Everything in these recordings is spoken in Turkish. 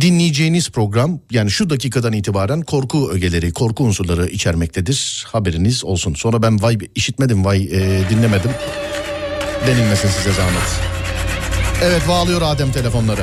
Dinleyeceğiniz program yani şu dakikadan itibaren korku ögeleri, korku unsurları içermektedir. Haberiniz olsun. Sonra ben vay işitmedim, vay e, dinlemedim. Denilmesin size zahmet. Evet bağlıyor Adem telefonları.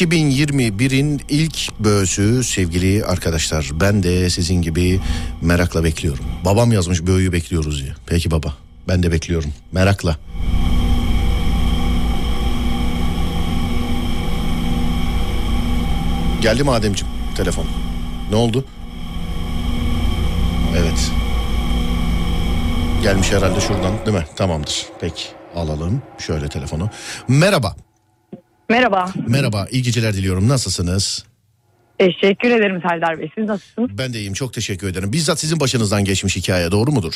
2021'in ilk böğüsü sevgili arkadaşlar. Ben de sizin gibi merakla bekliyorum. Babam yazmış böğüyü bekliyoruz diye. Peki baba ben de bekliyorum merakla. Geldi mi Ademciğim telefon? Ne oldu? Evet. Gelmiş herhalde şuradan değil mi? Tamamdır. Peki alalım şöyle telefonu. Merhaba. Merhaba. Merhaba, iyi geceler diliyorum. Nasılsınız? Teşekkür ederim Serdar Bey. Siz nasılsınız? Ben de iyiyim, çok teşekkür ederim. Bizzat sizin başınızdan geçmiş hikaye, doğru mudur?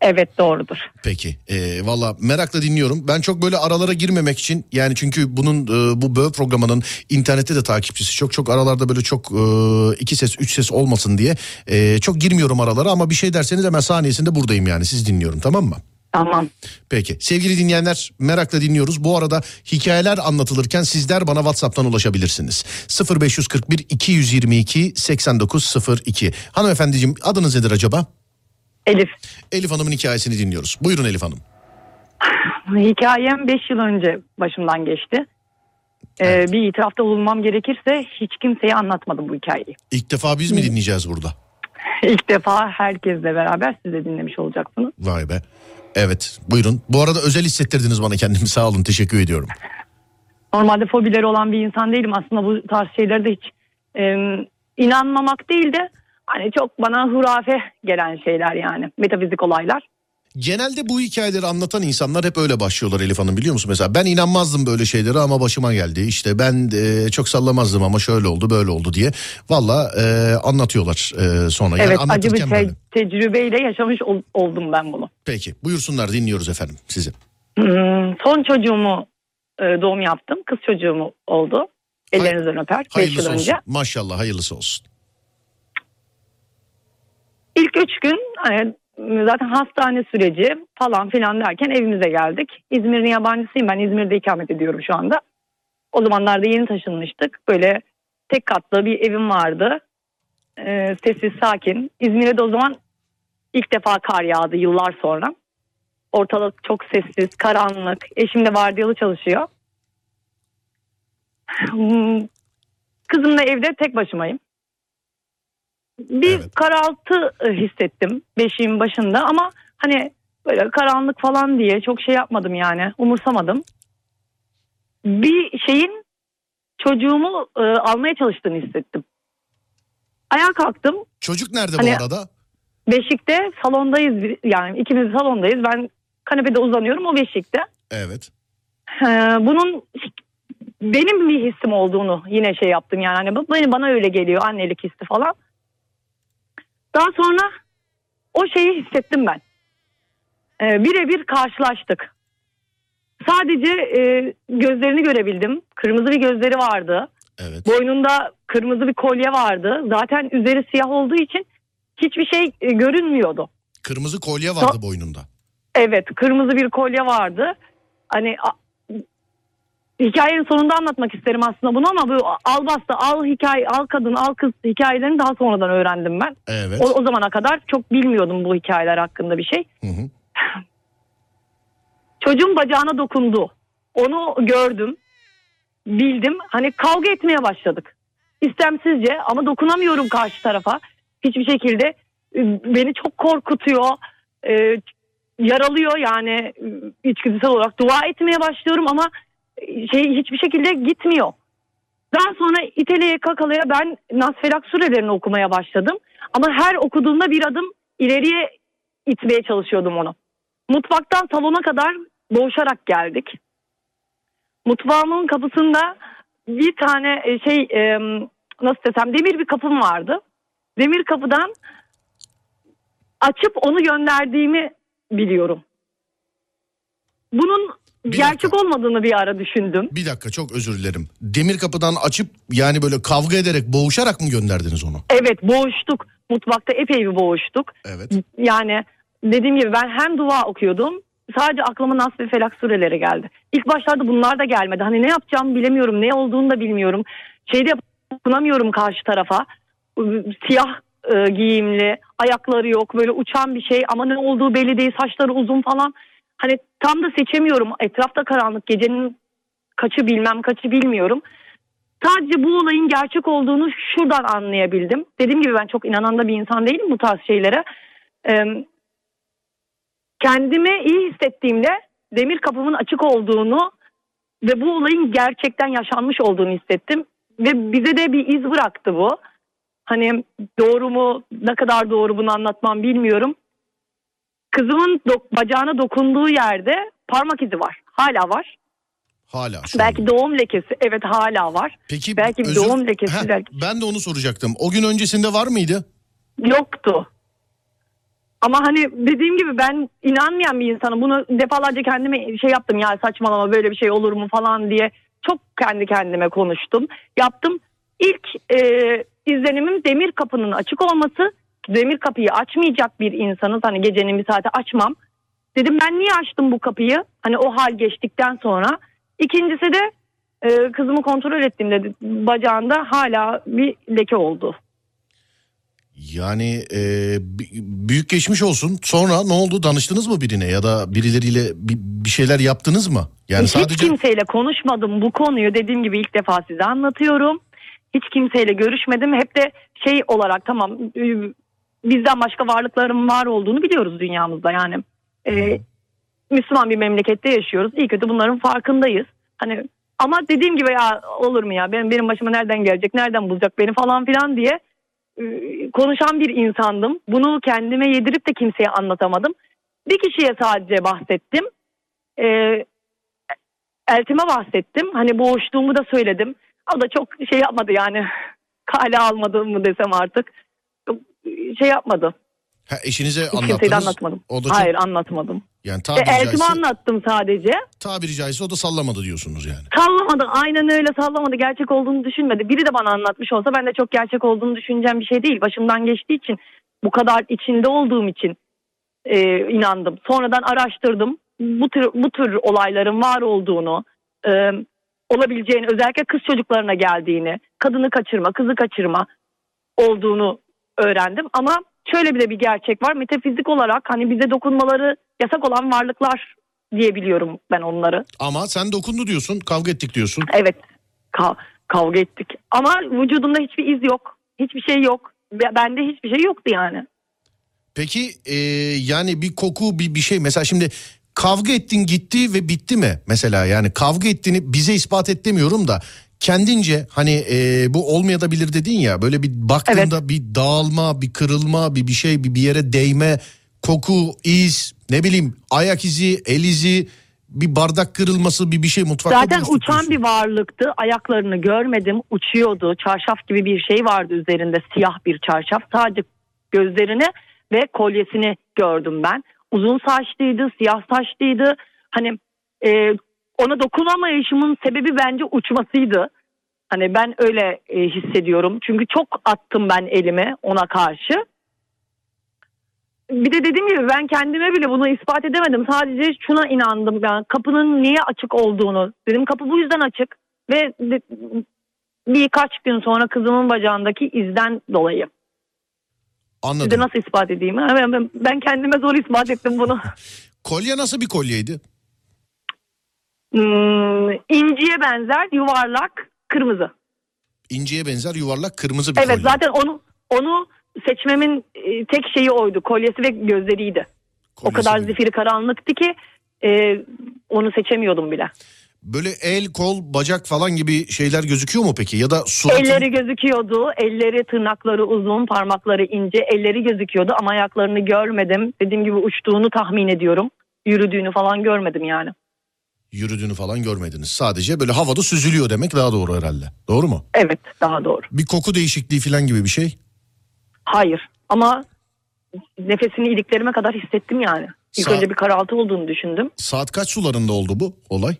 Evet doğrudur. Peki. E, Valla merakla dinliyorum. Ben çok böyle aralara girmemek için yani çünkü bunun e, bu böğ programının internette de takipçisi çok çok aralarda böyle çok e, iki ses üç ses olmasın diye e, çok girmiyorum aralara ama bir şey derseniz hemen saniyesinde buradayım yani siz dinliyorum tamam mı? Tamam. Peki sevgili dinleyenler merakla dinliyoruz. Bu arada hikayeler anlatılırken sizler bana WhatsApp'tan ulaşabilirsiniz. 0541 222 8902. Hanımefendiciğim adınız nedir acaba? Elif. Elif Hanım'ın hikayesini dinliyoruz. Buyurun Elif Hanım. Hikayem 5 yıl önce başımdan geçti. Ee, Evet. Bir itirafta bulunmam gerekirse hiç kimseye anlatmadım bu hikayeyi. İlk defa biz mi dinleyeceğiz burada? İlk defa herkesle beraber siz de dinlemiş olacaksınız. Vay be. Evet buyurun. Bu arada özel hissettirdiniz bana kendimi sağ olun teşekkür ediyorum. Normalde fobileri olan bir insan değilim. Aslında bu tarz şeylere de hiç e, inanmamak değil de hani çok bana hurafe gelen şeyler yani. Metafizik olaylar. Genelde bu hikayeleri anlatan insanlar hep öyle başlıyorlar Elif Hanım biliyor musun? Mesela ben inanmazdım böyle şeylere ama başıma geldi. İşte ben e, çok sallamazdım ama şöyle oldu böyle oldu diye. Valla e, anlatıyorlar e, sonra. Yani evet acı bir te- böyle. tecrübeyle yaşamış ol- oldum ben bunu. Peki buyursunlar dinliyoruz efendim sizi. Hmm, son çocuğumu e, doğum yaptım. Kız çocuğum oldu. Ellerinizden öper. 5 yıl Hayırlısı olsun. önce. Maşallah hayırlısı olsun. İlk üç gün hani, zaten hastane süreci falan filan derken evimize geldik. İzmir'in yabancısıyım ben İzmir'de ikamet ediyorum şu anda. O zamanlarda yeni taşınmıştık. Böyle tek katlı bir evim vardı. Ee, sessiz sakin. İzmir'e de o zaman ilk defa kar yağdı yıllar sonra. Ortalık çok sessiz, karanlık. Eşim de vardiyalı çalışıyor. Hmm, Kızımla evde tek başımayım. Bir Evet. karaltı e, hissettim beşiğin başında ama hani böyle karanlık falan diye çok şey yapmadım yani umursamadım. Bir şeyin çocuğumu e, almaya çalıştığını hissettim. Ayağa kalktım. Çocuk nerede Hani- bu arada? Beşikte salondayız yani ikimiz salondayız. Ben kanepede uzanıyorum o beşikte. Evet. Ee, bunun benim bir hissim olduğunu yine şey yaptım yani hani bana öyle geliyor annelik hissi falan. Daha sonra o şeyi hissettim ben. Ee, birebir karşılaştık. Sadece e, gözlerini görebildim. Kırmızı bir gözleri vardı. Evet. Boynunda kırmızı bir kolye vardı. Zaten üzeri siyah olduğu için hiçbir şey e, görünmüyordu. Kırmızı kolye vardı boynunda. Evet kırmızı bir kolye vardı. Hani a- hikayenin sonunda anlatmak isterim aslında bunu ama bu al bastı al hikaye al kadın al kız hikayelerini daha sonradan öğrendim ben. Evet. O, o zamana kadar çok bilmiyordum bu hikayeler hakkında bir şey. Hı hı. Çocuğun bacağına dokundu. Onu gördüm. Bildim. Hani kavga etmeye başladık. İstemsizce ama dokunamıyorum karşı tarafa. Hiçbir şekilde e, beni çok korkutuyor. E, yaralıyor yani e, içgüdüsel olarak dua etmeye başlıyorum ama şey hiçbir şekilde gitmiyor. Daha sonra İteleye Kakala'ya ben Nasfelak surelerini okumaya başladım. Ama her okuduğumda bir adım ileriye itmeye çalışıyordum onu. Mutfaktan salona kadar boğuşarak geldik. Mutfağımın kapısında bir tane e, şey e, nasıl desem demir bir kapım vardı. Demir kapıdan açıp onu gönderdiğimi biliyorum. bunun Bir gerçek dakika. olmadığını bir ara düşündüm. Bir dakika çok özür dilerim. Demir kapıdan açıp yani böyle kavga ederek boğuşarak mı gönderdiniz onu? Evet boğuştuk. Mutfakta epey bir boğuştuk. Evet. Yani dediğim gibi ben hem dua okuyordum. Sadece aklıma Nas ve Felak sureleri geldi. İlk başlarda bunlar da gelmedi. Hani ne yapacağımı bilemiyorum. Ne olduğunu da bilmiyorum. Şeyde dokunamıyorum karşı tarafa. Siyah e, giyimli, ayakları yok, böyle uçan bir şey ama ne olduğu belli değil, saçları uzun falan. Hani tam da seçemiyorum. Etrafta karanlık, gecenin kaçı bilmem kaçı bilmiyorum. Sadece bu olayın gerçek olduğunu şuradan anlayabildim. Dediğim gibi ben çok inanan da bir insan değilim bu tarz şeylere. Ee, kendimi iyi hissettiğimde demir kapımın açık olduğunu ve bu olayın gerçekten yaşanmış olduğunu hissettim. Ve bize de bir iz bıraktı bu. Hani doğru mu ne kadar doğru bunu anlatmam bilmiyorum. Kızımın dok- bacağına dokunduğu yerde parmak izi var. Hala var. Hala şu Belki anda. doğum lekesi evet hala var. Peki belki özür- doğum lekesi Heh, belki. Ben de onu soracaktım. O gün öncesinde var mıydı? Yoktu. Ama hani dediğim gibi ben inanmayan bir insanım. Bunu defalarca kendime şey yaptım ya saçmalama böyle bir şey olur mu falan diye. Çok kendi kendime konuştum. Yaptım. İlk e, izlenimim demir kapının açık olması. Demir kapıyı açmayacak bir insanız. Hani gecenin bir saati açmam. Dedim ben niye açtım bu kapıyı? Hani o hal geçtikten sonra. İkincisi de e, kızımı kontrol ettiğimde bacağında hala bir leke oldu. Yani e, büyük geçmiş olsun. Sonra ne oldu? Danıştınız mı birine ya da birileriyle bir, bir şeyler yaptınız mı? Yani Hiç sadece kimseyle konuşmadım bu konuyu dediğim gibi ilk defa size anlatıyorum. Hiç kimseyle görüşmedim. Hep de şey olarak tamam bizden başka varlıkların var olduğunu biliyoruz dünyamızda yani. E, Müslüman bir memlekette yaşıyoruz. İyi kötü bunların farkındayız. Hani ama dediğim gibi ya olur mu ya benim benim başıma nereden gelecek, nereden bulacak beni falan filan diye e, konuşan bir insandım. Bunu kendime yedirip de kimseye anlatamadım. Bir kişiye sadece bahsettim. E, eltime bahsettim. Hani boğuştuğumu da söyledim. O da çok şey yapmadı yani. Kale almadı mı desem artık. Şey yapmadı. ha, eşinize anlattınız. anlatmadım. O da çok, Hayır anlatmadım. yani E, tabiri, eltime caizse, anlattım sadece. tabiri caizse o da sallamadı diyorsunuz yani. Sallamadı. Aynen öyle sallamadı. Gerçek olduğunu düşünmedi. Biri de bana anlatmış olsa ben de çok gerçek olduğunu düşüneceğim bir şey değil. Başımdan geçtiği için bu kadar içinde olduğum için e, inandım. Sonradan araştırdım. Bu tür bu tür olayların var olduğunu, e, olabileceğini, özellikle kız çocuklarına geldiğini, kadını kaçırma, kızı kaçırma olduğunu öğrendim. Ama şöyle bir de bir gerçek var. Metafizik olarak hani bize dokunmaları yasak olan varlıklar diyebiliyorum ben onları. Ama sen dokundu diyorsun, kavga ettik diyorsun. Evet ka- kavga ettik. Ama vücudumda hiçbir iz yok. Hiçbir şey yok. Be- Bende hiçbir şey yoktu yani. Peki e, yani bir koku bir bir şey mesela şimdi kavga ettin gitti ve bitti mi mesela yani kavga ettiğini bize ispat et demiyorum da kendince hani e, bu olmayabilir dedin ya böyle bir baktığında bir dağılma bir kırılma bir bir şey bir bir yere değme koku iz ne bileyim ayak izi el izi bir bardak kırılması bir bir şey mutfakta Zaten uçan bir varlıktı. Ayaklarını görmedim. Uçuyordu. Çarşaf gibi bir şey vardı üzerinde. Siyah bir çarşaf. Sadece gözlerini ve kolyesini gördüm ben. Uzun saçlıydı, siyah saçlıydı. Hani e, ona dokunamayışımın sebebi bence uçmasıydı. Hani ben öyle e, hissediyorum. Çünkü çok attım ben elimi ona karşı. Bir de dediğim gibi ben kendime bile bunu ispat edemedim. Sadece şuna inandım ben. Kapının niye açık olduğunu. Dedim kapı bu yüzden açık. Ve birkaç gün sonra kızımın bacağındaki izden dolayı. Size Anladım. nasıl ispat edeyim? Ben kendime zor ispat ettim bunu. Kolye nasıl bir kolyeydi? Hmm, inciye benzer yuvarlak kırmızı. İnciye benzer yuvarlak kırmızı bir Evet kolye. zaten onu onu seçmemin e, tek şeyi oydu. Kolyesi ve gözleriydi. O Kolyesi kadar gibi. zifiri karanlıktı ki e, onu seçemiyordum bile. Böyle el, kol, bacak falan gibi şeyler gözüküyor mu peki? Ya da suratın... Elleri gözüküyordu. Elleri, tırnakları uzun, parmakları ince. Elleri gözüküyordu ama ayaklarını görmedim. Dediğim gibi uçtuğunu tahmin ediyorum. Yürüdüğünü falan görmedim yani. Yürüdüğünü falan görmediniz. Sadece böyle havada süzülüyor demek daha doğru herhalde. Doğru mu? Evet daha doğru. Bir koku değişikliği falan gibi bir şey. Hayır ama nefesini iliklerime kadar hissettim yani. İlk Sağ- önce bir karaltı olduğunu düşündüm. Saat kaç sularında oldu bu olay?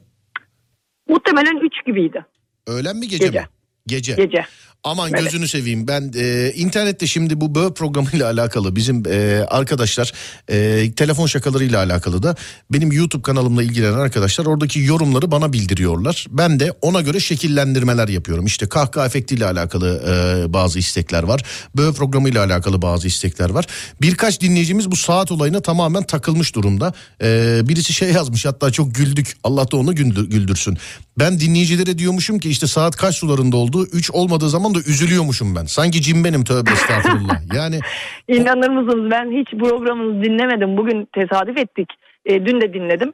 Muhtemelen 3 gibiydi Öğlen mi gece, Gece. mi? Gece. gece. Aman Evet. gözünü seveyim ben e, internette şimdi bu böğ programıyla alakalı bizim e, arkadaşlar e, telefon şakalarıyla alakalı da benim YouTube kanalımla ilgilenen arkadaşlar oradaki yorumları bana bildiriyorlar. Ben de ona göre şekillendirmeler yapıyorum. İşte kahkaha efektiyle alakalı e, bazı istekler var. Böğ programıyla alakalı bazı istekler var. Birkaç dinleyicimiz bu saat olayına tamamen takılmış durumda. E, birisi şey yazmış hatta çok güldük. Allah da onu güldü- güldürsün. Ben dinleyicilere diyormuşum ki işte saat kaç sularında oldu? 3 olmadığı zaman da üzülüyormuşum ben. Sanki cin benim tövbe estağfurullah. Yani İnanır mısınız ben hiç programınızı dinlemedim. Bugün tesadüf ettik. E, dün de dinledim.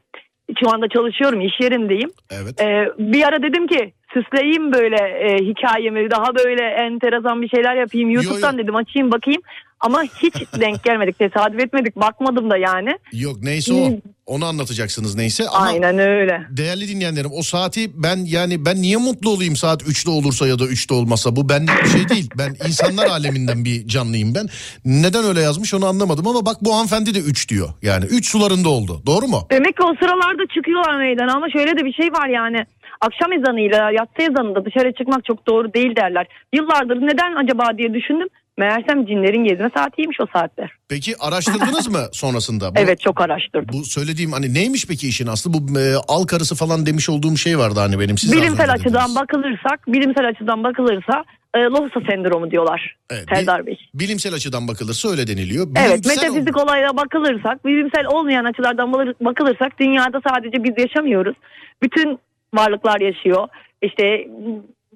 Şu anda çalışıyorum iş yerindeyim. evet. E, bir ara dedim ki süsleyeyim böyle e, hikayemi daha böyle enteresan bir şeyler yapayım. YouTube'dan yo. dedim açayım bakayım. Ama hiç denk gelmedik tesadüf etmedik bakmadım da yani. Yok neyse o. Onu anlatacaksınız neyse ama Aynen öyle. değerli dinleyenlerim o saati ben yani ben niye mutlu olayım saat 3'te olursa ya da 3'te olmasa bu benlik bir şey değil. Ben insanlar aleminden bir canlıyım ben. Neden öyle yazmış onu anlamadım ama bak bu hanımefendi de 3 diyor. Yani 3 sularında oldu. Doğru mu? Demek ki o sıralarda çıkıyorlar meydana ama şöyle de bir şey var yani. Akşam ezanıyla yatsı ezanında dışarı çıkmak çok doğru değil derler. Yıllardır neden acaba diye düşündüm. Meğersem cinlerin gezme saatiymiş o saatler. Peki araştırdınız mı sonrasında? Bu- Evet çok araştırdım. Bu söylediğim hani neymiş peki işin aslı? Bu e, al karısı falan demiş olduğum şey vardı hani benim. Siz de az bilimsel açıdan dediniz. bakılırsak, bilimsel açıdan bakılırsa e, Lohusa sendromu diyorlar Evet, Serdar Bey. Bilimsel açıdan bakılırsa öyle deniliyor. Evet Bilimsel metafizik ol- olaya bakılırsak, bilimsel olmayan açılardan bakılır- bakılırsak dünyada sadece biz yaşamıyoruz. Bütün varlıklar yaşıyor. İşte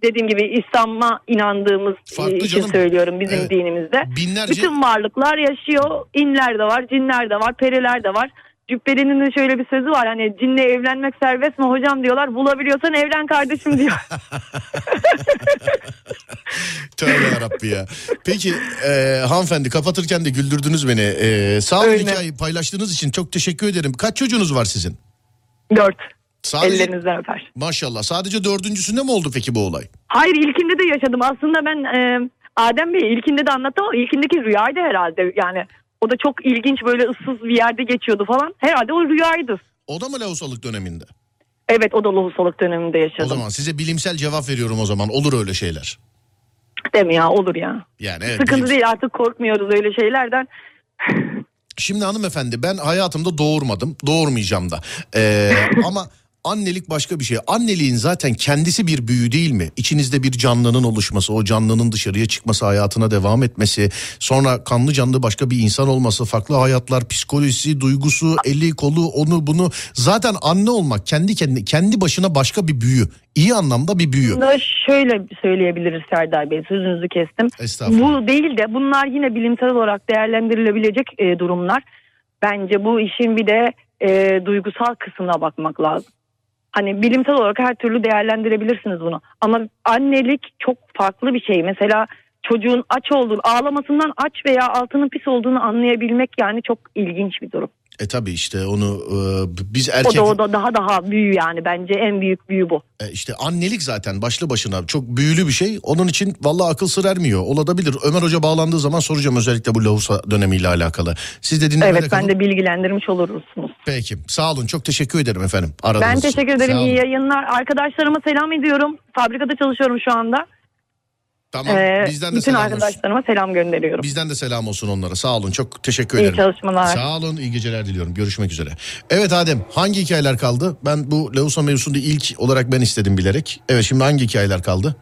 dediğim gibi İslam'a inandığımız Farklı e, için canım. söylüyorum bizim Evet. dinimizde. Binlerce Bütün varlıklar yaşıyor. İnler de var, cinler de var, periler de var. Cübbeli'nin de şöyle bir sözü var hani cinle evlenmek serbest mi hocam diyorlar. Bulabiliyorsan evlen kardeşim diyor. Tövbe yarabbi ya. Peki e, hanımefendi kapatırken de güldürdünüz beni. E, sağ olun hikayeyi paylaştığınız için çok teşekkür ederim. Kaç çocuğunuz var sizin? Dört. Sadece, Ellerinizden öper. Maşallah. Sadece dördüncüsünde mi oldu peki bu olay? Hayır ilkinde de yaşadım. Aslında ben e, Adem Bey ilkinde de anlattım ama ilkindeki rüyaydı herhalde. Yani o da çok ilginç böyle ıssız bir yerde geçiyordu falan. Herhalde o rüyaydı. O da mı lahusalık döneminde? Evet o da lohusalık döneminde O yaşadım. zaman size bilimsel cevap veriyorum o zaman. Olur öyle şeyler. Değil mi ya olur ya. Yani evet. Sıkıntı bilimsel- değil artık korkmuyoruz öyle şeylerden. Şimdi hanımefendi ben hayatımda doğurmadım. Doğurmayacağım da. Ee, ama annelik başka bir şey. Anneliğin zaten kendisi bir büyü değil mi? İçinizde bir canlının oluşması, o canlının dışarıya çıkması, hayatına devam etmesi, sonra kanlı canlı başka bir insan olması, farklı hayatlar, psikolojisi, duygusu, eli, kolu, onu bunu. Zaten anne olmak kendi kendi kendi başına başka bir büyü. İyi anlamda bir büyü. Aslında şöyle söyleyebiliriz Serdar Bey sözünüzü kestim. Estağfurullah. Bu değil de bunlar yine bilimsel olarak değerlendirilebilecek e, durumlar. Bence bu işin bir de e, duygusal kısmına bakmak lazım. Hani bilimsel olarak her türlü değerlendirebilirsiniz bunu. Ama annelik çok farklı bir şey. Mesela çocuğun aç olduğunu, ağlamasından aç veya altının pis olduğunu anlayabilmek yani çok ilginç bir durum. E tabi işte onu e, biz O erkek da o da daha daha büyü yani bence en büyük büyü bu. E, işte annelik zaten başlı başına çok büyülü bir şey. Onun için vallahi akıl sır ermiyor. Olabilir. Ömer Hoca bağlandığı zaman soracağım özellikle bu Lahusa dönemiyle alakalı. Siz de dinlemede Evet kalın. ben de bilgilendirmiş olursunuz. Peki sağ olun çok teşekkür ederim efendim. Aradığınız Ben için. teşekkür ederim. Sağ olun. İyi yayınlar. Arkadaşlarıma selam ediyorum. Fabrikada çalışıyorum şu anda. Tamam Ee, bizden de bütün selam olsun. arkadaşlarıma selam gönderiyorum. Bizden de selam olsun onlara. Sağ olun çok teşekkür İyi ederim. çalışmalar. Sağ olun iyi geceler diliyorum. Görüşmek üzere. Evet Adem hangi hikayeler kaldı? Ben bu Lahusa mevzusunu ilk olarak ben istedim bilerek. Evet şimdi hangi hikayeler kaldı?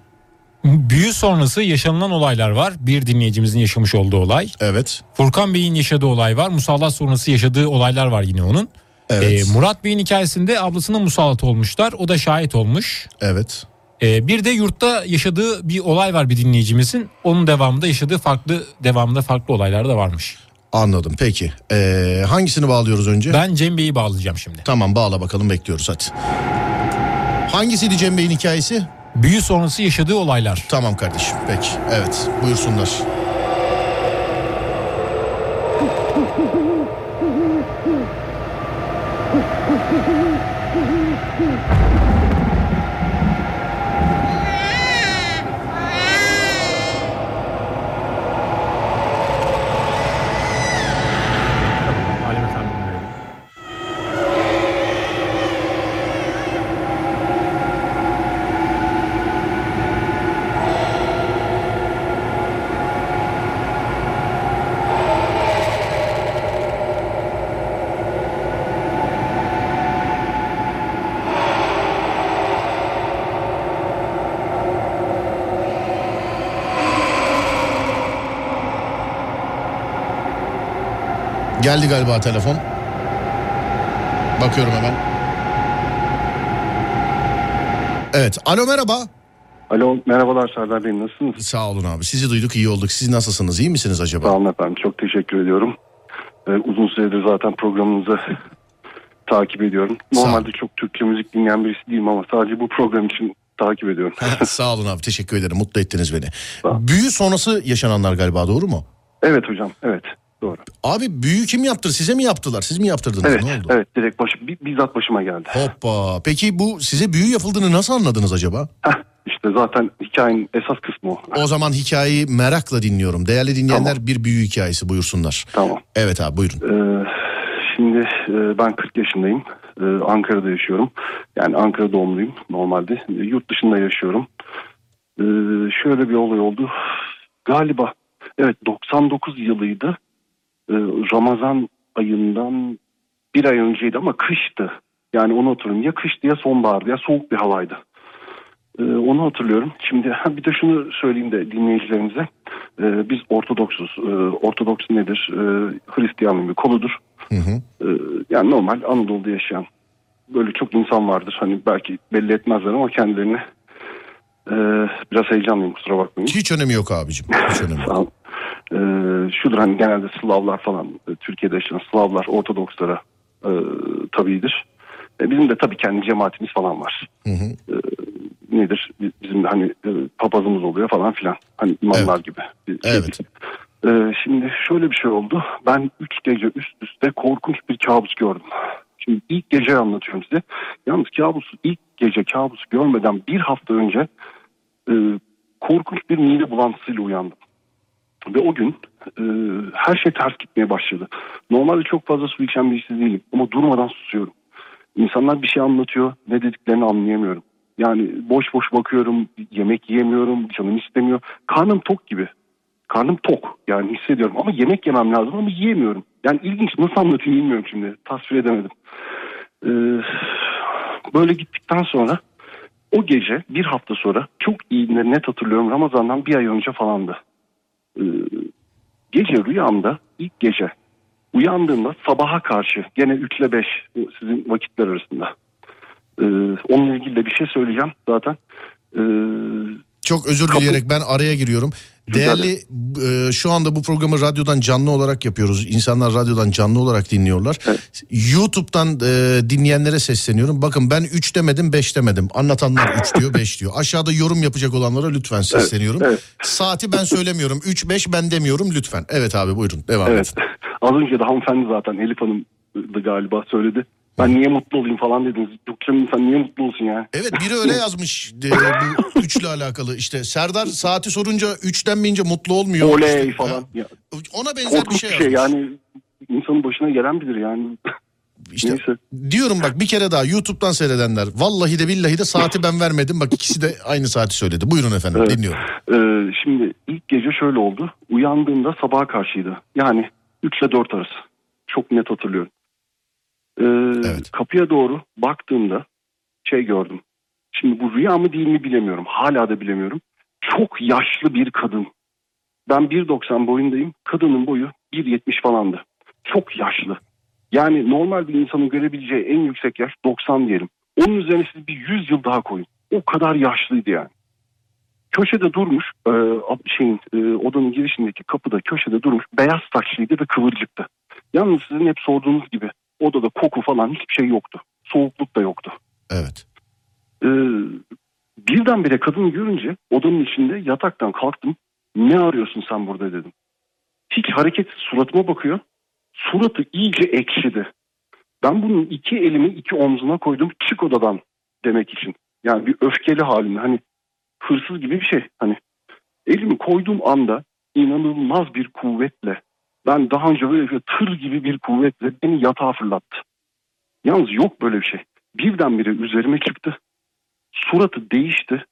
Büyü sonrası yaşanılan olaylar var. Bir dinleyicimizin yaşamış olduğu olay. Evet. Furkan Bey'in yaşadığı olay var. Musallat sonrası yaşadığı olaylar var yine onun. Evet. Ee, Murat Bey'in hikayesinde ablasına musallat olmuşlar. O da şahit olmuş. Evet. Ee, bir de yurtta yaşadığı bir olay var bir dinleyicimizin. Onun devamında yaşadığı farklı devamında farklı olaylar da varmış. Anladım peki. Ee, hangisini bağlıyoruz önce? Ben Cem Bey'i bağlayacağım şimdi. Tamam bağla bakalım bekliyoruz hadi. Hangisiydi Cem Bey'in hikayesi? Büyü sonrası yaşadığı olaylar. Tamam kardeşim peki. Evet buyursunlar. Geldi galiba telefon. Bakıyorum hemen. Evet. Alo merhaba. Alo merhabalar Serdar Bey nasılsınız? Sağ olun abi. Sizi duyduk iyi olduk. Siz nasılsınız? İyi misiniz acaba? Sağ olun efendim çok teşekkür ediyorum. Ee, uzun süredir zaten programınızı takip ediyorum. Normalde çok Türkçe müzik dinleyen birisi değilim ama sadece bu program için takip ediyorum. Sağ olun abi. Teşekkür ederim. Mutlu ettiniz beni. Büyü sonrası yaşananlar galiba doğru mu? evet hocam evet doğru. Abi büyü kim yaptır? Size mi yaptılar? Siz mi yaptırdınız? Evet Ne oldu? evet direkt başı, bi- bizzat başıma geldi. Hoppa. Peki bu size büyü yapıldığını nasıl anladınız acaba? Heh, işte zaten hikayenin esas kısmı o. O zaman hikayeyi merakla dinliyorum. Değerli dinleyenler Tamam. bir büyü hikayesi buyursunlar. Tamam. Evet abi buyurun. Ee, şimdi e, ben 40 yaşındayım. Ee, Ankara'da yaşıyorum. Yani Ankara doğumluyum normalde. Ee, Yurt dışında yaşıyorum. Ee, şöyle bir olay oldu. Galiba evet 99 yılıydı. Ee, Ramazan ayından bir ay önceydi ama kıştı. Yani onu hatırlıyorum. Ya kıştı ya sonbahardı ya soğuk bir havaydı. Ee, onu hatırlıyorum. Şimdi ha, bir de şunu söyleyeyim de dinleyicilerimize. Ee, biz Ortodoksuz. Ee, Ortodoks nedir? Ee, Hristiyanlığın bir koludur. Hı hı. Ee, yani normal Anadolu'da yaşayan böyle çok insan vardır. Hani belki belli etmezler ama kendilerini ee, biraz heyecanlıyım kusura bakmayın. Hiç önemi yok abicim. Hiç önemi yok. Ee, şudur hani genelde Slavlar falan e, Türkiye'de yaşayan Slavlar Ortodokslara e, tabidir. E, bizim de tabii kendi cemaatimiz falan var. Hı hı. Nedir? Bizim hani e, papazımız oluyor falan filan. Hani imamlar gibi. bir şey Evet. Ee, şimdi şöyle bir şey oldu. Ben üç gece üst üste korkunç bir kabus gördüm. Şimdi ilk gece anlatıyorum size. Yalnız kabusu ilk gece kabusu görmeden bir hafta önce e, korkunç bir mide bulantısıyla uyandım. Ve o gün e, her şey ters gitmeye başladı. Normalde çok fazla su içen birisi değilim ama durmadan susuyorum. İnsanlar bir şey anlatıyor ne dediklerini anlayamıyorum. Yani boş boş bakıyorum, yemek yiyemiyorum, canım istemiyor. Karnım tok gibi. Karnım tok yani hissediyorum ama yemek yemem lazım ama yiyemiyorum. Yani ilginç nasıl anlatayım bilmiyorum şimdi tasvir edemedim. Ee, böyle gittikten sonra o gece bir hafta sonra çok iyi ne- net hatırlıyorum Ramazan'dan bir ay önce falandı. Ee, gece rüyamda ilk gece uyandığımda sabaha karşı gene 3 ile 5 sizin vakitler arasında. Ee, onunla ilgili de bir şey söyleyeceğim zaten. Ee, Çok özür Kapı- dileyerek ben araya giriyorum. Değerli e, şu anda bu programı radyodan canlı olarak yapıyoruz. İnsanlar radyodan canlı olarak dinliyorlar. YouTube'dan e, dinleyenlere sesleniyorum. Bakın ben 3 demedim 5 demedim. Anlatanlar 3 diyor 5 diyor. Aşağıda yorum yapacak olanlara lütfen sesleniyorum. evet. Saati ben söylemiyorum. 3 5 ben demiyorum lütfen. Evet abi buyurun devam Evet. edin. Az önce de hanımefendi zaten Elif Hanım'dı galiba söyledi. Ben niye mutlu olayım falan dediniz. Canım insan niye mutlu olsun ya? Evet biri öyle yazmış e, bu üçle alakalı işte Serdar saati sorunca 3 denmeyince mutlu olmuyor. Oley İşte, falan. ya, ona benzer bir korkunç şey bir şey yazmış. yani insanın başına gelen bilir yani. İşte Neyse. diyorum bak bir kere daha YouTube'dan seyredenler. Vallahi de billahi de saati ben vermedim. Bak ikisi de aynı saati söyledi. Buyurun efendim Evet. dinliyorum. Ee, şimdi ilk gece şöyle oldu. Uyandığımda sabaha karşıydı. Yani 3 ile 4 arası. Çok net hatırlıyorum. Ee, Evet. Kapıya doğru baktığımda şey gördüm. Şimdi bu rüya mı değil mi bilemiyorum. Hala da bilemiyorum. Çok yaşlı bir kadın. Ben 1.90 boyundayım. Kadının boyu 1.70 falandı. Çok yaşlı. Yani normal bir insanın görebileceği en yüksek yaş 90 diyelim. Onun üzerine siz bir 100 yıl daha koyun. O kadar yaşlıydı yani köşede durmuş e, şeyin e, odanın girişindeki kapıda köşede durmuş beyaz saçlıydı ve kıvırcıktı. Yalnız sizin hep sorduğunuz gibi odada koku falan hiçbir şey yoktu. Soğukluk da yoktu. Evet. E, birdenbire kadını görünce odanın içinde yataktan kalktım. Ne arıyorsun sen burada dedim. Hiç hareketsiz suratıma bakıyor. Suratı iyice ekşidi. Ben bunun iki elimi iki omzuna koydum çık odadan demek için. Yani bir öfkeli halinde hani hırsız gibi bir şey. Hani elimi koyduğum anda inanılmaz bir kuvvetle ben daha önce böyle bir tır gibi bir kuvvetle beni yatağa fırlattı. Yalnız yok böyle bir şey. Birdenbire üzerime çıktı. Suratı değişti.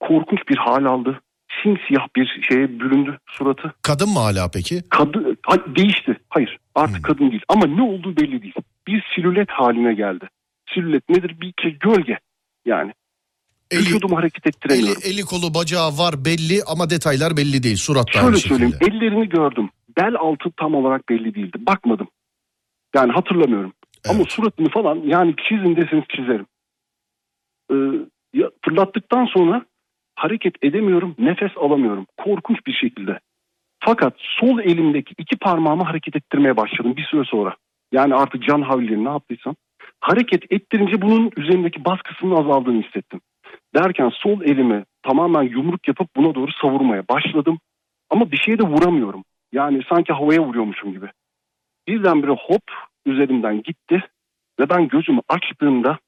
Korkunç bir hal aldı. Simsiyah bir şeye büründü suratı. Kadın mı hala peki? Kadı Ay, değişti. Hayır artık Hmm. kadın değil. Ama ne olduğu belli değil. Bir silüet haline geldi. Silüet nedir? Bir şey, gölge. Yani Eli, vücudumu hareket eli, ettiremiyorum. eli kolu bacağı var belli ama detaylar belli değil. Surat da Şöyle şekilde. söyleyeyim ellerini gördüm. Bel altı tam olarak belli değildi. Bakmadım. Yani hatırlamıyorum. Ama Evet. suratını falan yani çizin deseniz çizerim. Ee, ya, fırlattıktan sonra hareket edemiyorum, nefes alamıyorum. Korkunç bir şekilde. Fakat sol elimdeki iki parmağımı hareket ettirmeye başladım bir süre sonra. Yani artık can havlileri ne yaptıysam. Hareket ettirince bunun üzerindeki baskısının azaldığını hissettim. Derken sol elimi tamamen yumruk yapıp buna doğru savurmaya başladım. Ama bir şeye de vuramıyorum. Yani sanki havaya vuruyormuşum gibi. Birdenbire hop üzerimden gitti ve ben gözümü açtığımda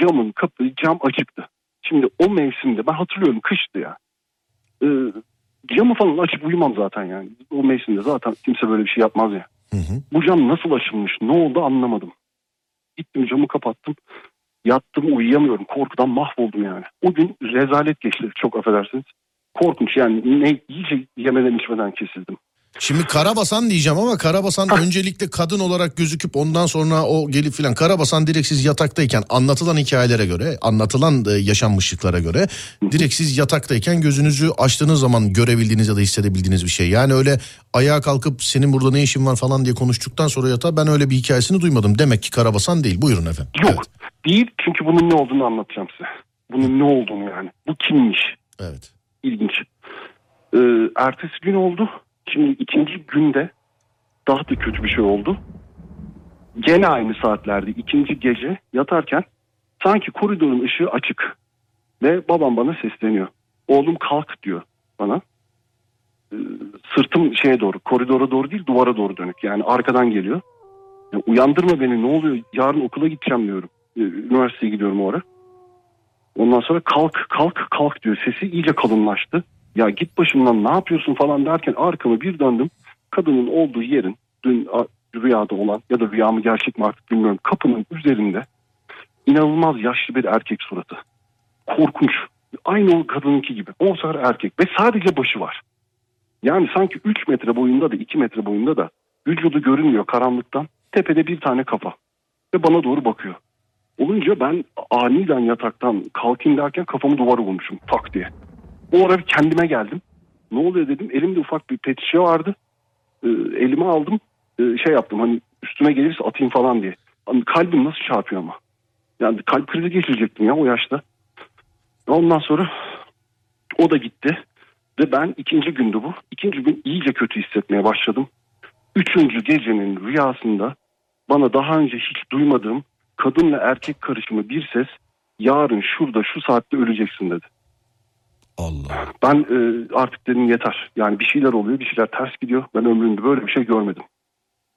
camın kapı cam açıktı. Şimdi o mevsimde ben hatırlıyorum kıştı ya. Ee, camı falan açıp uyumam zaten yani. O mevsimde zaten kimse böyle bir şey yapmaz ya. Hı hı. Bu cam nasıl açılmış ne oldu anlamadım. Gittim camı kapattım. Yattım uyuyamıyorum. Korkudan mahvoldum yani. O gün rezalet geçti çok affedersiniz. Korkunç yani ne iyice yemeden içmeden kesildim. Şimdi Karabasan diyeceğim ama Karabasan öncelikle kadın olarak gözüküp ondan sonra o gelip filan Karabasan direkt siz yataktayken anlatılan hikayelere göre anlatılan e, yaşanmışlıklara göre direkt siz yataktayken gözünüzü açtığınız zaman görebildiğiniz ya da hissedebildiğiniz bir şey. Yani öyle ayağa kalkıp senin burada ne işin var falan diye konuştuktan sonra yatağa ben öyle bir hikayesini duymadım. Demek ki Karabasan değil. Buyurun efendim. Yok Evet. değil çünkü bunun ne olduğunu anlatacağım size. Bunun ne olduğunu yani. Bu kimmiş? evet. İlginç. Ee, ertesi gün oldu. Şimdi ikinci günde daha da kötü bir şey oldu. Gene aynı saatlerde ikinci gece yatarken sanki koridorun ışığı açık. Ve babam bana sesleniyor. Oğlum kalk diyor bana. Ee, sırtım şeye doğru koridora doğru değil duvara doğru dönük. Yani arkadan geliyor. Ya uyandırma beni ne oluyor yarın okula gideceğim diyorum. Ee, Üniversiteye gidiyorum o ara. Ondan sonra kalk kalk kalk diyor. Sesi iyice kalınlaştı. Ya git başımdan ne yapıyorsun falan derken arkamı bir döndüm. Kadının olduğu yerin dün rüyada olan ya da rüya mı gerçek mi artık bilmiyorum. Kapının üzerinde inanılmaz yaşlı bir erkek suratı. Korkunç. Aynı o kadınınki gibi. O sefer erkek ve sadece başı var. Yani sanki 3 metre boyunda da 2 metre boyunda da vücudu görünmüyor karanlıktan. Tepede bir tane kafa. Ve bana doğru bakıyor. Olunca ben aniden yataktan kalkayım derken kafamı duvara vurmuşum tak diye. O ara bir kendime geldim. Ne oluyor dedim. Elimde ufak bir pet şişe vardı. Ee, elime aldım. Ee, şey yaptım hani üstüme gelirse atayım falan diye. Hani kalbim nasıl çarpıyor ama. Yani kalp krizi geçirecektim ya o yaşta. Ondan sonra o da gitti. Ve ben ikinci gündü bu. İkinci gün iyice kötü hissetmeye başladım. Üçüncü gecenin rüyasında bana daha önce hiç duymadığım kadınla erkek karışımı bir ses yarın şurada şu saatte öleceksin dedi. Allah. Ben e, artık dedim yeter. Yani bir şeyler oluyor bir şeyler ters gidiyor. Ben ömrümde böyle bir şey görmedim.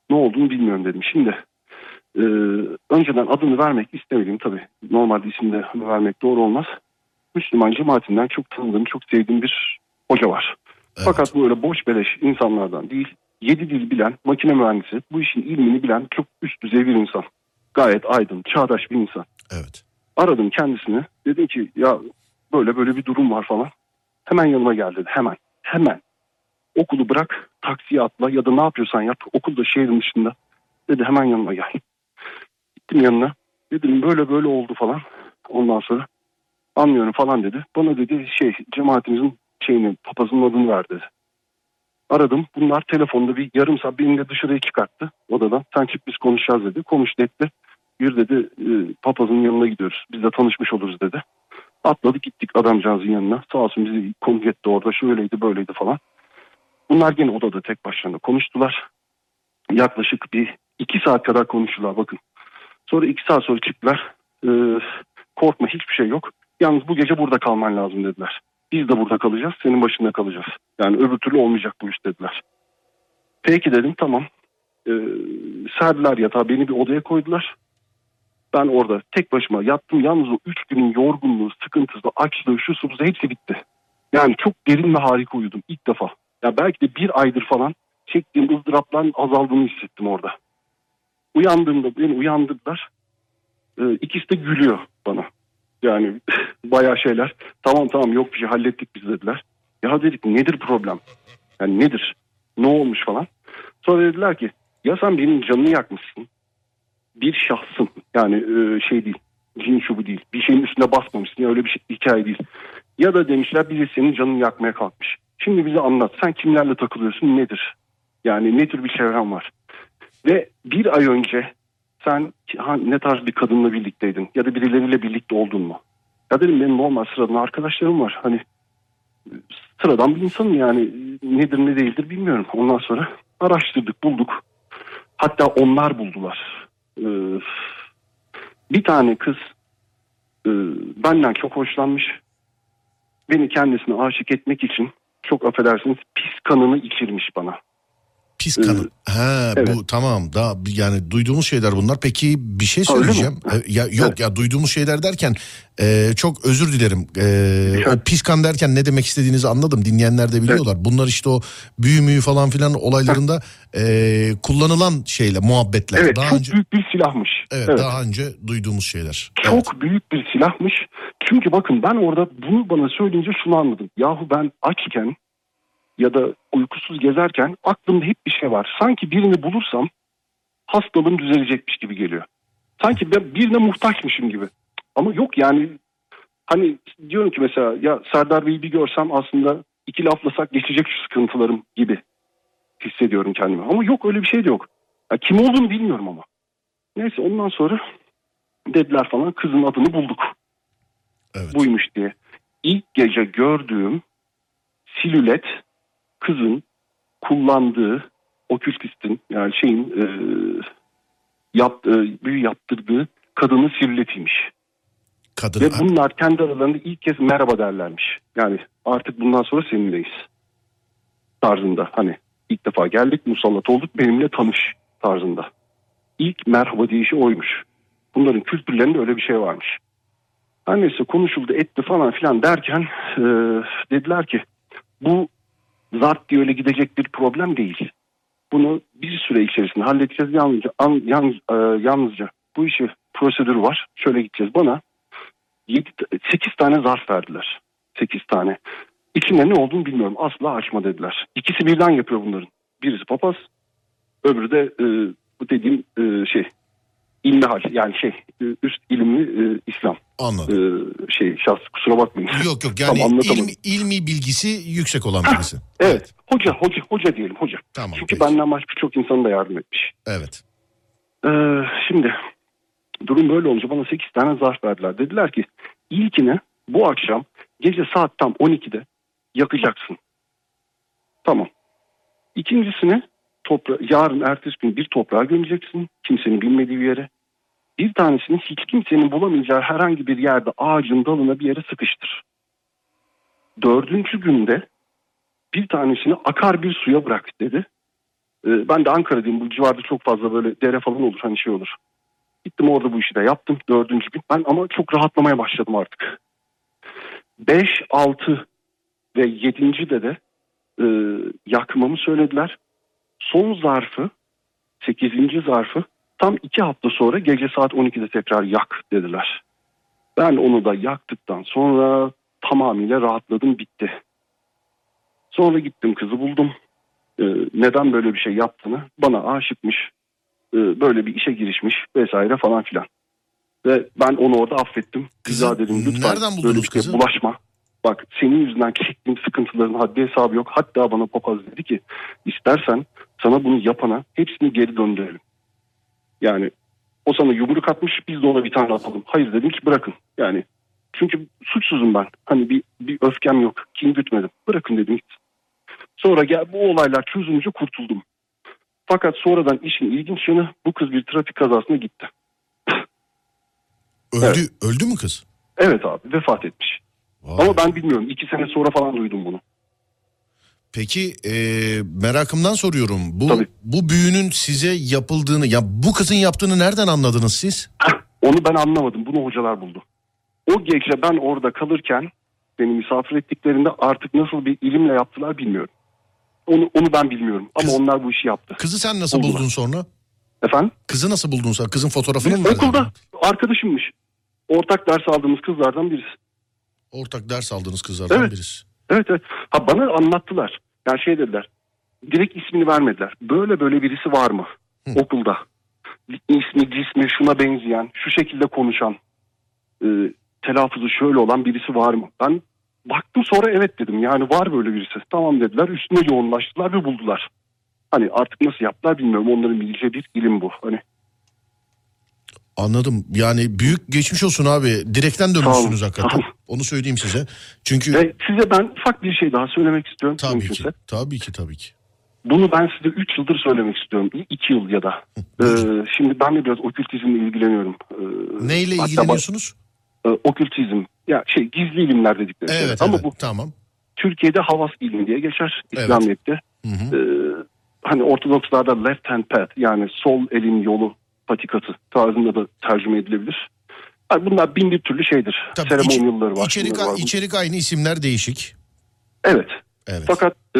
Ne olduğunu bilmiyorum dedim. Şimdi e, önceden adını vermek istemedim tabii. Normalde isimde vermek doğru olmaz. Müslüman cemaatinden çok tanıdığım, çok sevdiğim bir hoca var. Evet. Fakat bu öyle boş beleş insanlardan değil. Yedi dil bilen, makine mühendisi, bu işin ilmini bilen çok üst düzey bir insan. Gayet aydın, çağdaş bir insan. Evet. Aradım kendisini. Dedim ki ya böyle böyle bir durum var falan. Hemen yanıma gel dedi. Hemen. Hemen. Okulu bırak. Taksiye atla ya da ne yapıyorsan yap. Okul da şehrin dışında. Dedi hemen yanıma gel. Gittim yanına. Dedim böyle böyle oldu falan. Ondan sonra anlıyorum falan dedi. Bana dedi şey cemaatimizin şeyini papazının adını ver dedi. Aradım. Bunlar telefonda bir yarım saat beni de dışarıya çıkarttı odadan. Sen çık biz konuşacağız dedi. Konuştu etti. Bir dedi e, papazın yanına gidiyoruz. Biz de tanışmış oluruz dedi. Atladık gittik adamcağızın yanına. Sağ olsun bizi konuk etti orada. Şöyleydi böyleydi falan. Bunlar gene odada tek başlarına konuştular. Yaklaşık bir iki saat kadar konuştular bakın. Sonra iki saat sonra çıktılar. E, korkma hiçbir şey yok. Yalnız bu gece burada kalman lazım dediler. Biz de burada kalacağız. Senin başında kalacağız. Yani öbür türlü olmayacak bu iş dediler. Peki dedim tamam. E, serdiler yatağa beni bir odaya koydular. Ben orada tek başıma yattım. Yalnız o üç günün yorgunluğu, sıkıntısı, açlığı, şu su, bu, hepsi bitti. Yani çok derin ve harika uyudum ilk defa. Ya belki de bir aydır falan çektiğim ızdırapların azaldığını hissettim orada. Uyandığımda beni uyandırdılar. Ee, ikisi de gülüyor bana. Yani bayağı şeyler. Tamam tamam yok bir şey hallettik biz dediler. Ya dedik nedir problem? Yani nedir? Ne olmuş falan. Sonra dediler ki ya sen benim canımı yakmışsın bir şahsın yani e, şey değil cin şubu değil bir şeyin üstüne basmamışsın ya öyle bir şey, hikaye değil. Ya da demişler biri senin canını yakmaya kalkmış. Şimdi bize anlat sen kimlerle takılıyorsun nedir? Yani ne tür bir çevren var? Ve bir ay önce sen ne tarz bir kadınla birlikteydin ya da birileriyle birlikte oldun mu? Ya dedim benim normal sıradan arkadaşlarım var. Hani sıradan bir insanım yani nedir ne değildir bilmiyorum. Ondan sonra araştırdık bulduk. Hatta onlar buldular. Ee, bir tane kız e, benden çok hoşlanmış. Beni kendisine aşık etmek için çok affedersiniz pis kanını içirmiş bana. Pis kanı. Ha evet. bu tamam da yani duyduğumuz şeyler bunlar. Peki bir şey söyleyeceğim. E, Ya yok Evet. ya duyduğumuz şeyler derken e, çok özür dilerim. E, o pis kan derken ne demek istediğinizi anladım. Dinleyenler de biliyorlar. Bunlar işte o büyü müyü falan filan olaylarında e, kullanılan şeyler, muhabbetler. Evet daha çok önce büyük bir silahmış. evet, daha önce duyduğumuz şeyler. Çok Evet. büyük bir silahmış. Çünkü bakın ben orada bunu bana söyleyince şunu anladım. Yahu ben açken ya da uykusuz gezerken aklımda hep bir şey var. Sanki birini bulursam hastalığım düzelecekmiş gibi geliyor. Sanki ben birine muhtaçmışım gibi. Ama yok yani hani diyorum ki mesela ya Serdar Bey'i bir görsem aslında iki laflasak geçecek şu sıkıntılarım gibi hissediyorum kendimi. Ama yok öyle bir şey de yok. Ya kim olduğunu bilmiyorum ama. Neyse ondan sonra dediler falan kızın adını bulduk Evet. buymuş diye. İlk gece gördüğüm silüet kızın kullandığı okültistin yani şeyin e, yap, e, büyü yaptırdığı kadının silüetiymiş. Kadın. Ve bunlar kendi aralarında ilk kez merhaba derlermiş. Yani artık bundan sonra seninleyiz tarzında. Hani ilk defa geldik musallat olduk benimle tanış tarzında. İlk merhaba deyişi oymuş. Bunların kültürlerinde öyle bir şey varmış. Her neyse konuşuldu etti falan filan derken e, dediler ki bu zart diye öyle gidecek bir problem değil. Bunu bir süre içerisinde halledeceğiz yalnızca, an, yalnız, e, yalnızca bu işi prosedürü var. Şöyle gideceğiz bana 7, 8 tane zarf verdiler. 8 tane. İçinde ne olduğunu bilmiyorum. Asla açma dediler. İkisi birden yapıyor bunların. Birisi papaz, öbürü de e, bu dediğim e, şey ilmi hal yani şey e, üst ilimli e, İslam e, Anladım. şey şahs kusura bakmayın. Yok yok yani Tam ilmi, ilmi bilgisi yüksek olan birisi. Evet. Hoca hoca hoca diyelim hoca. Tamam. Çünkü peki. benden başka çok insan da yardım etmiş. Evet. Ee, şimdi durum böyle olunca bana 8 tane zarf verdiler. Dediler ki ilkini bu akşam gece saat tam 12'de yakacaksın. Tamam. İkincisini topra yarın ertesi gün bir toprağa gömeceksin. Kimsenin bilmediği bir yere. Bir tanesini hiç kimsenin bulamayacağı herhangi bir yerde ağacın dalına bir yere sıkıştır. Dördüncü günde bir tanesini akar bir suya bırak dedi. Ee, ben de Ankara'dayım. Bu civarda çok fazla böyle dere falan olur. Hani şey olur. Gittim orada bu işi de yaptım. Dördüncü gün. Ben ama çok rahatlamaya başladım artık. Beş, altı ve yedinci de de e, yakmamı söylediler. Son zarfı, sekizinci zarfı tam iki hafta sonra gece saat 12'de tekrar yak dediler. Ben onu da yaktıktan sonra tamamıyla rahatladım bitti. Sonra gittim kızı buldum. Ee, neden böyle bir şey yaptığını bana aşıkmış. Ee, böyle bir işe girişmiş vesaire falan filan. Ve ben onu orada affettim. Kızı dedim lütfen nereden böyle bir şeye bulaşma. Bak senin yüzünden çektiğim sıkıntıların haddi hesabı yok. Hatta bana papaz dedi ki istersen sana bunu yapana hepsini geri döndürelim. Yani o sana yumruk atmış biz de ona bir tane atalım. Hayır dedim ki bırakın. Yani çünkü suçsuzum ben. Hani bir, bir öfkem yok. Kim gütmedim. Bırakın dedim. Sonra gel, bu olaylar çözülünce kurtuldum. Fakat sonradan işin ilginç yanı bu kız bir trafik kazasına gitti. Öldü, Evet. öldü mü kız? Evet abi vefat etmiş. Vay. Ama ben bilmiyorum. iki sene sonra falan duydum bunu. Peki e, merakımdan soruyorum. Bu Tabii. bu büyünün size yapıldığını ya bu kızın yaptığını nereden anladınız siz? Onu ben anlamadım. Bunu hocalar buldu. O gece ben orada kalırken beni misafir ettiklerinde artık nasıl bir ilimle yaptılar bilmiyorum. Onu onu ben bilmiyorum. Ama Kız- onlar bu işi yaptı. Kızı sen nasıl Buldular. buldun sonra? Efendim? Kızı nasıl buldun sen? Kızın fotoğrafını mı verdin? Okulda arkadaşımmış. Ortak ders aldığımız kızlardan birisi. Ortak ders aldığınız kızlardan Evet. birisi. Evet evet. Ha bana anlattılar. Yani şey dediler. Direkt ismini vermediler. Böyle böyle birisi var mı Hı. okulda? İsmi, cismi şuna benzeyen, şu şekilde konuşan, e, telaffuzu şöyle olan birisi var mı? Ben baktım sonra evet dedim. Yani var böyle birisi. Tamam dediler. Üstüne yoğunlaştılar ve buldular. Hani artık nasıl yaptılar bilmiyorum. Onların bileceği bir ilim bu. Hani Anladım. Yani büyük geçmiş olsun abi. Direkten dönmüşsünüz hakikaten. Onu söyleyeyim size. Çünkü ve size ben ufak bir şey daha söylemek istiyorum. tabii ki. mümkünse. Tabii ki tabii ki. Bunu ben size 3 yıldır söylemek istiyorum. 2 yıl ya da. Ee, şimdi ben de biraz okültizmle ilgileniyorum. Ee, Neyle ilgileniyorsunuz? e, okültizm. Ya şey gizli ilimler dedikleri. şey. Evet, Ama evet. bu Tamam. Türkiye'de havas ilmi diye geçer Evet. İslamiyet'te. Hı. Ee, hani Ortodokslarda left hand path yani sol elin yolu patikası tarzında da tercüme edilebilir. Bunlar bin bir türlü şeydir. Tabii, Seremonyalları iç- var. içerik, var. içerik aynı isimler değişik. Evet. Evet. Fakat e,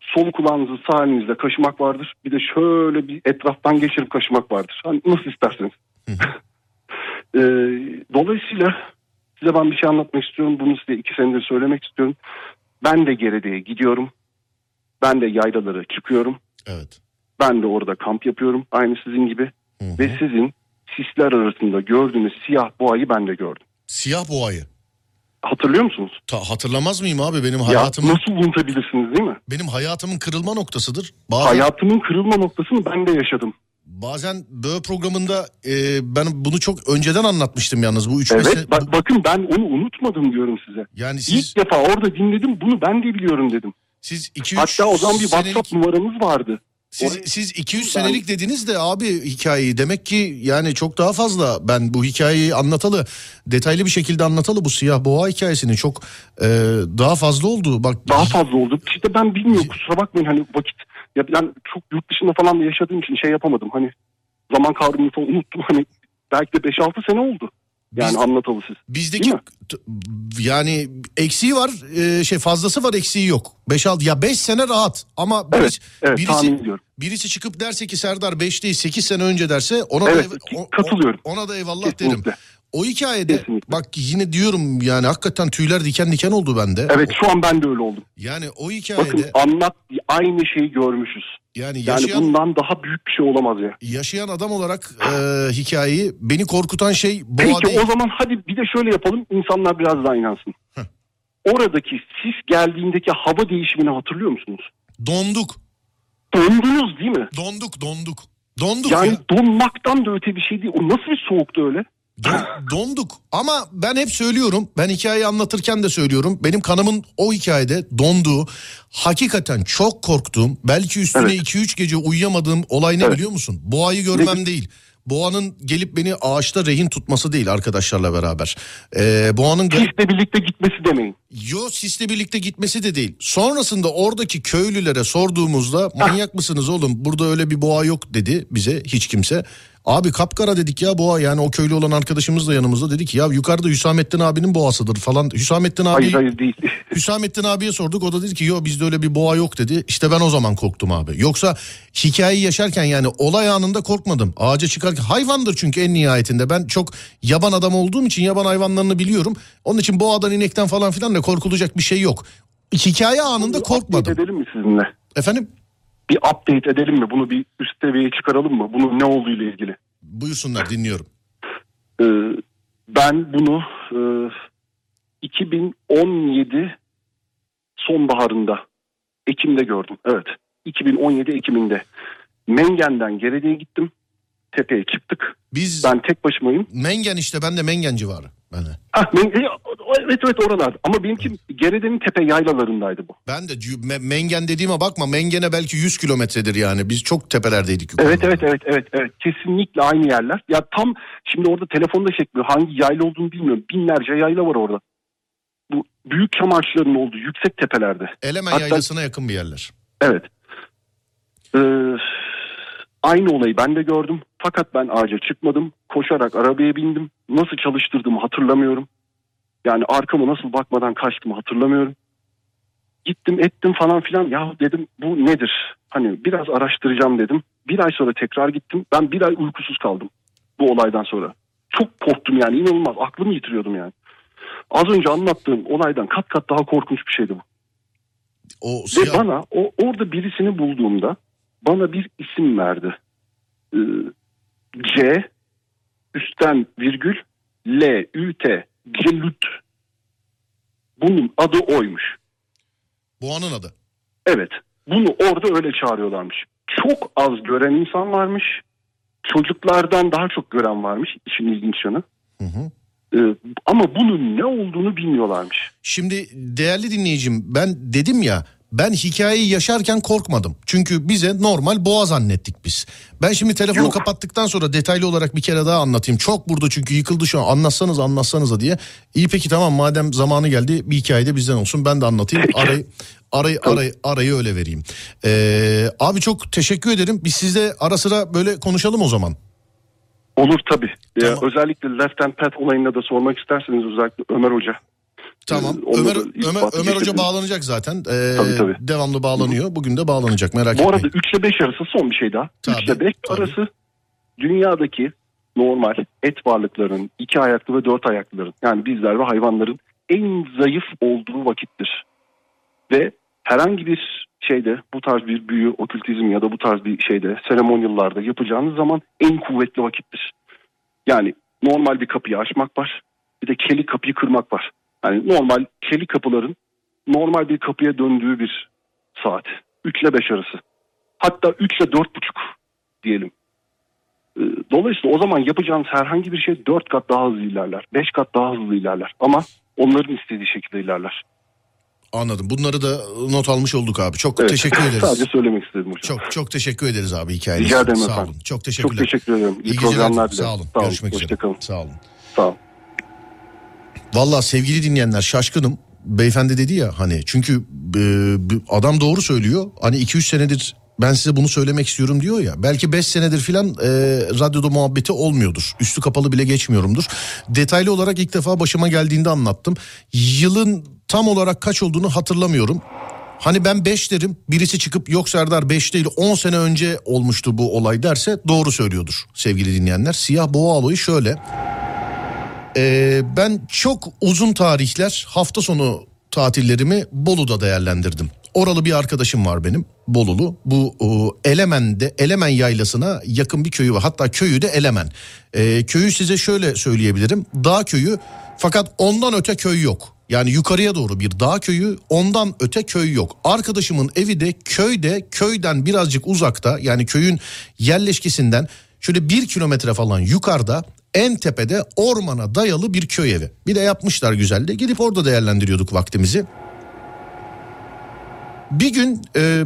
sol kulağınızı sağ elinizle kaşımak vardır. Bir de şöyle bir etraftan geçirip kaşımak vardır. Hani nasıl isterseniz. E, dolayısıyla size ben bir şey anlatmak istiyorum. Bunu size iki senedir söylemek istiyorum. Ben de Gerede'ye gidiyorum. Ben de yaylalara çıkıyorum. Evet. Ben de orada kamp yapıyorum. Aynı sizin gibi. Hı hı. Ve sizin sisler arasında gördüğünüz siyah boğayı ben de gördüm. Siyah boğayı. Hatırlıyor musunuz? Ta, hatırlamaz mıyım abi benim Ya hayatımın nasıl unutabilirsiniz değil mi? benim hayatımın kırılma noktasıdır. Bazen Hayatımın kırılma noktasını ben de yaşadım. bazen böyle programında e, ben bunu çok önceden anlatmıştım yalnız bu üç Evet sene- bak, bakın ben onu unutmadım diyorum size. yani siz İlk defa orada dinledim bunu ben de biliyorum dedim. siz 2 3 Hatta o zaman bir WhatsApp numaramız vardı. Siz, Orayı- siz 2-3 Ben- senelik dediniz de abi hikayeyi. Demek ki yani çok daha fazla ben bu hikayeyi anlatalı, detaylı bir şekilde anlatalı bu siyah boğa hikayesini çok e, daha fazla oldu. Bak Daha fazla oldu. İşte ben bilmiyorum kusura bakmayın hani vakit. Ya ben çok yurt dışında falan yaşadığım için şey yapamadım. Hani zaman kavramını falan unuttum. Hani belki de 5-6 sene oldu. Yani Biz- anlatalı siz. bizdeki yani eksiği var, e, şey fazlası var, eksiği yok. 5-6 ya 5 sene rahat ama Evet, birisi, evet birisi, birisi çıkıp derse ki Serdar 5 değil 8 sene önce derse ona Evet, da o- o- katılıyorum. ona da eyvallah derim. O hikayede Kesinlikle. bak yine diyorum yani hakikaten tüyler diken diken oldu bende. Evet şu an ben de öyle oldum. Yani o Bakın hikayede anlat aynı şeyi görmüşüz. yani Yani yaşayan bundan daha büyük bir şey olamaz ya. yaşayan adam olarak e, hikayeyi beni korkutan şey boğa Peki değil. o zaman hadi bir de şöyle yapalım insanlar biraz daha inansın. Oradaki sis geldiğindeki hava değişimini hatırlıyor musunuz? Donduk. Dondunuz değil mi? Donduk, donduk. Donduk Yani ya. donmaktan da öte bir şey değil. O nasıl bir soğuktu öyle? Don- donduk. Ama ben hep söylüyorum. Ben hikayeyi anlatırken de söylüyorum. Benim kanımın o hikayede donduğu, hakikaten çok korktuğum, belki üstüne Evet. 2-3 gece uyuyamadığım olay ne Evet. biliyor musun? Boğayı görmem değil. Boğanın gelip beni ağaçta rehin tutması değil arkadaşlarla beraber. Ee, boğanın Sisle birlikte gitmesi demeyin. Yo sisle birlikte gitmesi de değil. Sonrasında oradaki köylülere sorduğumuzda manyak mısınız oğlum burada öyle bir boğa yok dedi bize hiç kimse. Abi kapkara dedik ya boğa yani o köylü olan arkadaşımız da yanımızda dedi ki ya yukarıda Hüsamettin abinin boğasıdır falan. Hüsamettin abi Hayır hayır değil. Hüsamettin abiye sorduk o da dedi ki yo bizde öyle bir boğa yok dedi. İşte ben o zaman korktum abi. Yoksa hikayeyi yaşarken yani olay anında korkmadım. Ağaca çıkarken hayvandır çünkü en nihayetinde. Ben çok yaban adam olduğum için yaban hayvanlarını biliyorum. Onun için boğadan inekten falan filan da korkulacak bir şey yok. Hikaye anında korkmadım. edelim mi sizinle? Efendim Bir update edelim mi? Bunu bir üst seviyeye çıkaralım mı? Bunun ne olduğu ile ilgili. buyursunlar dinliyorum. Ee, ben bunu e, 2017 sonbaharında Ekim'de gördüm. Evet. 2017 Ekim'inde. Mengen'den Gerede'ye gittim. Tepeye çıktık. Biz Ben tek başımayım. Mengen işte ben de Mengen civarı. Ben de. Ah, Men- e, evet evet oralarda. Ama benimki Gerede'nin tepe yaylalarındaydı bu. Ben de Me- Mengen dediğime bakma Mengen'e belki 100 kilometredir yani. Biz çok tepelerdeydik. Evet evet evet evet evet kesinlikle aynı yerler. Ya tam şimdi orada telefonda çekmiyor. Hangi yayla olduğunu bilmiyorum. Binlerce yayla var orada. Bu büyük çam ağaçlarının olduğu yüksek tepelerde. Elemen Hatta- yaylasına yakın bir yerler. Evet. Ee, aynı olayı ben de gördüm. Fakat ben ağaca çıkmadım. Koşarak arabaya bindim. Nasıl çalıştırdığımı hatırlamıyorum. Yani arkama nasıl bakmadan kaçtığımı hatırlamıyorum. Gittim ettim falan filan. Ya dedim bu nedir? Hani biraz araştıracağım dedim. Bir ay sonra tekrar gittim. Ben bir ay uykusuz kaldım bu olaydan sonra. Çok korktum yani inanılmaz. Aklımı yitiriyordum yani. Az önce anlattığım olaydan kat kat daha korkunç bir şeydi bu. O Ve siyah bana o orada birisini bulduğumda bana bir isim verdi. Ee, C üstten virgül L Ü T Celut. Bunun adı oymuş. boğanın adı. Evet. Bunu orada öyle çağırıyorlarmış. çok az gören insan varmış. Çocuklardan daha çok gören varmış işin ilginç yanı. Hı hı. Ee, ama bunun ne olduğunu bilmiyorlarmış. Şimdi değerli dinleyicim ben dedim ya ben hikayeyi yaşarken korkmadım. Çünkü bize normal boğa zannettik biz. Ben şimdi telefonu Yok. kapattıktan sonra detaylı olarak bir kere daha anlatayım. Çok burada çünkü yıkıldı şu an anlatsanız anlatsanıza diye. İyi peki tamam madem zamanı geldi bir hikayede bizden olsun ben de anlatayım. Arayı arayı arayı, arayı öyle vereyim. Ee, abi çok teşekkür ederim. Biz sizle ara sıra böyle konuşalım o zaman. Olur tabii. Ee, Tamam. özellikle Left and Pat olayında da sormak isterseniz özellikle Ömer Hoca. Tamam. Ee, Ömer, Ömer, Ömer Hoca bağlanacak zaten. Ee, Tabii, tabii. Devamlı bağlanıyor. Bugün de bağlanacak merak Bu etmeyin. arada 3 ile 5 arası son bir şey daha. Tabii, 3 ile 5 tabii. arası dünyadaki normal et varlıkların, iki ayaklı ve dört ayaklıların yani bizler ve hayvanların en zayıf olduğu vakittir. Ve herhangi bir şeyde bu tarz bir büyü, okültizm ya da bu tarz bir şeyde seremonyallarda yapacağınız zaman en kuvvetli vakittir. Yani normal bir kapıyı açmak var. Bir de keli kapıyı kırmak var. Yani normal keli kapıların normal bir kapıya döndüğü bir saat. 3 ile 5 arası. Hatta 3 ile 4,5 diyelim. Ee, Dolayısıyla o zaman yapacağınız herhangi bir şey 4 kat daha hızlı ilerler. 5 kat daha hızlı ilerler. Ama onların istediği şekilde ilerler. Anladım. Bunları da not almış olduk abi. Çok Evet, teşekkür ederiz. Sadece söylemek istedim hocam. Çok çok teşekkür ederiz abi hikayeniz. Rica ederim Sağ efendim. olun. Çok teşekkürler. Çok teşekkür ederim. İyi, İyi geceler. Sağ olun. Sağ olun. Görüşmek üzere. Sağ olun. Sağ olun. Valla sevgili dinleyenler şaşkınım. Beyefendi dedi ya hani çünkü e, adam doğru söylüyor. Hani 2-3 senedir ben size bunu söylemek istiyorum diyor ya. Belki 5 senedir filan e, radyoda muhabbeti olmuyordur. Üstü kapalı bile geçmiyorumdur. Detaylı olarak ilk defa başıma geldiğinde anlattım. Yılın tam olarak kaç olduğunu hatırlamıyorum. Hani ben 5 derim birisi çıkıp yok Serdar 5 değil 10 sene önce olmuştu bu olay derse doğru söylüyordur sevgili dinleyenler. Siyah boğa olayı şöyle. Ee, ben çok uzun tarihler hafta sonu tatillerimi Bolu'da değerlendirdim. Oralı bir arkadaşım var benim Bolulu. Bu o, Elemen'de Elemen yaylasına yakın bir köyü var. Hatta köyü de Elemen. Ee, köyü size şöyle söyleyebilirim. Dağ köyü fakat ondan öte köy yok. Yani yukarıya doğru bir dağ köyü ondan öte köy yok. Arkadaşımın evi de köyde köyden birazcık uzakta yani köyün yerleşkesinden şöyle bir kilometre falan yukarıda en tepede ormana dayalı bir köy evi. Bir de yapmışlar güzel de gidip orada değerlendiriyorduk vaktimizi. Bir gün e,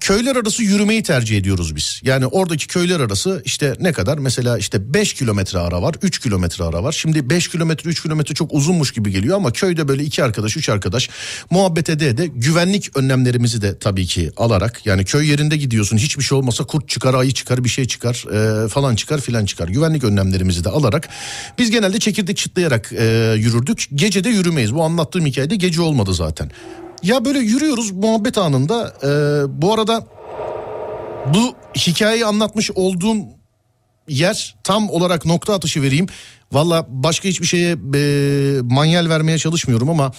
köyler arası yürümeyi tercih ediyoruz biz. Yani oradaki köyler arası işte ne kadar? Mesela işte 5 kilometre ara var, 3 kilometre ara var. Şimdi 5 kilometre, 3 kilometre çok uzunmuş gibi geliyor ama köyde böyle iki arkadaş, üç arkadaş muhabbet ede de güvenlik önlemlerimizi de tabii ki alarak yani köy yerinde gidiyorsun hiçbir şey olmasa kurt çıkar, ayı çıkar, bir şey çıkar e, falan çıkar filan çıkar. Güvenlik önlemlerimizi de alarak biz genelde çekirdek çıtlayarak e, yürürdük. Gece de yürümeyiz. Bu anlattığım hikayede gece olmadı zaten. Ya böyle yürüyoruz muhabbet anında. Ee, bu arada bu hikayeyi anlatmış olduğum yer tam olarak nokta atışı vereyim. Valla başka hiçbir şeye e, manyel vermeye çalışmıyorum ama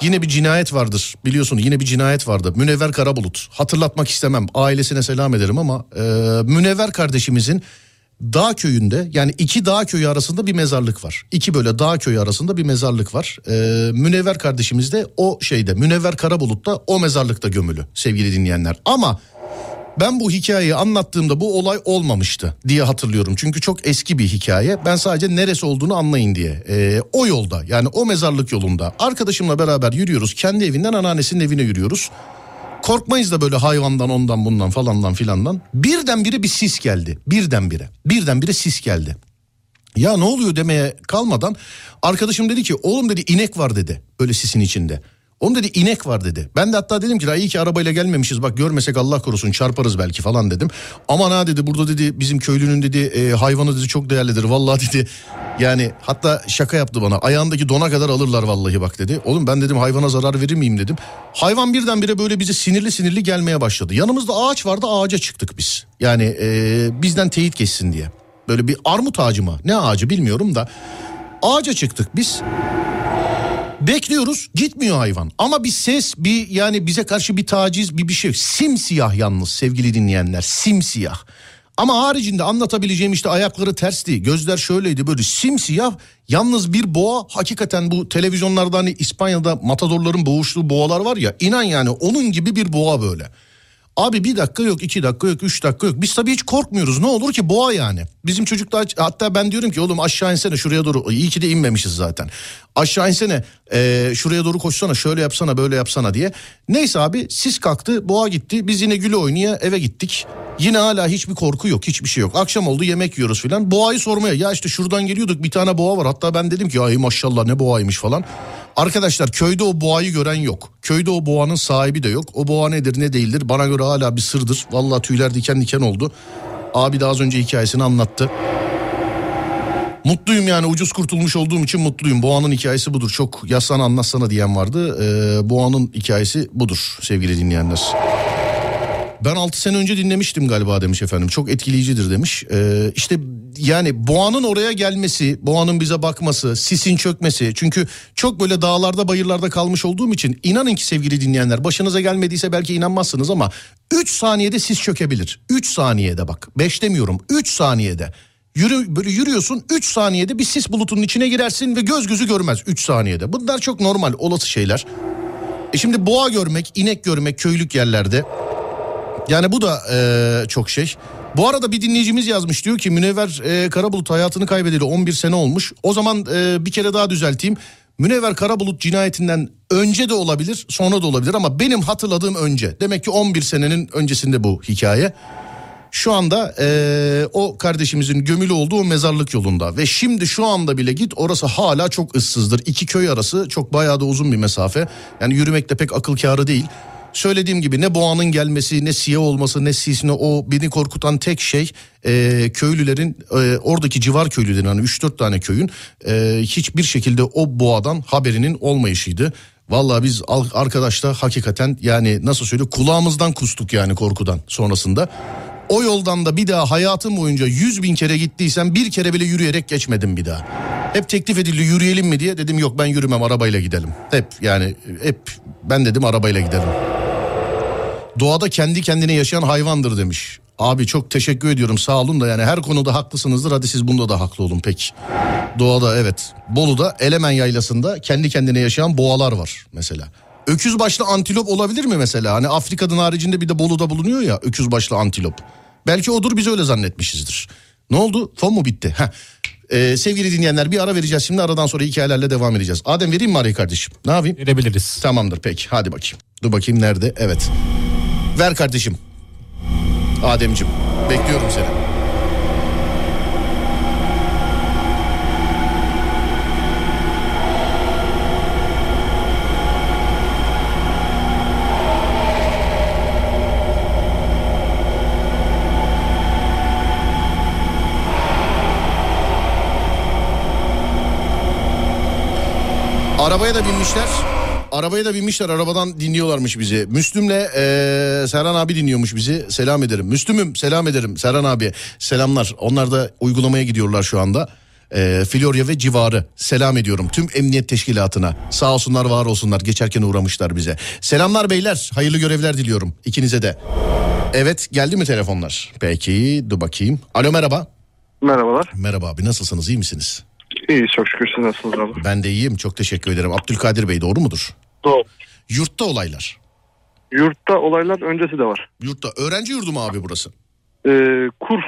yine bir cinayet vardır biliyorsun yine bir cinayet vardı. Münevver Karabulut hatırlatmak istemem ailesine selam ederim ama e, Münevver kardeşimizin dağ köyünde yani iki dağ köyü arasında bir mezarlık var. İki böyle dağ köyü arasında bir mezarlık var. Ee, Münevver kardeşimiz de o şeyde Münevver Karabulut'ta o mezarlıkta gömülü sevgili dinleyenler. Ama ben bu hikayeyi anlattığımda bu olay olmamıştı diye hatırlıyorum. Çünkü çok eski bir hikaye. Ben sadece neresi olduğunu anlayın diye. Ee, o yolda yani o mezarlık yolunda arkadaşımla beraber yürüyoruz. Kendi evinden anneannesinin evine yürüyoruz. Korkmayız da böyle hayvandan ondan bundan falandan filandan. Birdenbire bir sis geldi. Birdenbire. Birdenbire sis geldi. Ya ne oluyor demeye kalmadan arkadaşım dedi ki oğlum dedi inek var dedi böyle sisin içinde. Oğlum dedi inek var dedi. Ben de hatta dedim ki "La iyi ki arabayla gelmemişiz bak görmesek Allah korusun çarparız belki falan dedim. Aman ha dedi burada dedi bizim köylünün dedi e, hayvanı dedi çok değerlidir vallahi dedi. Yani hatta şaka yaptı bana ayağındaki dona kadar alırlar vallahi bak dedi. Oğlum ben dedim hayvana zarar verir miyim dedim. Hayvan birdenbire böyle bize sinirli sinirli gelmeye başladı. Yanımızda ağaç vardı ağaca çıktık biz. Yani e, bizden teyit geçsin diye. Böyle bir armut ağacı mı ne ağacı bilmiyorum da ağaca çıktık biz. Bekliyoruz gitmiyor hayvan ama bir ses bir yani bize karşı bir taciz bir bir şey simsiyah yalnız sevgili dinleyenler simsiyah. Ama haricinde anlatabileceğim işte ayakları tersti gözler şöyleydi böyle simsiyah yalnız bir boğa hakikaten bu televizyonlarda hani İspanya'da matadorların boğuştuğu boğalar var ya inan yani onun gibi bir boğa böyle. Abi bir dakika yok, iki dakika yok, üç dakika yok. Biz tabii hiç korkmuyoruz. Ne olur ki boğa yani. Bizim çocuklar hatta ben diyorum ki oğlum aşağı insene şuraya doğru. İyi ki de inmemişiz zaten. Aşağı insene e, şuraya doğru koşsana şöyle yapsana böyle yapsana diye. Neyse abi sis kalktı boğa gitti. Biz yine güle oynaya eve gittik. Yine hala hiçbir korku yok hiçbir şey yok. Akşam oldu yemek yiyoruz filan. Boğayı sormaya ya işte şuradan geliyorduk bir tane boğa var. Hatta ben dedim ki ay maşallah ne boğaymış falan. Arkadaşlar köyde o boğayı gören yok. Köyde o boğanın sahibi de yok. O boğa nedir ne değildir bana göre hala bir sırdır. Vallahi tüyler diken diken oldu. Abi de az önce hikayesini anlattı. Mutluyum yani ucuz kurtulmuş olduğum için mutluyum. Boğanın hikayesi budur. Çok yazsana anlatsana diyen vardı. Ee, Boğanın hikayesi budur sevgili dinleyenler. Ben 6 sene önce dinlemiştim galiba demiş efendim. Çok etkileyicidir demiş. Ee, işte yani boğanın oraya gelmesi, boğanın bize bakması, sisin çökmesi. Çünkü çok böyle dağlarda bayırlarda kalmış olduğum için inanın ki sevgili dinleyenler başınıza gelmediyse belki inanmazsınız ama 3 saniyede sis çökebilir. 3 saniyede bak 5 demiyorum 3 saniyede. Yürü, böyle yürüyorsun 3 saniyede bir sis bulutunun içine girersin ve göz gözü görmez 3 saniyede. Bunlar çok normal olası şeyler. E şimdi boğa görmek, inek görmek köylük yerlerde yani bu da e, çok şey. Bu arada bir dinleyicimiz yazmış diyor ki Münevver e, Karabulut hayatını kaybedeli 11 sene olmuş. O zaman e, bir kere daha düzelteyim. Münevver Karabulut cinayetinden önce de olabilir sonra da olabilir ama benim hatırladığım önce. Demek ki 11 senenin öncesinde bu hikaye. Şu anda e, o kardeşimizin gömülü olduğu mezarlık yolunda ve şimdi şu anda bile git orası hala çok ıssızdır. İki köy arası çok bayağı da uzun bir mesafe. Yani yürümek de pek akıl kârı değil. Söylediğim gibi ne boğanın gelmesi ne siyah olması ne sisine o beni korkutan tek şey e, köylülerin e, oradaki civar köylülerin hani 3-4 tane köyün e, hiçbir şekilde o boğadan haberinin olmayışıydı. Vallahi biz arkadaşla hakikaten yani nasıl söyleyeyim kulağımızdan kustuk yani korkudan sonrasında. O yoldan da bir daha hayatım boyunca 100 bin kere gittiysem bir kere bile yürüyerek geçmedim bir daha. Hep teklif edildi yürüyelim mi diye dedim yok ben yürümem arabayla gidelim. Hep yani hep ben dedim arabayla gidelim. Doğada kendi kendine yaşayan hayvandır demiş. Abi çok teşekkür ediyorum sağ olun da yani her konuda haklısınızdır hadi siz bunda da haklı olun peki. Doğada evet. Bolu'da Elemen Yaylası'nda kendi kendine yaşayan boğalar var mesela. Öküz başlı antilop olabilir mi mesela? Hani Afrika'nın haricinde bir de Bolu'da bulunuyor ya öküz başlı antilop. Belki odur biz öyle zannetmişizdir. Ne oldu? Fon mu bitti? Heh. Ee, sevgili dinleyenler bir ara vereceğiz şimdi aradan sonra hikayelerle devam edeceğiz. Adem vereyim mi arayı kardeşim? Ne yapayım? Verebiliriz. Tamamdır peki hadi bakayım. Dur bakayım nerede? Evet. Ver kardeşim. Ademcim bekliyorum seni. Arabaya da binmişler. Arabaya da binmişler arabadan dinliyorlarmış bizi. Müslüm'le eee Serhan abi dinliyormuş bizi. Selam ederim. Müslüm'üm selam ederim Serhan abi. Selamlar. Onlar da uygulamaya gidiyorlar şu anda. Eee Florya ve civarı. Selam ediyorum tüm emniyet teşkilatına. Sağ olsunlar var olsunlar. Geçerken uğramışlar bize. Selamlar beyler. Hayırlı görevler diliyorum ikinize de. Evet geldi mi telefonlar? Peki dur bakayım. Alo merhaba. Merhabalar. Merhaba abi nasılsınız iyi misiniz? İyi çok şükür siz nasılsınız abi? Ben de iyiyim çok teşekkür ederim. Abdülkadir Bey doğru mudur? Doğru. Yurtta olaylar. Yurtta olaylar öncesi de var. Yurtta öğrenci yurdu mu abi burası? Ee, kurs,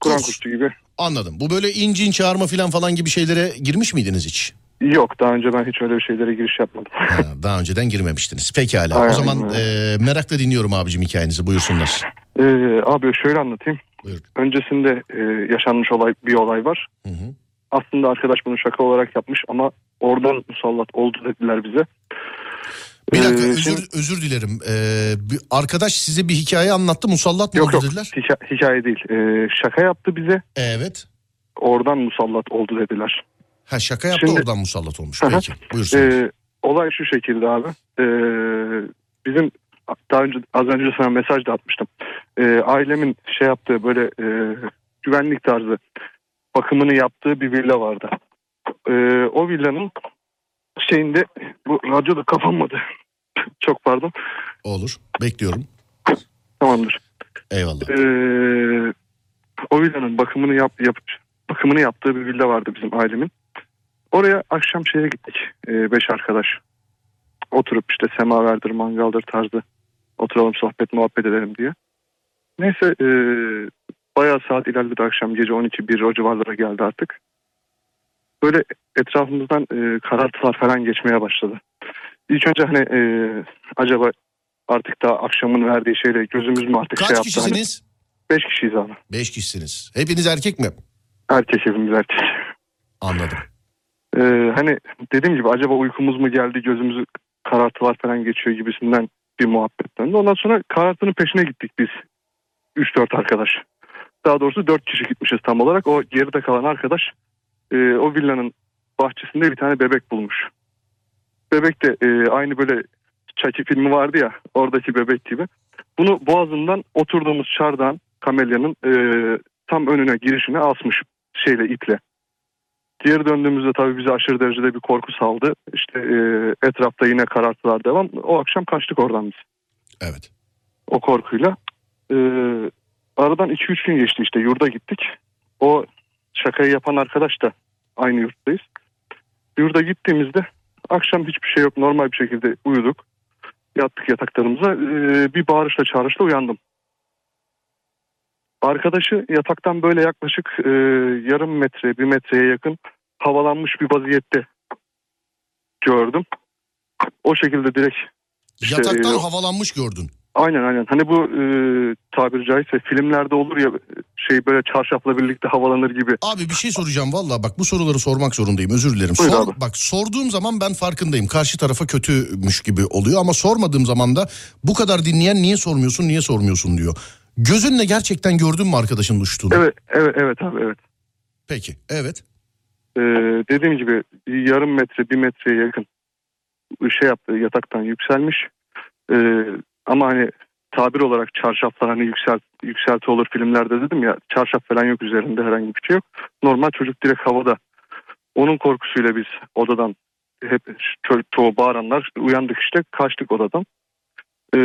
Kur'an Kurs. kursu gibi. Anladım. Bu böyle incin çağırma falan falan gibi şeylere girmiş miydiniz hiç? Yok daha önce ben hiç öyle bir şeylere giriş yapmadım. Ha, daha önceden girmemiştiniz. Pekala. O Aynen, zaman aynen. e, merakla dinliyorum abicim hikayenizi. Buyursunlar. Ee, abi şöyle anlatayım. Buyur. Öncesinde e, yaşanmış olay bir olay var. Hı hı. Aslında arkadaş bunu şaka olarak yapmış ama oradan musallat oldu dediler bize. Bir dakika Ee, özür şimdi- özür dilerim. Ee, bir arkadaş size bir hikaye anlattı. Musallat mı Yok oldu yok dediler? hika- hikaye değil. Ee, şaka yaptı bize Evet. oradan musallat oldu dediler. Ha şaka yaptı Şimdi- oradan musallat olmuş. Peki. Buyursunlar. Ee, olay şu şekilde abi. Ee, bizim daha önce az önce sana mesaj da atmıştım. Ee, ailemin şey yaptığı böyle e, güvenlik tarzı bakımını yaptığı bir villa vardı. Ee, o villanın şeyinde bu radyo da kapanmadı. Çok pardon. Olur. Bekliyorum. Tamamdır. Eyvallah. Ee, o villanın bakımını yap, yap bakımını yaptığı bir villa vardı bizim ailemin. Oraya akşam şeye gittik. ee, beş arkadaş. Oturup işte semaverdir, mangaldır tarzı Oturalım sohbet muhabbet edelim diye. Neyse e, bayağı saat ilerledi akşam gece 12-1 o civarlara geldi artık. Böyle etrafımızdan e, karartılar falan geçmeye başladı. İlk önce hani e, acaba artık da akşamın verdiği şeyle gözümüz mü artık Kaç şey yaptı. Hani, kişisiniz? beş kişiyiz abi. Beş kişisiniz. Hepiniz erkek mi? Erkek hepimiz erkek. Anladım. Ee, hani dediğim gibi acaba uykumuz mu geldi gözümüzü karartılar falan geçiyor gibisinden bir muhabbet döndü. Ondan sonra karartının peşine gittik biz. 3-4 arkadaş. Daha doğrusu 4 kişi gitmişiz tam olarak. O geride kalan arkadaş e, o villanın bahçesinde bir tane bebek bulmuş. Bebek de e, aynı böyle Chucky filmi vardı ya oradaki bebek gibi. Bunu boğazından oturduğumuz çardağın kamelyanın e, tam önüne girişine asmış şeyle iple. Geri döndüğümüzde tabii bize aşırı derecede bir korku saldı. İşte e, etrafta yine karartılar devam. O akşam kaçtık oradan biz Evet. o korkuyla. E, aradan 2-3 gün geçti işte yurda gittik. O şakayı yapan arkadaş da aynı yurttayız. Yurda gittiğimizde akşam hiçbir şey yok normal bir şekilde uyuduk. Yattık yataklarımıza E, bir bağırışla çağrışla uyandım. Arkadaşı yataktan böyle yaklaşık e, yarım metre bir metreye yakın havalanmış bir vaziyette gördüm. O şekilde direkt İşte, Yataktan e, havalanmış gördün. Aynen aynen. Hani bu e, tabiri caizse filmlerde olur ya şey böyle çarşafla birlikte havalanır gibi. Abi bir şey soracağım valla bak bu soruları sormak zorundayım özür dilerim. Buyur Sor, abi. bak sorduğum zaman ben farkındayım. Karşı tarafa kötümüş gibi oluyor ama sormadığım zaman da bu kadar dinleyen niye sormuyorsun niye sormuyorsun diyor. Gözünle gerçekten gördün mü arkadaşın uçtuğunu? Evet evet evet abi evet. Peki evet. E, dediğim gibi yarım metre bir metreye yakın şey yaptı yataktan yükselmiş. E, ama hani tabir olarak çarşaflar hani yükselt, yükselti olur filmlerde dedim ya çarşaf falan yok üzerinde herhangi bir şey yok. Normal çocuk direkt havada. Onun korkusuyla biz odadan hep ço- çoğu bağıranlar uyandık işte kaçtık odadan. Ee,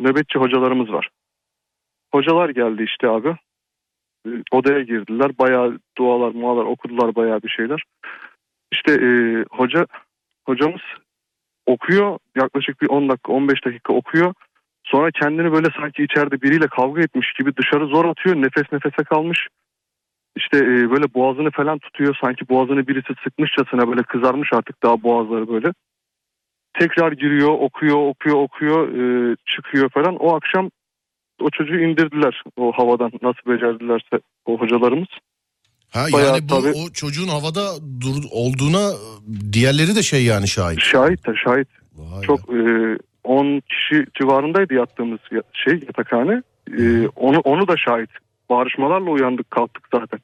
nöbetçi hocalarımız var. Hocalar geldi işte abi. Ee, odaya girdiler. Bayağı dualar mualar okudular bayağı bir şeyler. İşte e, hoca hocamız okuyor. Yaklaşık bir 10 dakika 15 dakika okuyor. Sonra kendini böyle sanki içeride biriyle kavga etmiş gibi dışarı zor atıyor. Nefes nefese kalmış. İşte e, böyle boğazını falan tutuyor. Sanki boğazını birisi sıkmışçasına böyle kızarmış artık daha boğazları böyle. Tekrar giriyor, okuyor, okuyor, okuyor, e, çıkıyor falan. O akşam o çocuğu indirdiler o havadan. Nasıl becerdilerse o hocalarımız. Ha Bayağı yani bu tabii. o çocuğun havada dur, olduğuna diğerleri de şey yani şahit. Şahit de şahit. Vay. Çok e, 10 kişi civarındaydı yattığımız ya- şey yatakhane. E, onu onu da şahit. Bağırışmalarla uyandık kalktık zaten.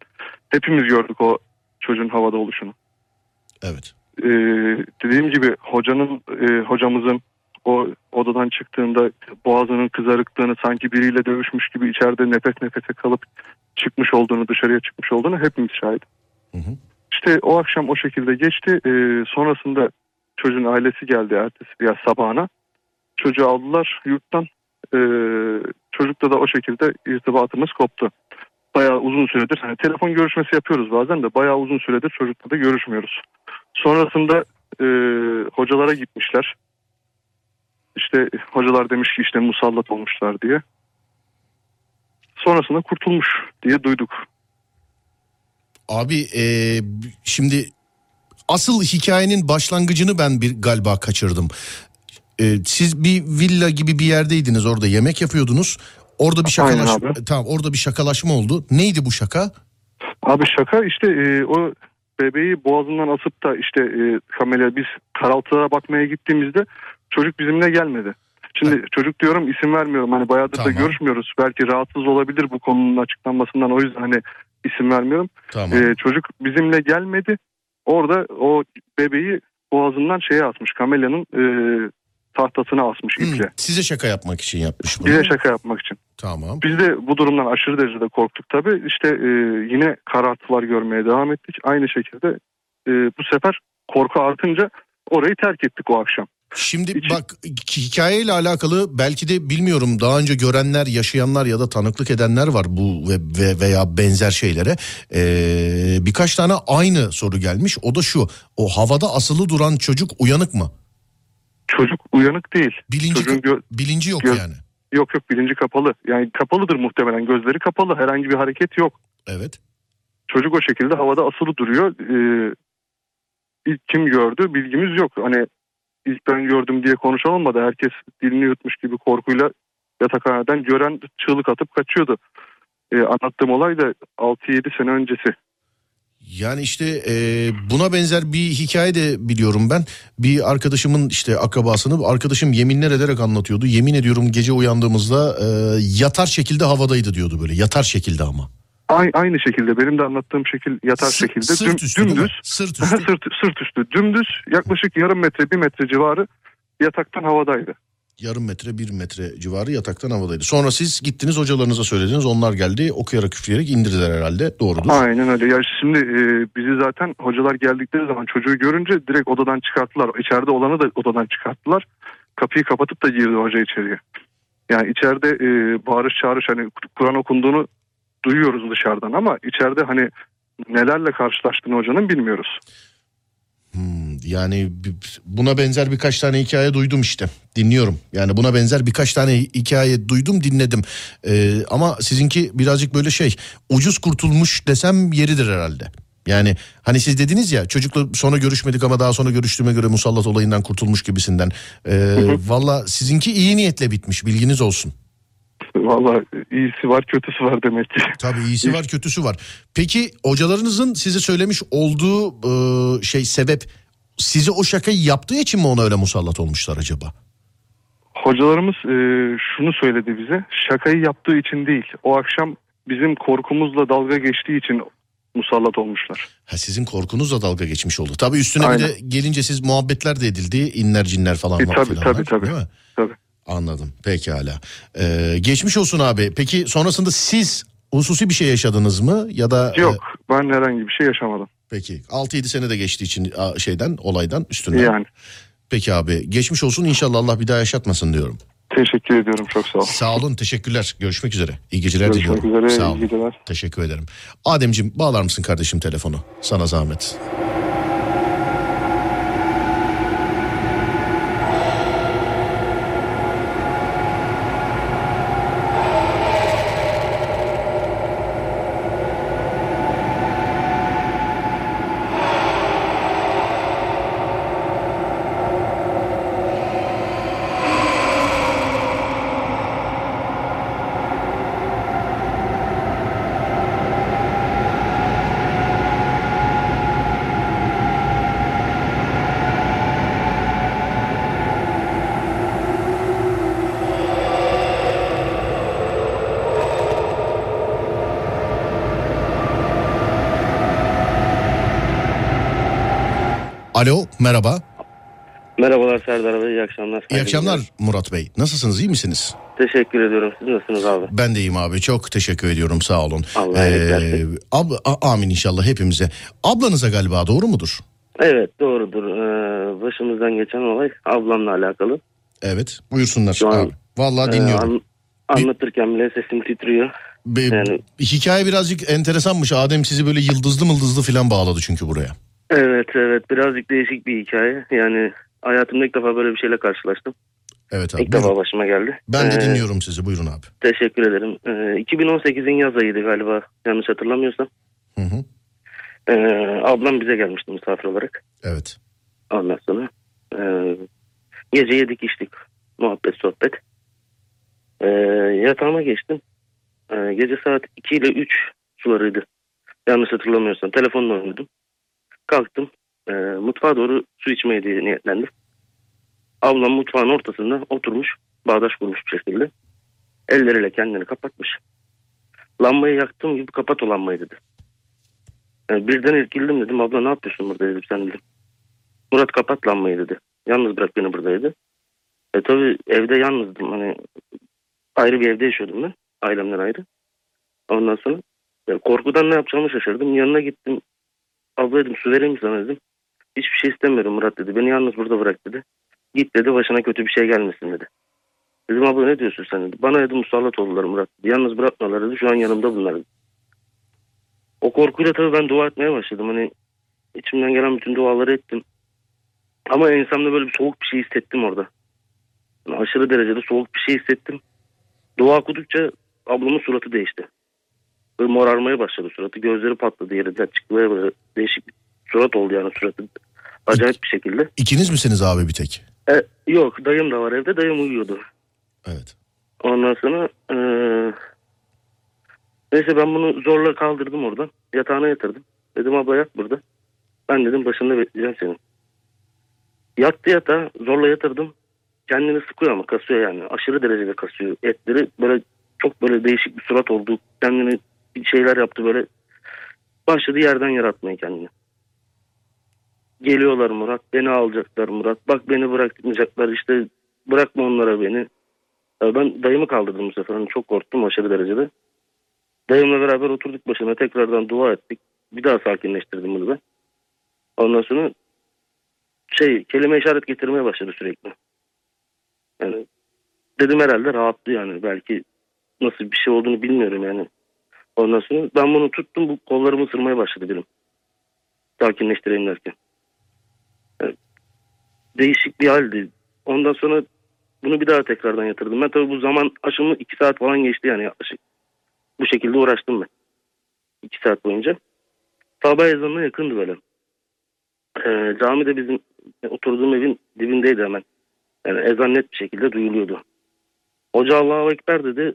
Hepimiz gördük o çocuğun havada oluşunu. Evet. E, dediğim gibi hocanın e, hocamızın o odadan çıktığında boğazının kızarıklığını sanki biriyle dövüşmüş gibi içeride nefes nefese kalıp çıkmış olduğunu dışarıya çıkmış olduğunu hepimiz şahit. Hı hı. İşte o akşam o şekilde geçti. E, sonrasında çocuğun ailesi geldi ertesi ya sabahına. Çocuğu aldılar yurttan. E, çocukla da o şekilde irtibatımız koptu. Bayağı uzun süredir hani telefon görüşmesi yapıyoruz bazen de bayağı uzun süredir çocukla da görüşmüyoruz. Sonrasında e, hocalara gitmişler. İşte hocalar demiş ki işte musallat olmuşlar diye. Sonrasında kurtulmuş diye duyduk. Abi e, şimdi asıl hikayenin başlangıcını ben bir galiba kaçırdım. E, siz bir villa gibi bir yerdeydiniz orada yemek yapıyordunuz. Orada bir şakalaşma tamam orada bir şakalaşma oldu. Neydi bu şaka? Abi şaka işte e, o bebeği boğazından asıp da işte e, kameraya biz karaltılara bakmaya gittiğimizde çocuk bizimle gelmedi. Şimdi çocuk diyorum isim vermiyorum hani bayağıdır Tamam. da görüşmüyoruz. Belki rahatsız olabilir bu konunun açıklanmasından o yüzden hani isim vermiyorum. Tamam. E, çocuk bizimle gelmedi. Orada o bebeği boğazından şeye asmış kamelyanın e, tahtasına asmış Hmm, iple. size şaka yapmak için yapmış bunu. Bize şaka yapmak için. Tamam. Biz de bu durumdan aşırı derecede korktuk tabii. İşte e, yine karartılar görmeye devam ettik. Aynı şekilde e, bu sefer korku artınca orayı terk ettik o akşam. Şimdi Hiç- bak hikayeyle alakalı belki de bilmiyorum daha önce görenler, yaşayanlar ya da tanıklık edenler var bu ve, ve veya benzer şeylere. Ee, birkaç tane aynı soru gelmiş. O da şu. O havada asılı duran çocuk uyanık mı? çocuk uyanık değil. Bilinci, gö- bilinci yok gö- yani. yok yok bilinci kapalı. Yani kapalıdır muhtemelen gözleri kapalı. Herhangi bir hareket yok. Evet. Çocuk o şekilde havada asılı duruyor. Ee, kim gördü bilgimiz yok. Hani ilk ben gördüm diye konuşan olmadı. Herkes dilini yutmuş gibi korkuyla yatakhaneden gören çığlık atıp kaçıyordu. Ee, anlattığım olay da 6-7 sene öncesi. Yani işte e, buna benzer bir hikaye de biliyorum ben. Bir arkadaşımın işte akrabasını arkadaşım yeminler ederek anlatıyordu. Yemin ediyorum gece uyandığımızda e, yatar şekilde havadaydı diyordu böyle. Yatar şekilde ama. Aynı, şekilde benim de anlattığım şekil yatar Sı- şekilde Sırt düm- üstü dümdüz Sırt sırt, üstü. sırt üstü dümdüz yaklaşık yarım metre bir metre civarı yataktan havadaydı. yarım metre bir metre civarı yataktan havadaydı. Sonra siz gittiniz hocalarınıza söylediniz. Onlar geldi okuyarak üfleyerek indirdiler herhalde. Doğrudur. Aynen öyle. Ya şimdi e, bizi zaten hocalar geldikleri zaman çocuğu görünce direkt odadan çıkarttılar. İçeride olanı da odadan çıkarttılar. Kapıyı kapatıp da girdi hoca içeriye. Yani içeride e, bağırış çağırış hani Kur'an okunduğunu duyuyoruz dışarıdan ama içeride hani nelerle karşılaştığını hocanın bilmiyoruz. Hmm, yani buna benzer birkaç tane hikaye duydum işte. Dinliyorum. Yani buna benzer birkaç tane hikaye duydum dinledim. Ee, ama sizinki birazcık böyle şey ucuz kurtulmuş desem yeridir herhalde. Yani hani siz dediniz ya çocukla sonra görüşmedik ama daha sonra görüştüğüme göre musallat olayından kurtulmuş gibisinden. Ee, Valla sizinki iyi niyetle bitmiş bilginiz olsun. Vallahi iyisi var kötüsü var demek ki. Tabii iyisi var kötüsü var. Peki hocalarınızın size söylemiş olduğu e, şey sebep size o şakayı yaptığı için mi ona öyle musallat olmuşlar acaba? Hocalarımız e, şunu söyledi bize. Şakayı yaptığı için değil. O akşam bizim korkumuzla dalga geçtiği için musallat olmuşlar. Ha sizin korkunuzla dalga geçmiş oldu. Tabii üstüne bir Aynen. de gelince siz muhabbetler de edildi. İnler cinler falan E, var. tabii, filan tabii, tabii. Tabii. Anladım. Pekala. Ee, geçmiş olsun abi. Peki sonrasında siz hususi bir şey yaşadınız mı? Ya da e, Yok ben herhangi bir şey yaşamadım. peki 6-7 sene de geçtiği için şeyden olaydan üstünden. Yani Peki abi geçmiş olsun inşallah Allah bir daha yaşatmasın diyorum. teşekkür ediyorum çok sağ ol. Sağ olun teşekkürler. Görüşmek üzere. İyi geceler Görüşmek diliyorum. üzere. Sağ iyi olun. geceler. Teşekkür ederim. Ademciğim bağlar mısın kardeşim telefonu? Sana zahmet. Alo merhaba. Merhabalar Serdar Bey, iyi akşamlar. İyi akşamlar Murat Bey. Nasılsınız iyi misiniz? Teşekkür ediyorum. Siz nasılsınız abi? Ben de iyiyim abi. Çok teşekkür ediyorum. Sağ olun. Allah versin. ab- a- amin inşallah hepimize. Ablanıza galiba doğru mudur? Evet doğrudur. Ee, başımızdan geçen olay ablamla alakalı. Evet. Buyursunlar Şu an- abi. Vallahi Ee, dinliyorum. an- anlatırken bile sesim titriyor. Be- yani- Hikaye birazcık enteresanmış. Adem sizi böyle yıldızlı mıldızlı falan bağladı çünkü buraya. Evet evet birazcık değişik bir hikaye. Yani hayatımda ilk defa böyle bir şeyle karşılaştım. Evet abi. İlk buyurun. defa başıma geldi. Ben de Ee, dinliyorum sizi. Buyurun abi. Teşekkür ederim. Ee, 2018'in yaz ayıydı galiba yanlış hatırlamıyorsam. Hı hı. Ee, ablam bize gelmişti misafir olarak. Evet. Ondan sonra e, gece yedik içtik. Muhabbet sohbet. E, yatağıma geçtim. E, gece saat 2 ile 3 sularıydı. Yanlış hatırlamıyorsam. Telefonla oynadım. Mutfağa doğru su içmeye diye niyetlendim. Ablam mutfağın ortasında oturmuş. Bağdaş kurmuş bir şekilde. Elleriyle kendini kapatmış. Lambayı yaktığım gibi kapat o lambayı dedi. E, birden irkildim dedim. Abla ne yapıyorsun burada dedim sen dedim. Murat kapat lambayı dedi. Yalnız bırak beni burada dedi. E tabi evde yalnızdım. Hani ayrı bir evde yaşıyordum ben. Ailemden ayrı. Ondan sonra korkudan ne yapacağımı şaşırdım. Yanına gittim. Abla dedim su vereyim sana dedim. Hiçbir şey istemiyorum Murat dedi. Beni yalnız burada bırak dedi. Git dedi başına kötü bir şey gelmesin dedi. Dedim abla ne diyorsun sen dedi. Bana dedi musallat oldular Murat dedi. Yalnız bırakmalar dedi. Şu an yanımda bunlar dedi. O korkuyla tabii ben dua etmeye başladım. Hani içimden gelen bütün duaları ettim. Ama ensemde böyle bir soğuk bir şey hissettim orada. Yani aşırı derecede soğuk bir şey hissettim. Dua okudukça ablamın suratı değişti. Böyle morarmaya başladı suratı. Gözleri patladı yerinden çıktı. Böyle, böyle değişik bir surat oldu yani suratı. Acayip bir şekilde. İkiniz misiniz abi bir tek? E, yok dayım da var evde. Dayım uyuyordu. Evet. Ondan sonra eee, neyse ben bunu zorla kaldırdım oradan. Yatağına yatırdım. Dedim abla yat burada. Ben dedim başında bekleyeceğim seni. Yattı yatağa zorla yatırdım. Kendini sıkıyor ama kasıyor yani. Aşırı derecede kasıyor. Etleri böyle çok böyle değişik bir surat oldu. Kendini bir şeyler yaptı böyle. Başladı yerden yaratmaya kendini. Geliyorlar Murat. Beni alacaklar Murat. Bak beni bırakmayacaklar işte. Bırakma onlara beni. Ben dayımı kaldırdım bu sefer. Hani çok korktum aşırı derecede. Dayımla beraber oturduk başına tekrardan dua ettik. Bir daha sakinleştirdim bunu ben. Ondan sonra şey kelime işaret getirmeye başladı sürekli. Yani dedim herhalde rahattı yani. Belki nasıl bir şey olduğunu bilmiyorum yani. Ondan sonra ben bunu tuttum bu kollarımı ısırmaya başladı benim. Sakinleştireyim derken. Değişik bir haldi. Ondan sonra bunu bir daha tekrardan yatırdım. Ben tabii bu zaman aşımı iki saat falan geçti yani yaklaşık. Bu şekilde uğraştım ben. İki saat boyunca. Sabah ezanına yakındı böyle. Ee, cami de bizim oturduğum evin dibindeydi hemen. Yani ezan net bir şekilde duyuluyordu. Hoca Allahu Ekber dedi.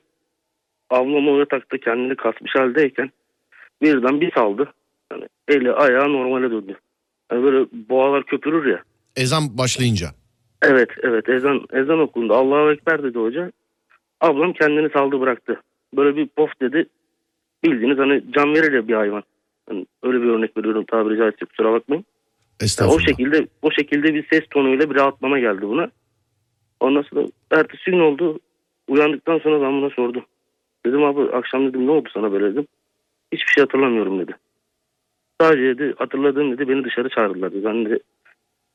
Ablam o yatakta kendini kasmış haldeyken birden bir saldı. Yani eli ayağı normale döndü. Yani böyle boğalar köpürür ya. Ezan başlayınca. Evet evet ezan ezan okundu. Allahu Ekber dedi hoca. Ablam kendini saldı bıraktı. Böyle bir pof dedi. Bildiğiniz hani can verir ya bir hayvan. Hani öyle bir örnek veriyorum tabiri caizse kusura bakmayın. Yani Estağfurullah. o şekilde o şekilde bir ses tonuyla bir rahatlama geldi buna. Ondan sonra ertesi gün oldu. Uyandıktan sonra ben buna sordum. Dedim abi akşam dedim ne oldu sana böyle dedim. Hiçbir şey hatırlamıyorum dedi. Sadece dedi hatırladığım dedi beni dışarı çağırdılar dedi. Hani dedi,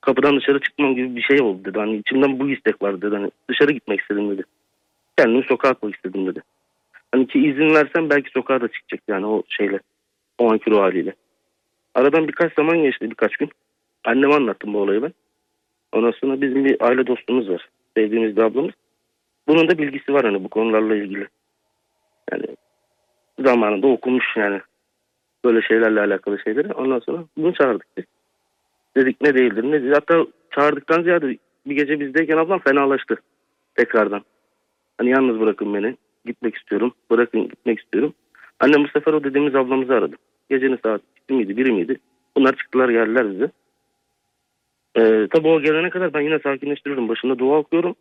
kapıdan dışarı çıkmam gibi bir şey oldu dedi. Hani içimden bu istek vardı dedi. Hani dışarı gitmek istedim dedi. Kendimi sokağa atmak istedim dedi. Hani ki izin versem belki sokağa da çıkacak yani o şeyle. O anki ruh haliyle. Aradan birkaç zaman geçti birkaç gün. Anneme anlattım bu olayı ben. Ondan sonra bizim bir aile dostumuz var. Sevdiğimiz bir ablamız. Bunun da bilgisi var hani bu konularla ilgili. Yani zamanında okumuş yani. Böyle şeylerle alakalı şeyleri. Ondan sonra bunu çağırdık biz. Dedik ne değildir ne değil. Hatta çağırdıktan ziyade bir gece bizdeyken ablam fenalaştı. Tekrardan. Hani yalnız bırakın beni. Gitmek istiyorum. Bırakın gitmek istiyorum. Annem bu sefer o dediğimiz ablamızı aradı. Gecenin saat 2 miydi 1 miydi? Bunlar çıktılar geldiler bize. Ee, tabii o gelene kadar ben yine sakinleştiriyorum. Başında dua okuyorum.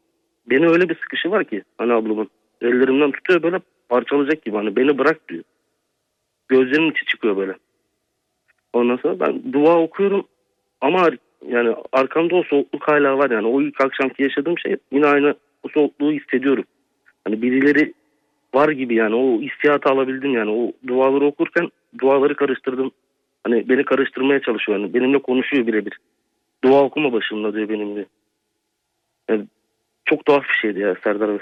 Beni öyle bir sıkışı var ki hani ablamın. Ellerimden tutuyor böyle parçalayacak gibi. Hani beni bırak diyor. Gözlerimin içi çıkıyor böyle. Ondan sonra ben dua okuyorum. Ama yani arkamda o soğukluk hala var. Yani o ilk akşamki yaşadığım şey yine aynı o soğukluğu hissediyorum. Hani birileri var gibi yani o hissiyatı alabildim yani. O duaları okurken duaları karıştırdım. Hani beni karıştırmaya çalışıyor. Yani benimle konuşuyor birebir. Dua okuma başımda diyor benimle. Yani çok tuhaf bir şeydi ya Serdar Bey.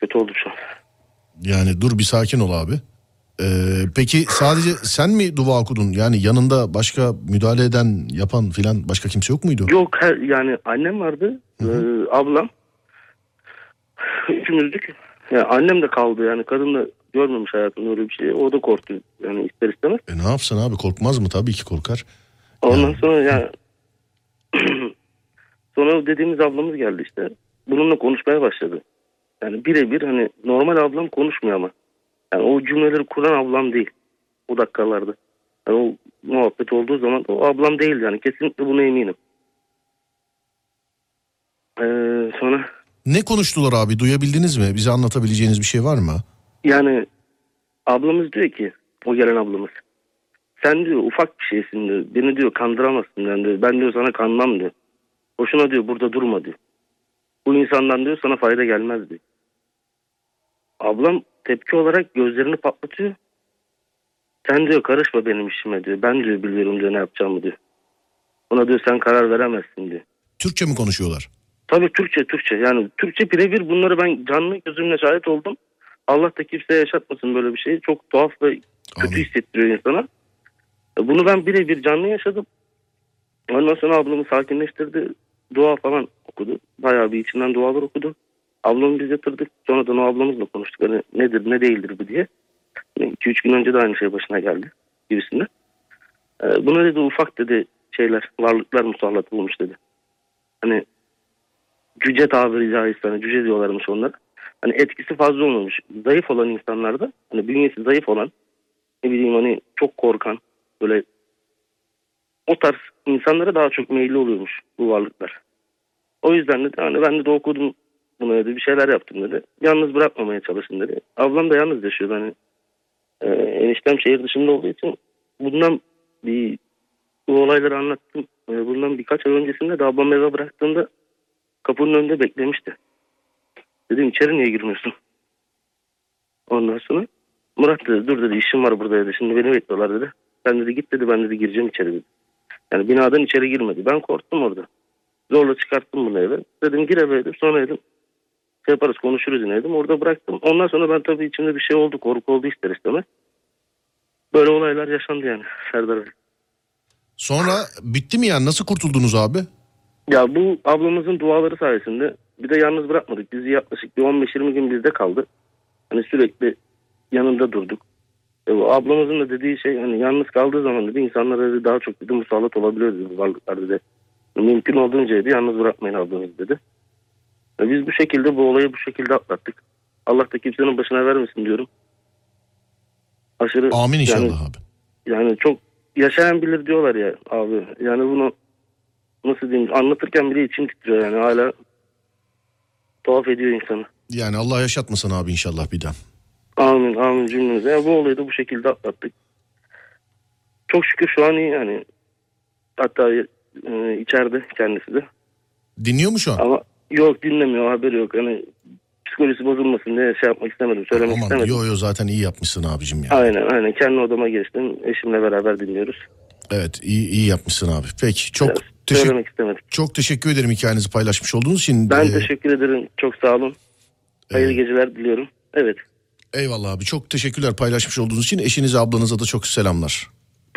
Kötü oldu şu an. Yani dur bir sakin ol abi. Ee, peki sadece sen mi dua okudun? Yani yanında başka müdahale eden, yapan filan başka kimse yok muydu? Yok her, yani annem vardı, e, ablam. Üçümüzdük. Yani annem de kaldı yani kadın da görmemiş hayatında öyle bir şey. O da korktu yani ister istemez. E ne yapsın abi korkmaz mı? Tabii ki korkar. Ondan sonra yani sonra dediğimiz ablamız geldi işte. Bununla konuşmaya başladı. Yani birebir hani normal ablam konuşmuyor ama. Yani o cümleleri kuran ablam değil. O dakikalarda. Yani o muhabbet olduğu zaman o ablam değil yani. Kesinlikle buna eminim. Ee, sonra Ne konuştular abi? Duyabildiniz mi? Bize anlatabileceğiniz bir şey var mı? yani ablamız diyor ki o gelen ablamız. Sen diyor ufak bir şeysin diyor. Beni diyor kandıramazsın yani diyor. Ben diyor sana kanmam diyor. Boşuna diyor burada durma diyor. Bu insandan diyor sana fayda gelmez diyor. Ablam tepki olarak gözlerini patlatıyor. Sen diyor karışma benim işime diyor. Ben diyor biliyorum diyor ne yapacağımı diyor. Ona diyor sen karar veremezsin diyor. Türkçe mi konuşuyorlar? Tabii Türkçe Türkçe yani Türkçe birebir bunları ben canlı gözümle şahit oldum. Allah da kimseye yaşatmasın böyle bir şeyi. Çok tuhaf ve kötü Amin. hissettiriyor insana. Bunu ben birebir canlı yaşadım. Ondan sonra ablamı sakinleştirdi. Dua falan okudu. Bayağı bir içinden dualar okudu. Ablamı biz yatırdık. Sonradan o ablamızla konuştuk. Hani nedir ne değildir bu diye. 2-3 gün önce de aynı şey başına geldi gibisinde. Ee, buna dedi ufak dedi şeyler varlıklar musallat bulmuş dedi. Hani cüce tabiri caizse hani cüce diyorlarmış onlara. Hani etkisi fazla olmamış. Zayıf olan insanlarda hani bünyesi zayıf olan ne bileyim hani çok korkan böyle o tarz insanlara daha çok meyilli oluyormuş bu varlıklar. O yüzden dedi hani ben de okudum bunu dedi bir şeyler yaptım dedi. Yalnız bırakmamaya çalışın dedi. Ablam da yalnız yaşıyordu hani e, eniştem şehir dışında olduğu için bundan bir bu olayları anlattım. E, bundan birkaç ay öncesinde de ablam eve bıraktığında kapının önünde beklemişti. Dedim içeri niye girmiyorsun? Ondan sonra Murat dedi dur dedi işim var burada dedi. Şimdi beni bekliyorlar dedi. Ben dedi git dedi ben dedi gireceğim içeri dedi. Yani binadan içeri girmedi. Ben korktum orada. Zorla çıkarttım bunu eve. Dedim gir eve dedim. Sonra dedim şey yaparız konuşuruz yine dedim. Orada bıraktım. Ondan sonra ben tabii içimde bir şey oldu. Korku oldu ister istemez. Böyle olaylar yaşandı yani Serdar Bey. Sonra bitti mi yani nasıl kurtuldunuz abi? Ya bu ablamızın duaları sayesinde bir de yalnız bırakmadık. Bizi yaklaşık bir 15-20 gün bizde kaldı. Hani sürekli yanında durduk. E ablamızın da dediği şey hani yalnız kaldığı zaman dedi insanlara dedi, daha çok dedi musallat olabiliyor dedi bu varlıklar dedi. Mümkün olduğunca dedi yalnız bırakmayın ablamızı dedi. E biz bu şekilde bu olayı bu şekilde atlattık. Allah da kimsenin başına vermesin diyorum. Aşırı Amin inşallah yani, abi. yani çok yaşayan bilir diyorlar ya abi. Yani bunu nasıl diyeyim anlatırken bile içim titriyor yani hala tuhaf ediyor insanı. Yani Allah yaşatmasın abi inşallah bir daha. Amin amin cümlemize. Yani bu olayı da bu şekilde atlattık. Çok şükür şu an iyi yani. Hatta e, içeride kendisi de. Dinliyor mu şu an? Ama yok dinlemiyor haberi yok. Hani psikolojisi bozulmasın diye şey yapmak istemedim. Söylemek Aman istemedim. yo yo zaten iyi yapmışsın abicim ya. Aynen aynen. Kendi odama geçtim. Eşimle beraber dinliyoruz. Evet iyi, iyi yapmışsın abi. Peki çok Evet, teşekkür Söylemek istemedim. çok teşekkür ederim hikayenizi paylaşmış olduğunuz için. Ben Ee, teşekkür ederim. Çok sağ olun. Hayırlı e, geceler diliyorum. Evet. Eyvallah abi çok teşekkürler paylaşmış olduğunuz için. Eşinize ablanıza da çok selamlar.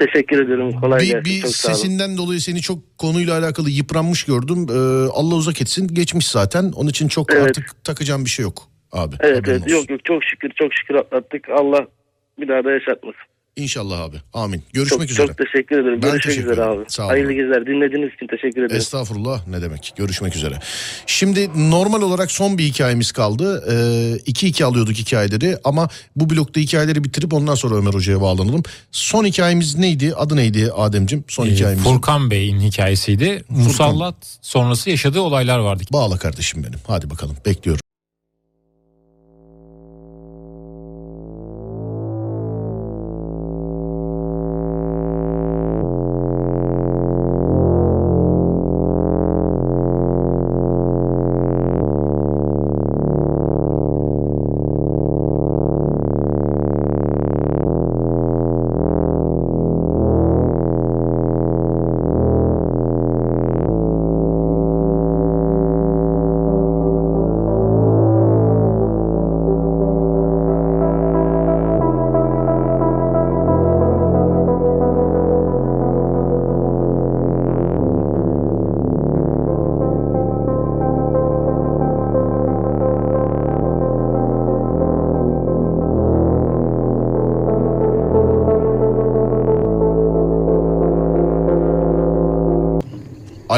Teşekkür ederim. Kolay bir gelsin. bir çok sağ olun. sesinden dolayı seni çok konuyla alakalı yıpranmış gördüm. Ee, Allah uzak etsin. Geçmiş zaten. Onun için çok Evet. artık takacağım bir şey yok abi. Evet evet. olsun. Yok yok çok şükür çok şükür atlattık. Allah bir daha da yaşatmasın. İnşallah abi. Amin. Görüşmek çok, üzere. Çok teşekkür ederim. Ben Görüşmek teşekkür üzere ederim. abi. Sağ olun. Hayırlı geceler. Dinlediğiniz için teşekkür ederim. Estağfurullah ne demek. Görüşmek üzere. Şimdi normal olarak son bir hikayemiz kaldı. Ee, iki iki alıyorduk hikayeleri ama bu blokta hikayeleri bitirip ondan sonra Ömer Hoca'ya bağlanalım. Son hikayemiz neydi? Adı neydi Ademcim? Son Ee, hikayemiz. Furkan Bey'in hikayesiydi. Musallat sonrası yaşadığı olaylar vardı. Bağla kardeşim benim. Hadi bakalım bekliyorum.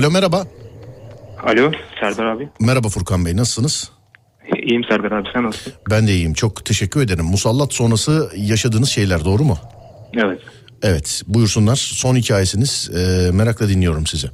Alo merhaba. Alo Serdar abi. Merhaba Furkan Bey nasılsınız? İyiyim Serdar abi sen nasılsın? Ben de iyiyim. Çok teşekkür ederim. Musallat sonrası yaşadığınız şeyler doğru mu? Evet. Evet buyursunlar. Son hikayesiniz. Ee, merakla dinliyorum sizi.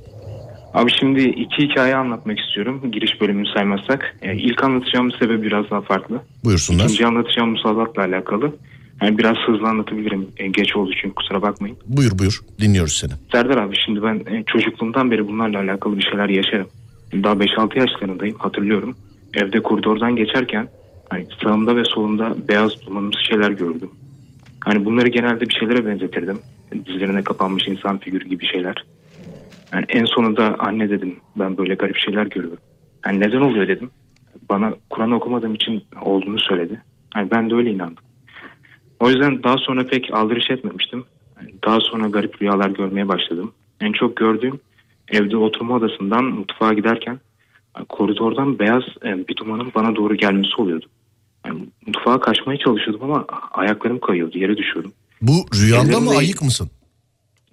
Abi şimdi iki hikaye anlatmak istiyorum. Giriş bölümünü saymazsak. Yani ilk anlatacağım sebebi biraz daha farklı. Buyursunlar. İkinci anlatacağım musallatla alakalı. Yani biraz hızlı anlatabilirim. E, geç oldu çünkü kusura bakmayın. Buyur buyur. Dinliyoruz seni. Serdar abi şimdi ben e, çocukluğumdan beri bunlarla alakalı bir şeyler yaşarım. Daha 5-6 yaşlarındayım hatırlıyorum. Evde koridordan geçerken hani sağımda ve solumda beyaz dumanımsı şeyler gördüm. Hani bunları genelde bir şeylere benzetirdim. Dizlerine kapanmış insan figürü gibi şeyler. Yani en sonunda anne dedim ben böyle garip şeyler görüyorum. Yani neden oluyor dedim. Bana Kur'an okumadığım için olduğunu söyledi. Yani ben de öyle inandım. O yüzden daha sonra pek aldırış etmemiştim. Daha sonra garip rüyalar görmeye başladım. En çok gördüğüm Evde oturma odasından mutfağa giderken yani koridordan beyaz e, bir dumanın bana doğru gelmesi oluyordu. Yani mutfağa kaçmaya çalışıyordum ama ayaklarım kayıyordu, yere düşüyordum. Bu rüyanda mı Ellerimle- ayık mısın?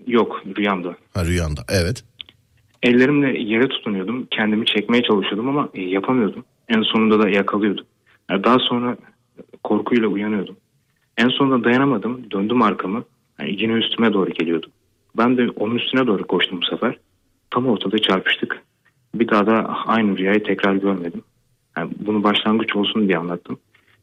Yok rüyamda. Ha rüyanda evet. Ellerimle yere tutunuyordum. Kendimi çekmeye çalışıyordum ama e, yapamıyordum. En sonunda da yakalıyordum. Yani daha sonra korkuyla uyanıyordum. En sonunda dayanamadım. Döndüm arkamı. Yani yine üstüme doğru geliyordu. Ben de onun üstüne doğru koştum bu sefer. Tam ortada çarpıştık. Bir daha da aynı rüyayı tekrar görmedim. Yani bunu başlangıç olsun diye anlattım.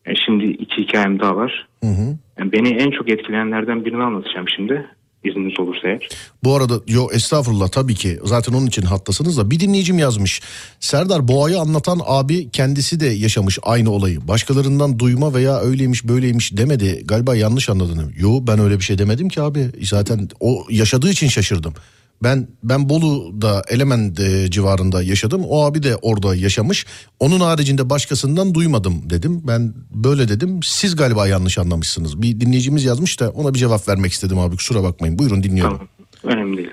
Yani şimdi iki hikayem daha var. Hı hı. Yani beni en çok etkileyenlerden birini anlatacağım şimdi. İzniniz olursa eğer. Bu arada yo estağfurullah tabii ki zaten onun için hattasınız da bir dinleyicim yazmış. Serdar Boğa'yı anlatan abi kendisi de yaşamış aynı olayı. Başkalarından duyma veya öyleymiş böyleymiş demedi. Galiba yanlış anladın. Yo ben öyle bir şey demedim ki abi. Zaten o yaşadığı için şaşırdım. Ben ben Bolu'da Element e, civarında yaşadım. O abi de orada yaşamış. Onun haricinde başkasından duymadım dedim. Ben böyle dedim. Siz galiba yanlış anlamışsınız. Bir dinleyicimiz yazmış da ona bir cevap vermek istedim abi. Kusura bakmayın. Buyurun dinliyorum. Tamam. Önemli değil.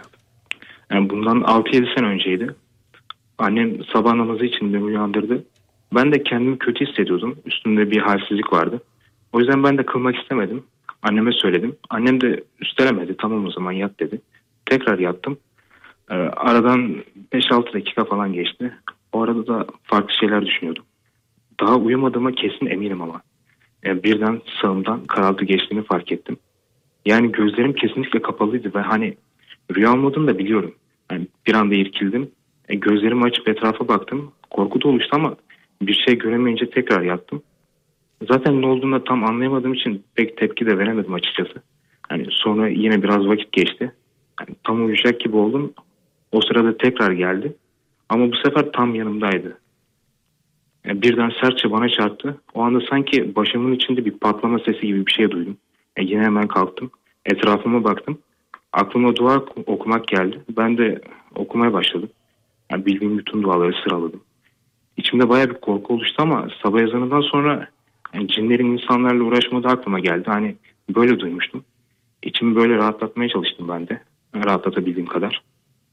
Yani bundan 6-7 sene önceydi. Annem sabah namazı için beni uyandırdı. Ben de kendimi kötü hissediyordum. Üstümde bir halsizlik vardı. O yüzden ben de kılmak istemedim. Anneme söyledim. Annem de üstelemedi. Tamam o zaman yat dedi. Tekrar yattım. Ee, aradan 5-6 dakika falan geçti. O arada da farklı şeyler düşünüyordum. Daha uyumadığıma kesin eminim ama. Yani birden sağımdan karaltı geçtiğini fark ettim. Yani gözlerim kesinlikle kapalıydı ve hani rüya olmadığını da biliyorum. Yani bir anda irkildim. E, gözlerimi açıp etrafa baktım. Korku da oluştu ama bir şey göremeyince tekrar yattım. Zaten ne olduğunu da tam anlayamadığım için pek tepki de veremedim açıkçası. Yani sonra yine biraz vakit geçti. Yani tam uyuyacak gibi oldum. O sırada tekrar geldi. Ama bu sefer tam yanımdaydı. Yani birden sertçe bana çarptı. O anda sanki başımın içinde bir patlama sesi gibi bir şey duydum. E, yine hemen kalktım. Etrafıma baktım. Aklıma dua okumak geldi. Ben de okumaya başladım. Yani bildiğim bütün duaları sıraladım. İçimde baya bir korku oluştu ama sabah ezanından sonra yani cinlerin insanlarla uğraşmadığı aklıma geldi. Hani böyle duymuştum. İçimi böyle rahatlatmaya çalıştım ben de. Rahatlatabildiğim kadar.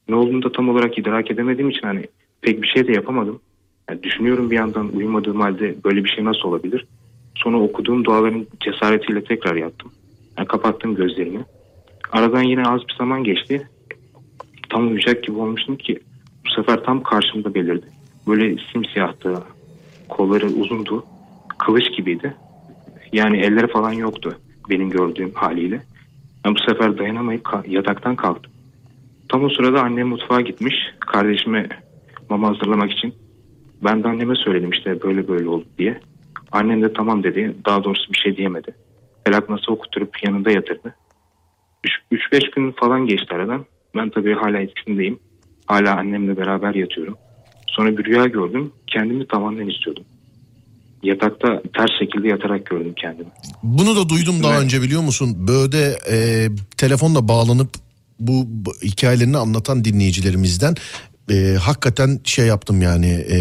Ne olduğunu da tam olarak idrak edemediğim için hani pek bir şey de yapamadım. Yani düşünüyorum bir yandan uyumadığım halde böyle bir şey nasıl olabilir? Sonra okuduğum duaların cesaretiyle tekrar yattım. Yani kapattım gözlerimi. Aradan yine az bir zaman geçti. Tam uyuyacak gibi olmuştum ki bu sefer tam karşımda belirdi. Böyle simsiyahtı. Kolları uzundu. Kılıç gibiydi. Yani elleri falan yoktu benim gördüğüm haliyle. Ben bu sefer dayanamayıp yataktan kalktım. Tam o sırada annem mutfağa gitmiş. Kardeşime mama hazırlamak için. Ben de anneme söyledim işte böyle böyle oldu diye. Annem de tamam dedi. Daha doğrusu bir şey diyemedi. Felak nasıl okutturup yanında yatırdı. 3-5 gün falan geçti aradan. Ben tabii hala etkisindeyim. Hala annemle beraber yatıyorum. Sonra bir rüya gördüm. Kendimi tavandan istiyordum. Yatakta ters şekilde yatarak gördüm kendimi. Bunu da duydum daha Evet. önce biliyor musun? Böyle e, telefonla bağlanıp bu, bu hikayelerini anlatan dinleyicilerimizden e, hakikaten şey yaptım yani. E,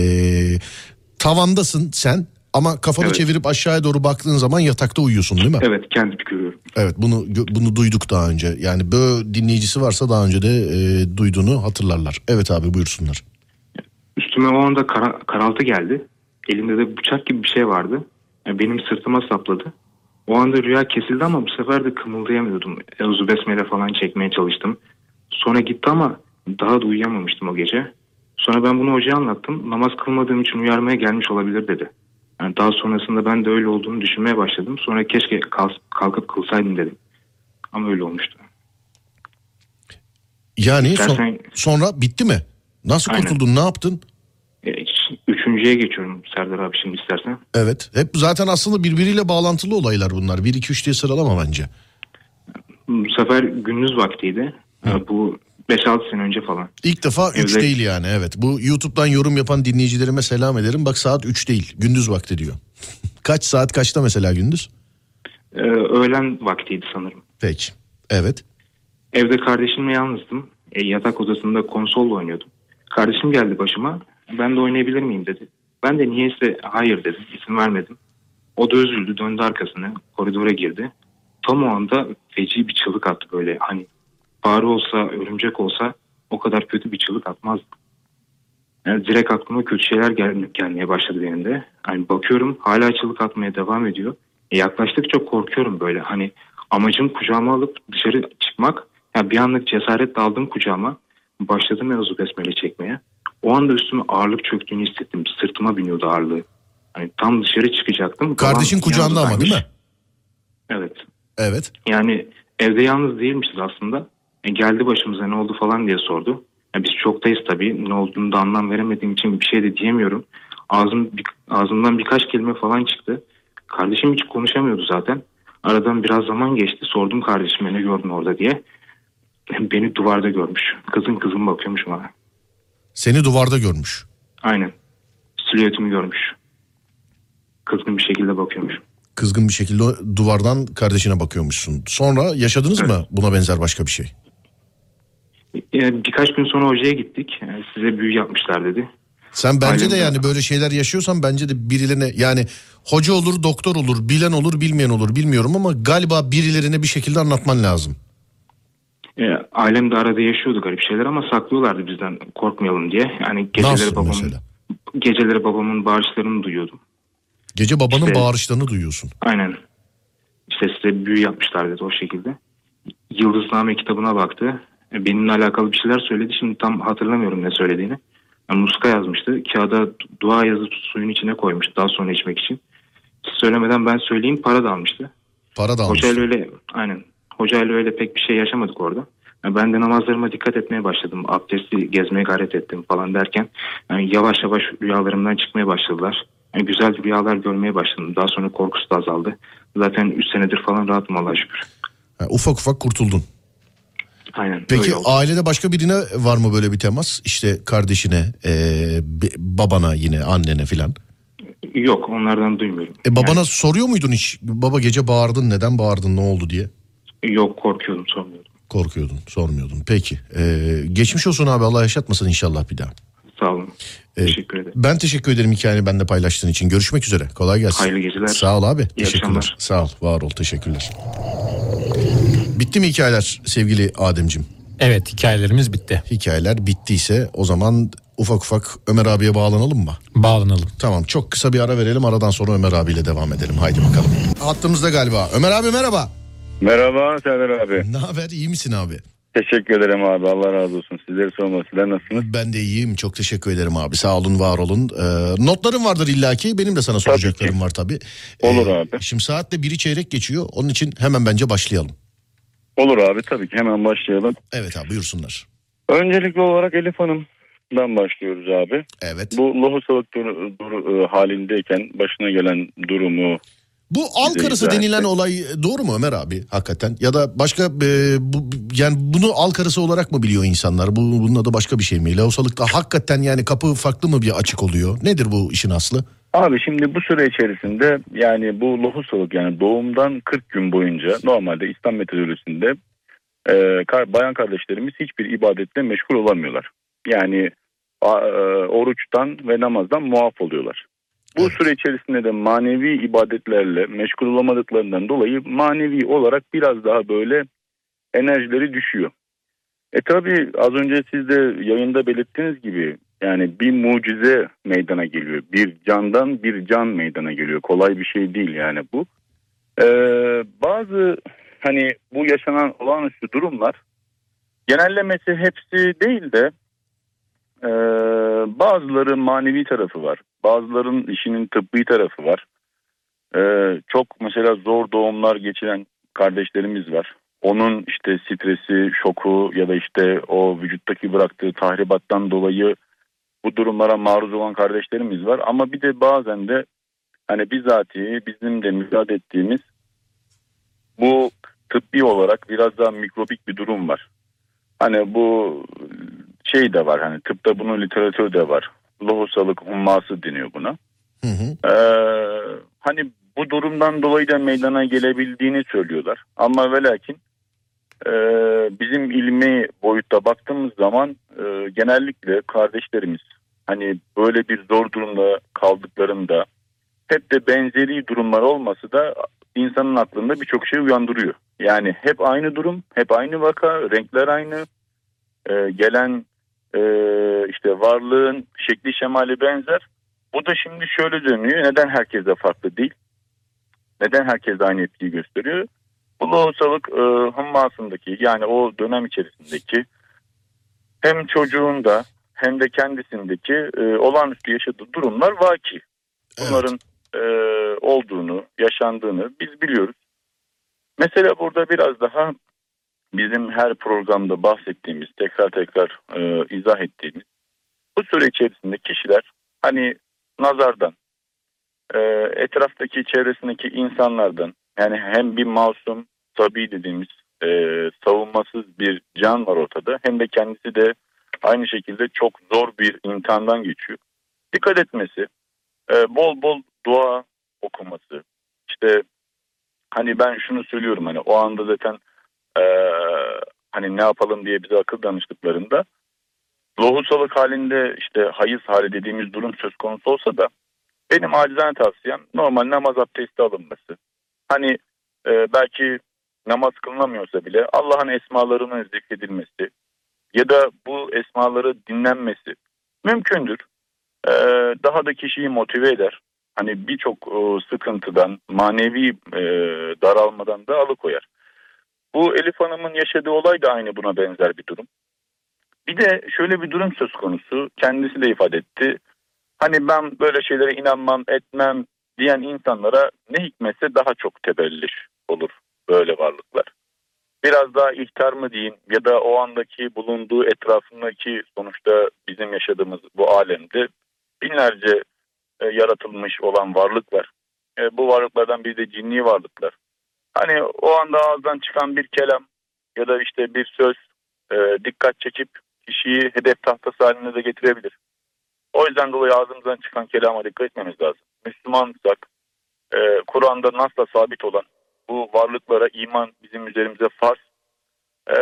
tavandasın sen ama kafanı Evet. çevirip aşağıya doğru baktığın zaman yatakta uyuyorsun değil mi? Evet kendimi görüyorum. Evet bunu bunu duyduk daha önce. Yani böyle dinleyicisi varsa daha önce de e, duyduğunu hatırlarlar. Evet abi buyursunlar. Üstüme o anda kara- karaltı geldi. Elimde de bıçak gibi bir şey vardı. Yani benim sırtıma sapladı. O anda rüya kesildi ama bu sefer de kımıldayamıyordum. Euzu besmele falan çekmeye çalıştım. Sonra gitti ama daha da uyuyamamıştım o gece. Sonra ben bunu hocaya anlattım. Namaz kılmadığım için uyarmaya gelmiş olabilir dedi. Yani daha sonrasında ben de öyle olduğunu düşünmeye başladım. Sonra keşke kal- kalkıp kılsaydım dedim. Ama öyle olmuştu. Yani son- İstersen- sonra bitti mi? Nasıl Aynen. kurtuldun ne yaptın? E, üçüncüye geçiyorum Serdar abi şimdi istersen. Evet hep zaten aslında birbiriyle bağlantılı olaylar bunlar. 1 2 3 diye sıralama bence. Bu sefer gündüz vaktiydi. Ee, Bu 5-6 sene önce falan. İlk defa 3 Evet. değil yani evet. Bu YouTube'dan yorum yapan dinleyicilerime selam ederim. Bak saat 3 değil gündüz vakti diyor. Kaç saat kaçta mesela gündüz? Ee, öğlen vaktiydi sanırım. Peki evet. Evde kardeşimle yalnızdım. E, yatak odasında konsolla oynuyordum. Kardeşim geldi başıma. Ben de oynayabilir miyim dedi. Ben de niyeyse hayır dedim. İzin vermedim. O da üzüldü döndü arkasına. Koridora girdi. Tam o anda feci bir çığlık attı böyle. Hani fare olsa örümcek olsa o kadar kötü bir çığlık atmazdım. Yani direkt aklıma kötü şeyler gel gelmeye başladı benim de. Hani bakıyorum hala çığlık atmaya devam ediyor. E yaklaştıkça korkuyorum böyle. Hani amacım kucağıma alıp dışarı çıkmak. Yani bir anlık cesaretle aldım kucağıma. Başladım Yavuz'u besmele çekmeye. O anda üstüme ağırlık çöktüğünü hissettim. Sırtıma biniyordu ağırlığı. Hani tam dışarı çıkacaktım. Kardeşin kucağında ama değil mi? Evet. Evet. Yani evde yalnız değilmişiz aslında. E, geldi başımıza ne oldu falan diye sordu. E, biz çoktayız tabii. Ne olduğunu da anlam veremediğim için bir şey de diyemiyorum. Ağzım, ağzımdan birkaç kelime falan çıktı. Kardeşim hiç konuşamıyordu zaten. Aradan biraz zaman geçti. Sordum kardeşime ne gördün orada diye. Beni duvarda görmüş. Kızın kızım bakıyormuş bana. Seni duvarda görmüş. Aynen. Silüetimi görmüş. Kızgın bir şekilde bakıyormuş. Kızgın bir şekilde duvardan kardeşine bakıyormuşsun. Sonra yaşadınız mı buna benzer başka bir şey? E, birkaç gün sonra hocaya gittik. E, size büyü yapmışlar dedi. Sen bence de Ailemde- yani böyle şeyler yaşıyorsan bence de birilerine yani hoca olur, doktor olur, bilen olur, bilmeyen olur bilmiyorum ama galiba birilerine bir şekilde anlatman lazım. E, ailem de arada yaşıyordu garip şeyler ama saklıyorlardı bizden korkmayalım diye. Yani geceleri Nasıl babamın mesela? geceleri babamın bağırışlarını duyuyordum. Gece babanın İşte- bağırışlarını duyuyorsun. Aynen. İşte size büyü yapmışlar dedi o şekilde. Yıldızname kitabına baktı. E, Benimle alakalı bir şeyler söyledi. Şimdi tam hatırlamıyorum ne söylediğini. Yani muska yazmıştı. Kağıda du- dua yazıp suyun içine koymuş daha sonra içmek için. Siz söylemeden ben söyleyeyim para da almıştı. Para da almış. Hocayla öyle aynen. Hocayla öyle pek bir şey yaşamadık orada. Yani ben de namazlarıma dikkat etmeye başladım. Abdesti gezmeye gayret ettim falan derken yani yavaş yavaş rüyalarımdan çıkmaya başladılar. Yani güzel rüyalar görmeye başladım. Daha sonra korkusu da azaldı. Zaten 3 senedir falan rahatım Allah'a şükür. Ha, ufak ufak kurtuldun. Aynen. Peki ailede başka birine var mı böyle bir temas? İşte kardeşine, e, babana yine, annene filan. Yok onlardan duymuyorum. E babana soruyor muydun hiç? Baba gece bağırdın, neden bağırdın, ne oldu diye? Yok korkuyordum sormuyordum. Korkuyordun, sormuyordun. Peki. e, geçmiş olsun abi Allah yaşatmasın inşallah bir daha. Sağ olun. E, Teşekkür ederim. Ben teşekkür ederim hikayeni benimle paylaştığın için. Görüşmek üzere. Kolay gelsin. Hayırlı geceler. Sağ ol abi. teşekkürler. akşamlar. Sağ ol. Var ol. Teşekkürler. Bitti mi hikayeler sevgili Ademcim? Evet hikayelerimiz bitti. Hikayeler bittiyse o zaman ufak ufak Ömer abiye bağlanalım mı? Bağlanalım. Tamam çok kısa bir ara verelim aradan sonra Ömer abiyle devam edelim. Haydi bakalım. Hattımızda galiba. Ömer abi merhaba. Merhaba Serdar abi. Ne haber iyi misin abi? Teşekkür ederim abi. Allah razı olsun. Sizleri sormalı. Sizler nasılsınız? Ben de iyiyim çok teşekkür ederim abi sağ olun var olun. Ee, notlarım vardır illaki benim de sana soracaklarım var tabii. Olur Ee, abi. Şimdi saatte biri çeyrek geçiyor onun için hemen bence başlayalım. Olur abi tabii ki hemen başlayalım. Evet abi buyursunlar. Öncelikli olarak Elif Hanım'dan başlıyoruz abi. Evet. Bu lohusalık dur, dur- e, halindeyken başına gelen durumu Bu al karısı denilen olay doğru mu Ömer abi hakikaten? Ya da başka e, bu, yani bunu al karısı olarak mı biliyor insanlar? Bu, bunun adı başka bir şey mi? Lahusalıkta hakikaten yani kapı farklı mı bir açık oluyor? Nedir bu işin aslı? Abi şimdi bu süre içerisinde yani bu lohusalık yani doğumdan 40 gün boyunca normalde İslam metodolojisinde e, bayan kardeşlerimiz hiçbir ibadetle meşgul olamıyorlar. Yani a- e, oruçtan ve namazdan muaf oluyorlar. Bu Evet. süre içerisinde de manevi ibadetlerle meşgul olamadıklarından dolayı manevi olarak biraz daha böyle enerjileri düşüyor. E tabi az önce siz de yayında belirttiğiniz gibi yani bir mucize meydana geliyor. Bir candan bir can meydana geliyor. Kolay bir şey değil yani bu. Ee, bazı hani bu yaşanan olağanüstü durumlar genellemesi hepsi değil de e, bazıları manevi tarafı var. Bazıların işinin tıbbi tarafı var. E, çok mesela zor doğumlar geçiren kardeşlerimiz var. Onun işte stresi, şoku ya da işte o vücuttaki bıraktığı tahribattan dolayı bu durumlara maruz olan kardeşlerimiz var. Ama bir de bazen de hani bizatihi bizim de müsaade ettiğimiz bu tıbbi olarak biraz daha mikrobik bir durum var. Hani bu şey de var hani tıpta bunun literatürü de var. Lohusalık humması deniyor buna. Hı hı. Ee, hani bu durumdan dolayı da meydana gelebildiğini söylüyorlar. Ama ve lakin e, bizim ilmi boyutta baktığımız zaman e, genellikle kardeşlerimiz hani böyle bir zor durumda kaldıklarında hep de benzeri durumlar olması da insanın aklında birçok şey uyandırıyor. Yani hep aynı durum, hep aynı vaka, renkler aynı, e, gelen e, işte varlığın şekli şemali benzer. Bu da şimdi şöyle dönüyor. Neden herkese farklı değil? Neden herkes aynı etkiyi gösteriyor? Bu lohusalık e, hummasındaki yani o dönem içerisindeki hem çocuğunda hem de kendisindeki e, olağanüstü yaşadığı durumlar vaki. Bunların e, olduğunu, yaşandığını biz biliyoruz. Mesela burada biraz daha bizim her programda bahsettiğimiz, tekrar tekrar e, izah ettiğimiz bu süre içerisinde kişiler hani nazardan, e, etraftaki çevresindeki insanlardan yani hem bir masum tabi dediğimiz e, savunmasız bir can var ortada hem de kendisi de aynı şekilde çok zor bir imtihandan geçiyor. Dikkat etmesi, e, bol bol dua okuması, işte hani ben şunu söylüyorum hani o anda zaten e, hani ne yapalım diye bize akıl danıştıklarında lohusalık halinde işte hayız hali dediğimiz durum söz konusu olsa da benim acizane tavsiyem normal namaz abdesti alınması. Hani e, belki namaz kılınamıyorsa bile Allah'ın esmalarının zikredilmesi ya da bu esmaları dinlenmesi mümkündür. E, daha da kişiyi motive eder. Hani birçok e, sıkıntıdan, manevi e, daralmadan da alıkoyar. Bu Elif Hanım'ın yaşadığı olay da aynı buna benzer bir durum. Bir de şöyle bir durum söz konusu. Kendisi de ifade etti. Hani ben böyle şeylere inanmam, etmem diyen insanlara ne hikmetse daha çok tebelliş olur böyle varlıklar. Biraz daha ihtar mı diyeyim ya da o andaki bulunduğu etrafındaki sonuçta bizim yaşadığımız bu alemde binlerce e, yaratılmış olan varlıklar. E, bu varlıklardan biri de cinni varlıklar. Hani o anda ağızdan çıkan bir kelam ya da işte bir söz e, dikkat çekip kişiyi hedef tahtası haline de getirebilir. O yüzden dolayı ağzımızdan çıkan kelama dikkat etmemiz lazım. Müslümansak e, Kur'an'da nasla sabit olan bu varlıklara iman bizim üzerimize farz. E,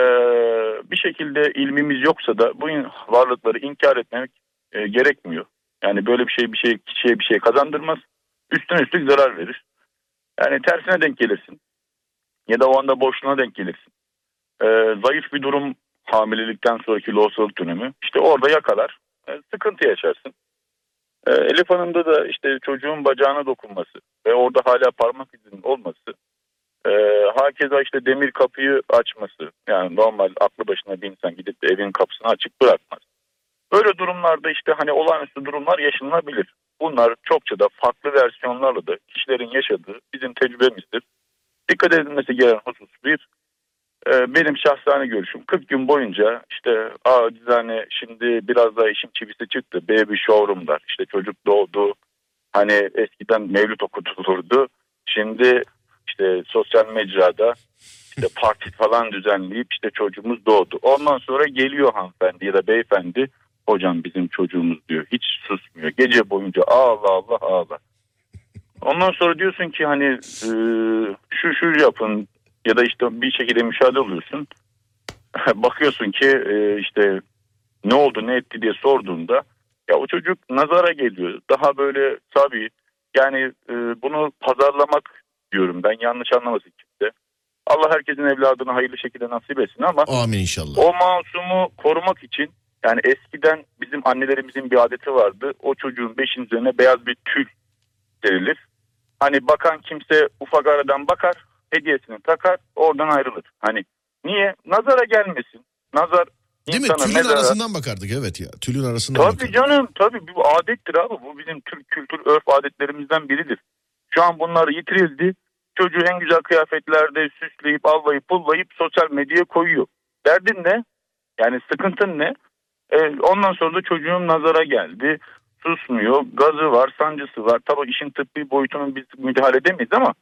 bir şekilde ilmimiz yoksa da bu varlıkları inkar etmemek e, gerekmiyor. Yani böyle bir şey bir şey kişiye bir şey kazandırmaz. Üstüne üstlük zarar verir. Yani tersine denk gelirsin. Ya da o anda boşluğuna denk gelirsin. E, zayıf bir durum hamilelikten sonraki lohusalık dönemi. İşte orada yakalar. E, sıkıntı yaşarsın. E, Elif Hanım'da da işte çocuğun bacağına dokunması ve orada hala parmak izinin olması. E, hakeza işte demir kapıyı açması. Yani normal aklı başına bir insan gidip de evin kapısını açık bırakmaz. Böyle durumlarda işte hani olağanüstü durumlar yaşanabilir. Bunlar çokça da farklı versiyonlarla da kişilerin yaşadığı bizim tecrübemizdir. Dikkat edilmesi gereken husus bir, e, benim şahsane görüşüm 40 gün boyunca işte acizane şimdi biraz daha işin çivisi çıktı. Baby showroom'lar işte çocuk doğdu. Hani eskiden mevlüt okutulurdu. Şimdi işte sosyal mecrada işte parti falan düzenleyip işte çocuğumuz doğdu. Ondan sonra geliyor hanımefendi ya da beyefendi hocam bizim çocuğumuz diyor. Hiç susmuyor. Gece boyunca ağla Allah ağla. Ondan sonra diyorsun ki hani e, şu şu yapın ya da işte bir şekilde müşahede oluyorsun. Bakıyorsun ki e, işte ne oldu ne etti diye sorduğunda ya o çocuk nazara geliyor. Daha böyle tabii yani e, bunu pazarlamak diyorum ben yanlış anlamasın kimse. Allah herkesin evladını hayırlı şekilde nasip etsin ama Amin inşallah. o masumu korumak için yani eskiden bizim annelerimizin bir adeti vardı. O çocuğun beşin üzerine beyaz bir tül serilir. Hani bakan kimse ufak aradan bakar, hediyesini takar, oradan ayrılır. Hani niye? Nazara gelmesin. Nazar Değil mi? insana Tülün mezara- arasından bakardık evet ya. Tülün arasından Tabii bakardık. canım tabii bu adettir abi. Bu bizim Türk kültür örf adetlerimizden biridir. Şu an bunlar yitirildi. Çocuğu en güzel kıyafetlerde süsleyip allayıp pullayıp sosyal medyaya koyuyor. Derdin ne? Yani sıkıntın ne? Ee, ondan sonra da çocuğun nazara geldi. Susmuyor. Gazı var, sancısı var. Tabii işin tıbbi boyutunu biz müdahale edemeyiz ama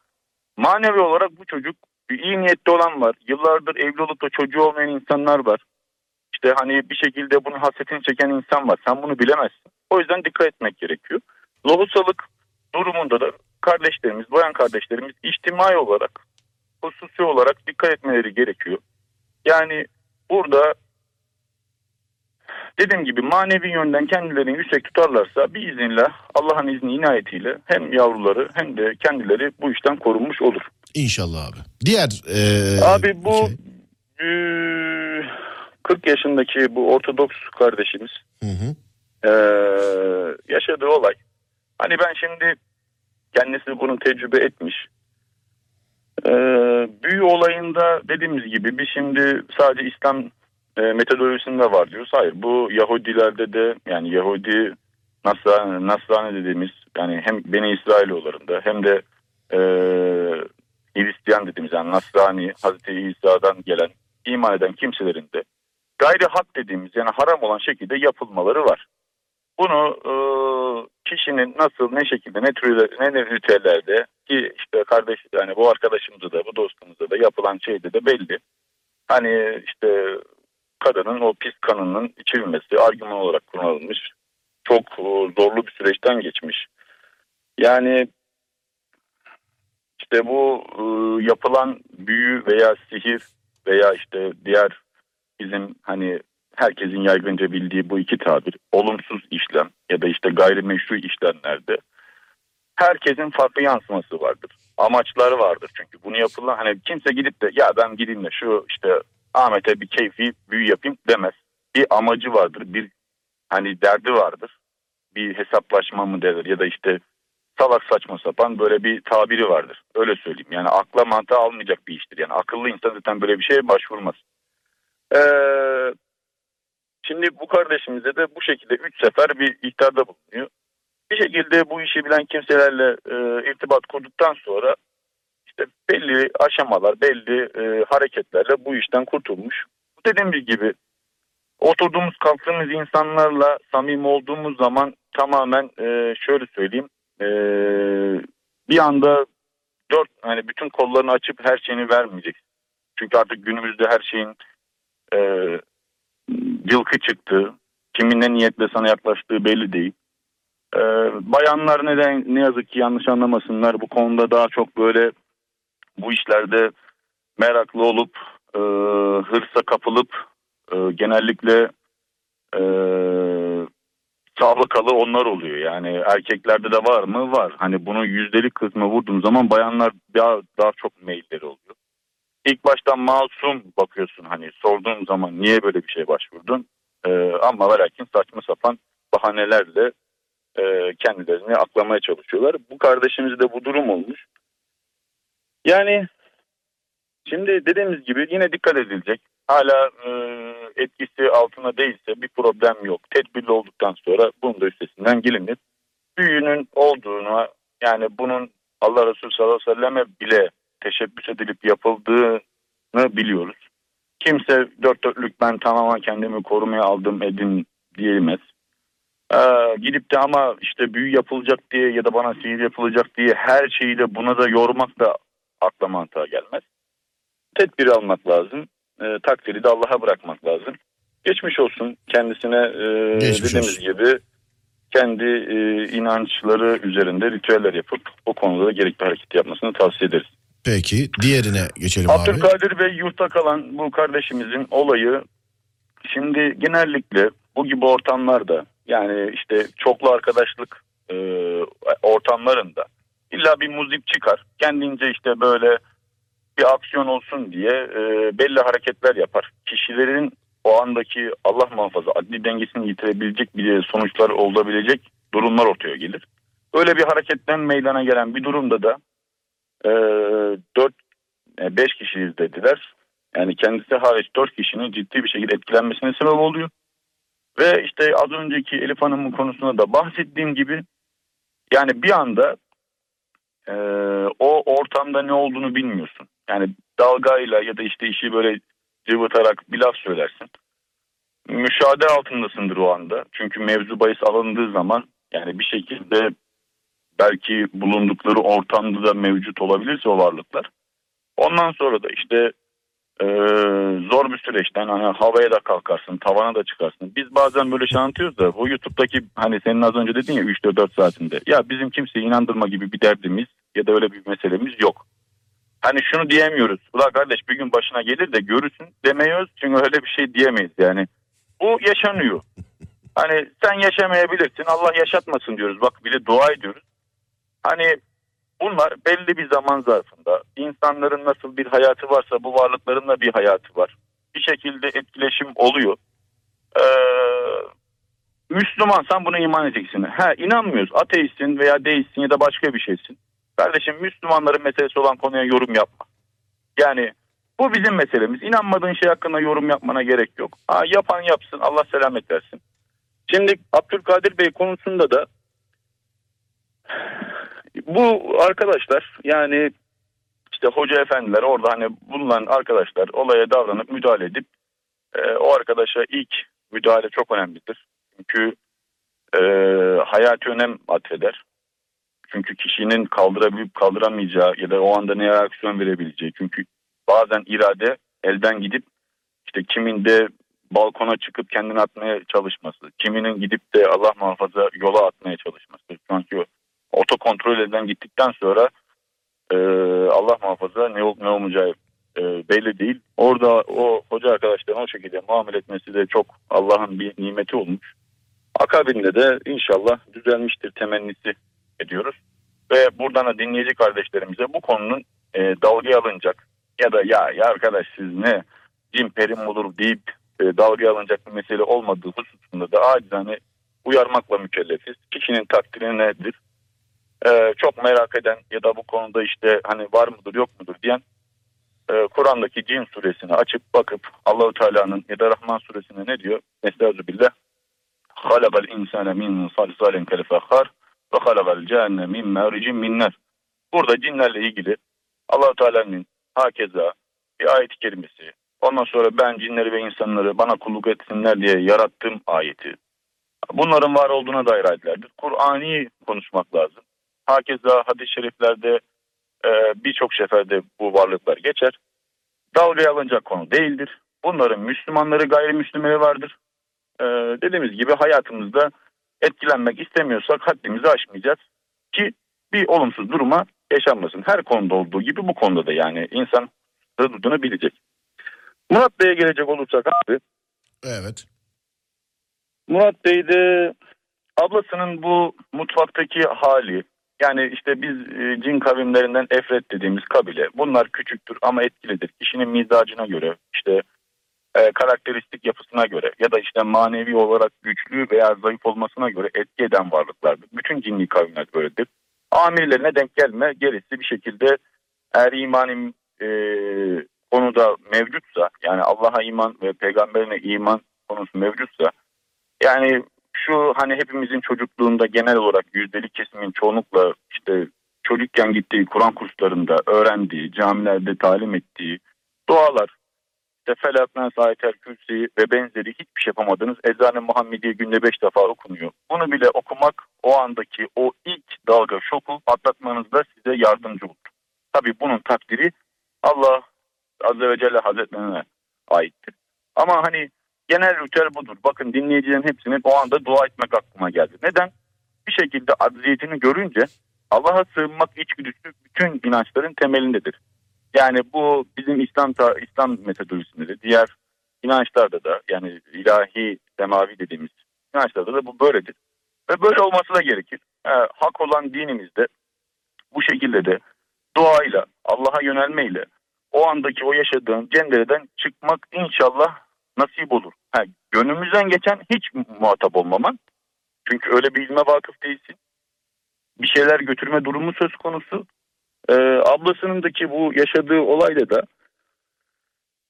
manevi olarak bu çocuk iyi niyetli olan var. Yıllardır evli olup da çocuğu olmayan insanlar var. İşte hani bir şekilde bunun hasretini çeken insan var. Sen bunu bilemezsin. O yüzden dikkat etmek gerekiyor. Lohusalık durumunda da kardeşlerimiz, bayan kardeşlerimiz içtimai olarak, hususi olarak dikkat etmeleri gerekiyor. Yani burada dediğim gibi manevi yönden kendilerini yüksek tutarlarsa bir izinle Allah'ın izni inayetiyle hem yavruları hem de kendileri bu işten korunmuş olur. İnşallah abi. Diğer e, Abi bu şey- eee, 40 yaşındaki bu Ortodoks kardeşimiz Hı hı. e, yaşadığı olay. Hani ben şimdi kendisi bunu tecrübe etmiş. E, büyü olayında dediğimiz gibi biz şimdi sadece İslam e, metodolojisinde var diyoruz. Hayır bu Yahudilerde de yani Yahudi Nasrani, Nasrani dediğimiz yani hem Beni İsrailoğullarında hem de e, Hristiyan dediğimiz yani Nasrani Hazreti İsa'dan gelen iman eden kimselerin de gayri hak dediğimiz yani haram olan şekilde yapılmaları var. Bunu e, kişinin nasıl ne şekilde ne türlü ne ritüellerde ki işte kardeş yani bu arkadaşımıza da bu dostumuza da yapılan şeyde de belli. Hani işte kadının o pis kanının içilmesi argüman olarak kullanılmış. Çok e, zorlu bir süreçten geçmiş. Yani işte bu e, yapılan büyü veya sihir veya işte diğer bizim hani herkesin yaygınca bildiği bu iki tabir olumsuz işlem ya da işte gayrimeşru işlemlerde herkesin farklı yansıması vardır. Amaçları vardır çünkü bunu yapılan hani kimse gidip de ya ben gideyim de şu işte Ahmet'e bir keyfi büyü yapayım demez. Bir amacı vardır bir hani derdi vardır. Bir hesaplaşma mı derler ya da işte salak saçma sapan böyle bir tabiri vardır. Öyle söyleyeyim. Yani akla mantığa almayacak bir iştir. Yani akıllı insan zaten böyle bir şeye başvurmaz. Ee, şimdi bu kardeşimize de bu şekilde 3 sefer bir ihtarda bulunuyor. Bir şekilde bu işi bilen kimselerle e, irtibat kurduktan sonra işte belli aşamalar, belli e, hareketlerle bu işten kurtulmuş. Dediğimiz gibi oturduğumuz kalktığımız insanlarla samimi olduğumuz zaman tamamen e, şöyle söyleyeyim e, bir anda dört hani bütün kollarını açıp her şeyini vermeyecek. Çünkü artık günümüzde her şeyin e, yılkı çıktı. Kimin ne niyetle sana yaklaştığı belli değil. E, bayanlar neden ne yazık ki yanlış anlamasınlar bu konuda daha çok böyle bu işlerde meraklı olup e, hırsa kapılıp e, genellikle e, sabıkalı onlar oluyor. Yani erkeklerde de var mı? Var. Hani bunu yüzdelik kısmı vurduğum zaman bayanlar daha, daha çok meyilleri oluyor. İlk baştan masum bakıyorsun hani sorduğun zaman niye böyle bir şeye başvurdun? Ee, ama ve saçma sapan bahanelerle e, kendilerini aklamaya çalışıyorlar. Bu kardeşimizde bu durum olmuş. Yani şimdi dediğimiz gibi yine dikkat edilecek. Hala e, etkisi altına değilse bir problem yok. Tedbirli olduktan sonra bunun da üstesinden gelinir. Büyünün olduğunu yani bunun Allah Resulü sallallahu aleyhi ve selleme bile teşebbüs edilip yapıldığını biliyoruz. Kimse dört dörtlük ben tamamen kendimi korumaya aldım edin diyemez. Ee, gidip de ama işte büyü yapılacak diye ya da bana sihir yapılacak diye her şeyi de buna da yormak da akla mantığa gelmez. Tedbir almak lazım. E, takdiri de Allah'a bırakmak lazım. Geçmiş olsun kendisine e, Geçmiş dediğimiz olsun. gibi kendi e, inançları üzerinde ritüeller yapıp o konuda da gerekli hareket yapmasını tavsiye ederiz. Peki diğerine geçelim abi. Abdülkadir Bey yurtta kalan bu kardeşimizin olayı şimdi genellikle bu gibi ortamlarda yani işte çoklu arkadaşlık e, ortamlarında illa bir müzik çıkar. Kendince işte böyle bir aksiyon olsun diye e, belli hareketler yapar. Kişilerin o andaki Allah muhafaza adli dengesini yitirebilecek bir sonuçlar olabilecek durumlar ortaya gelir. Böyle bir hareketten meydana gelen bir durumda da e, 4 5 kişiyiz dediler. Yani kendisi hariç 4 kişinin ciddi bir şekilde etkilenmesine sebep oluyor. Ve işte az önceki Elif Hanım'ın konusunda da bahsettiğim gibi yani bir anda e, o ortamda ne olduğunu bilmiyorsun. Yani dalgayla ya da işte işi böyle cıvıtarak bir laf söylersin. Müşahede altındasındır o anda. Çünkü mevzu bahis alındığı zaman yani bir şekilde belki bulundukları ortamda da mevcut olabilirse o varlıklar. Ondan sonra da işte e, zor bir süreçten hani havaya da kalkarsın, tavana da çıkarsın. Biz bazen böyle şey anlatıyoruz da bu YouTube'daki hani senin az önce dedin ya 3-4 saatinde. Ya bizim kimseyi inandırma gibi bir derdimiz ya da öyle bir meselemiz yok. Hani şunu diyemiyoruz. Ula kardeş bir gün başına gelir de görürsün demiyoruz. Çünkü öyle bir şey diyemeyiz yani. Bu yaşanıyor. Hani sen yaşamayabilirsin Allah yaşatmasın diyoruz. Bak bile dua ediyoruz. Hani bunlar belli bir zaman zarfında insanların nasıl bir hayatı varsa bu varlıkların da bir hayatı var. bir şekilde etkileşim oluyor. Ee, Müslümansan buna iman edeceksin. Ha inanmıyoruz. Ateistsin veya deistsin ya da başka bir şeysin. Kardeşim Müslümanların meselesi olan konuya yorum yapma. Yani bu bizim meselemiz. İnanmadığın şey hakkında yorum yapmana gerek yok. Ha, yapan yapsın. Allah selamet versin. Şimdi Abdülkadir Bey konusunda da bu arkadaşlar yani işte hoca efendiler orada hani bulunan arkadaşlar olaya davranıp müdahale edip e, o arkadaşa ilk müdahale çok önemlidir. Çünkü e, hayati önem atfeder. Çünkü kişinin kaldırabilip kaldıramayacağı ya da o anda ne reaksiyon verebileceği. Çünkü bazen irade elden gidip işte kimin de balkona çıkıp kendini atmaya çalışması, kiminin gidip de Allah muhafaza yola atmaya çalışması. Çünkü otokontrol elden gittikten sonra e, Allah muhafaza ne olup ne olmayacağı e, belli değil. Orada o hoca arkadaşların o şekilde muamele etmesi de çok Allah'ın bir nimeti olmuş. Akabinde de inşallah düzelmiştir temennisi ediyoruz. Ve buradan da dinleyici kardeşlerimize bu konunun e, dalgaya alınacak ya da ya, ya arkadaş siz ne cin perim olur deyip e, dalgaya alınacak bir mesele olmadığı hususunda da acizane uyarmakla mükellefiz. Kişinin takdiri nedir? E, çok merak eden ya da bu konuda işte hani var mıdır yok mudur diyen e, Kur'an'daki cin suresini açıp bakıp Allahu Teala'nın ya da Rahman suresine ne diyor? Estağfirullah. Halakal insane min salsalin kelfehar ve halakal cehenne min mericin minner. Burada cinlerle ilgili Allahu Teala'nın hakeza bir ayet-i kerimesi. Ondan sonra ben cinleri ve insanları bana kulluk etsinler diye yarattığım ayeti. Bunların var olduğuna dair ayetlerdir. Kur'ani konuşmak lazım. Hakeza hadis-i şeriflerde e, birçok seferde bu varlıklar geçer. Dalgaya alınacak konu değildir. Bunların Müslümanları gayrimüslimleri vardır. E, dediğimiz gibi hayatımızda etkilenmek istemiyorsak haddimizi aşmayacağız. Ki bir olumsuz duruma yaşanmasın. Her konuda olduğu gibi bu konuda da yani insan hududunu bilecek. Murat Bey'e gelecek olursak abi. Evet. Murat Bey de ablasının bu mutfaktaki hali yani işte biz e, cin kavimlerinden Efret dediğimiz kabile bunlar küçüktür ama etkilidir. Kişinin mizacına göre işte e, karakteristik yapısına göre ya da işte manevi olarak güçlü veya zayıf olmasına göre etki eden varlıklardır. Bütün cinli kavimler böyledir. Amirlerine denk gelme gerisi bir şekilde eğer imanin e, konuda mevcutsa yani Allah'a iman ve peygamberine iman konusu mevcutsa yani şu hani hepimizin çocukluğunda genel olarak yüzdelik kesimin çoğunlukla işte çocukken gittiği Kur'an kurslarında öğrendiği, camilerde talim ettiği dualar, işte Felak, Nas, Ayetel Kürsi ve benzeri hiçbir şey yapamadınız. Eczane Muhammediye günde beş defa okunuyor. Bunu bile okumak o andaki o ilk dalga şoku atlatmanızda size yardımcı olur. Tabii bunun takdiri Allah Azze ve Celle Hazretlerine aittir. Ama hani genel ritüel budur. Bakın dinleyicilerin hepsinin o anda dua etmek aklıma geldi. Neden? Bir şekilde acziyetini görünce Allah'a sığınmak içgüdüsü bütün inançların temelindedir. Yani bu bizim İslam İslam metodolojisinde de diğer inançlarda da yani ilahi semavi dediğimiz inançlarda da bu böyledir. Ve böyle olması da gerekir. Ee, hak olan dinimizde bu şekilde de duayla Allah'a yönelmeyle o andaki o yaşadığın cendereden çıkmak inşallah nasip olur. Ha, gönlümüzden geçen hiç muhatap olmaman. Çünkü öyle bir ilme vakıf değilsin. Bir şeyler götürme durumu söz konusu. Ee, ablasınındaki bu yaşadığı olayda da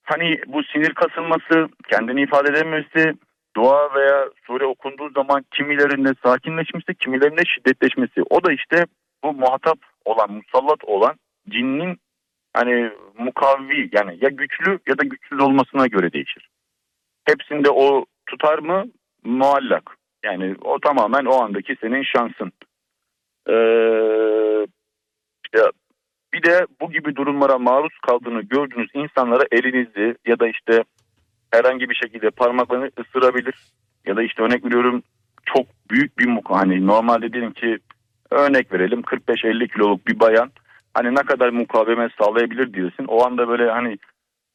hani bu sinir kasılması, kendini ifade edememesi, dua veya sure okunduğu zaman kimilerinde sakinleşmesi, kimilerinde şiddetleşmesi. O da işte bu muhatap olan, musallat olan cinnin hani mukavvi yani ya güçlü ya da güçsüz olmasına göre değişir. Hepsinde o tutar mı? Muallak. Yani o tamamen o andaki senin şansın. Ee, ya bir de bu gibi durumlara maruz kaldığını gördüğünüz insanlara elinizi ya da işte herhangi bir şekilde parmaklarını ısırabilir. Ya da işte örnek veriyorum çok büyük bir muka hani normalde diyelim ki örnek verelim 45-50 kiloluk bir bayan hani ne kadar mukavemet sağlayabilir diyorsun. O anda böyle hani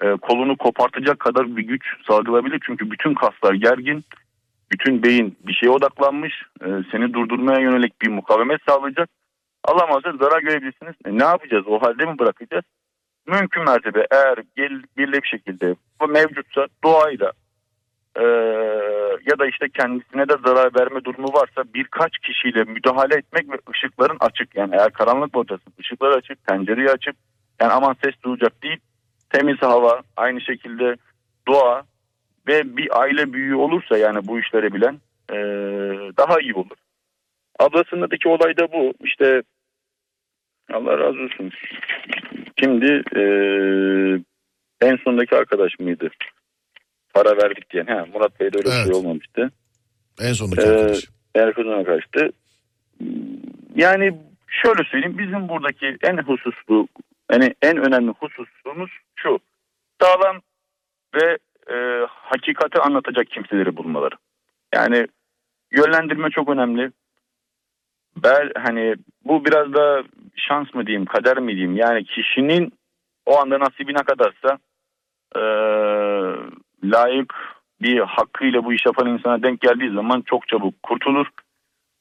e, kolunu kopartacak kadar bir güç salgılayabilir. Çünkü bütün kaslar gergin. Bütün beyin bir şeye odaklanmış. E, seni durdurmaya yönelik bir mukavemet sağlayacak. Muhafaza zarar görebilirsiniz. E, ne yapacağız? O halde mi bırakacağız? mümkün mertebe eğer gel, birle bir şekilde mevcutsa doğayla e, ya da işte kendisine de zarar verme durumu varsa birkaç kişiyle müdahale etmek ve ışıkların açık yani eğer karanlık ortasın ışıkları açık pencereyi açıp yani aman ses duyacak değil temiz hava aynı şekilde doğa ve bir aile büyüğü olursa yani bu işleri bilen e, daha iyi olur. Ablasındaki olay da bu işte Allah razı olsun. Şimdi e, en sondaki arkadaş mıydı? Para verdik diyen. Ha, Murat Bey'de öyle bir Evet. şey olmamıştı. En sondaki Ee, arkadaş. Erkuzun'a kaçtı. Yani şöyle söyleyeyim bizim buradaki en hususlu yani en önemli hususumuz şu. Sağlam ve e, hakikati anlatacak kimseleri bulmaları. Yani yönlendirme çok önemli. Ben hani bu biraz da şans mı diyeyim, kader mi diyeyim? Yani kişinin o anda nasibine kadarsa e, layık bir hakkıyla bu iş yapan insana denk geldiği zaman çok çabuk kurtulur.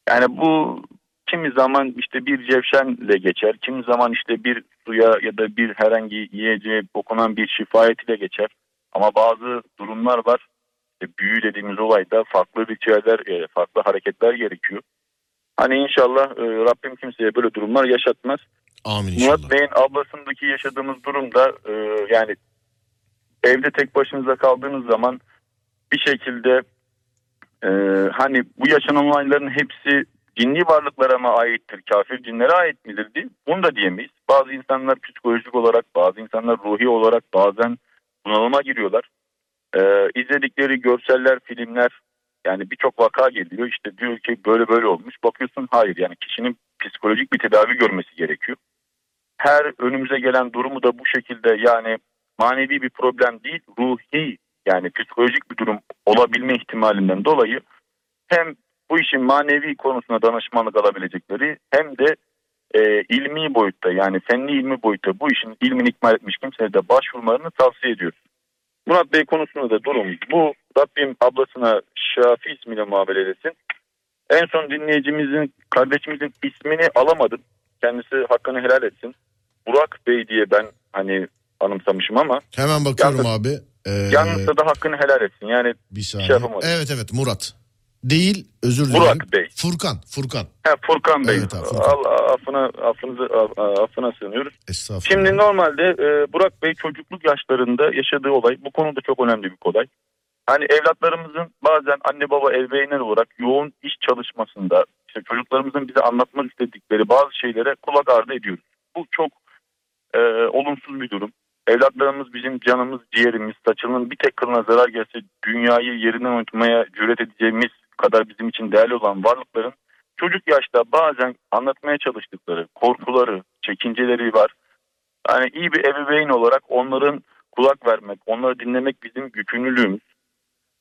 Yani bu kimi zaman işte bir cevşenle geçer, kimi zaman işte bir suya ya da bir herhangi yiyeceğe dokunan bir şifayet ile geçer. Ama bazı durumlar var. İşte büyü dediğimiz olayda farklı ritüeller, e, farklı hareketler gerekiyor. Hani inşallah e, Rabbim kimseye böyle durumlar yaşatmaz. Amin inşallah. Murat Bey'in ablasındaki yaşadığımız durumda e, yani evde tek başınıza kaldığınız zaman bir şekilde e, hani bu yaşanan olayların hepsi cinli varlıklara mı aittir, kafir cinlere ait midir diye bunu da diyemeyiz. Bazı insanlar psikolojik olarak, bazı insanlar ruhi olarak bazen bunalıma giriyorlar. E, izledikleri görseller, filmler yani birçok vaka geliyor işte diyor ki böyle böyle olmuş. Bakıyorsun hayır yani kişinin psikolojik bir tedavi görmesi gerekiyor her önümüze gelen durumu da bu şekilde yani manevi bir problem değil ruhi yani psikolojik bir durum olabilme ihtimalinden dolayı hem bu işin manevi konusuna danışmanlık alabilecekleri hem de e, ilmi boyutta yani fenli ilmi boyutta bu işin ilmini ikmal etmiş kimseye de başvurmalarını tavsiye ediyoruz. Murat Bey konusunda da durum bu. Rabbim ablasına Şafi ismiyle muamele etsin. En son dinleyicimizin, kardeşimizin ismini alamadım. Kendisi hakkını helal etsin. Burak Bey diye ben hani anımsamışım ama Hemen bakıyorum Yalnız- abi. Ee, yanlışsa da hakkını helal etsin. Yani bir saniye. şey yapamadım. evet evet Murat. Değil özür dilerim. Burak Bey. Furkan. Furkan. ha, Furkan Bey. Evet abi, Furkan. Allah affına, affınızı, affına sığınıyoruz. Estağfurullah. Şimdi normalde e, Burak Bey çocukluk yaşlarında yaşadığı olay bu konuda çok önemli bir olay. Hani evlatlarımızın bazen anne baba ebeveynler olarak yoğun iş çalışmasında işte çocuklarımızın bize anlatmak istedikleri bazı şeylere kulak ardı ediyoruz. Bu çok e, olumsuz bir durum. Evlatlarımız bizim canımız, ciğerimiz, saçının bir tek kılına zarar gelse dünyayı yerinden oynatmaya cüret edeceğimiz kadar bizim için değerli olan varlıkların çocuk yaşta bazen anlatmaya çalıştıkları korkuları, çekinceleri var. Yani iyi bir ebeveyn olarak onların kulak vermek, onları dinlemek bizim yükümlülüğümüz.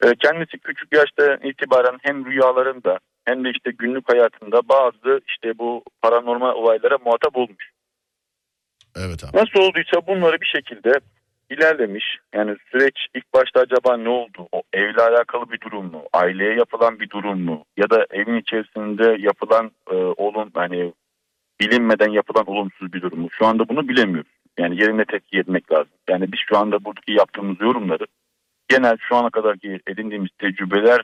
Ee, Kendisi küçük yaşta itibaren hem rüyalarında hem de işte günlük hayatında bazı işte bu paranormal olaylara muhatap olmuş. Evet abi. Nasıl olduysa bunları bir şekilde ilerlemiş. Yani süreç ilk başta acaba ne oldu? O evle alakalı bir durum mu? Aileye yapılan bir durum mu? Ya da evin içerisinde yapılan e, olum hani bilinmeden yapılan olumsuz bir durum mu? Şu anda bunu bilemiyoruz. Yani yerine tepki etmek lazım. Yani biz şu anda buradaki yaptığımız yorumları genel şu ana kadarki edindiğimiz tecrübeler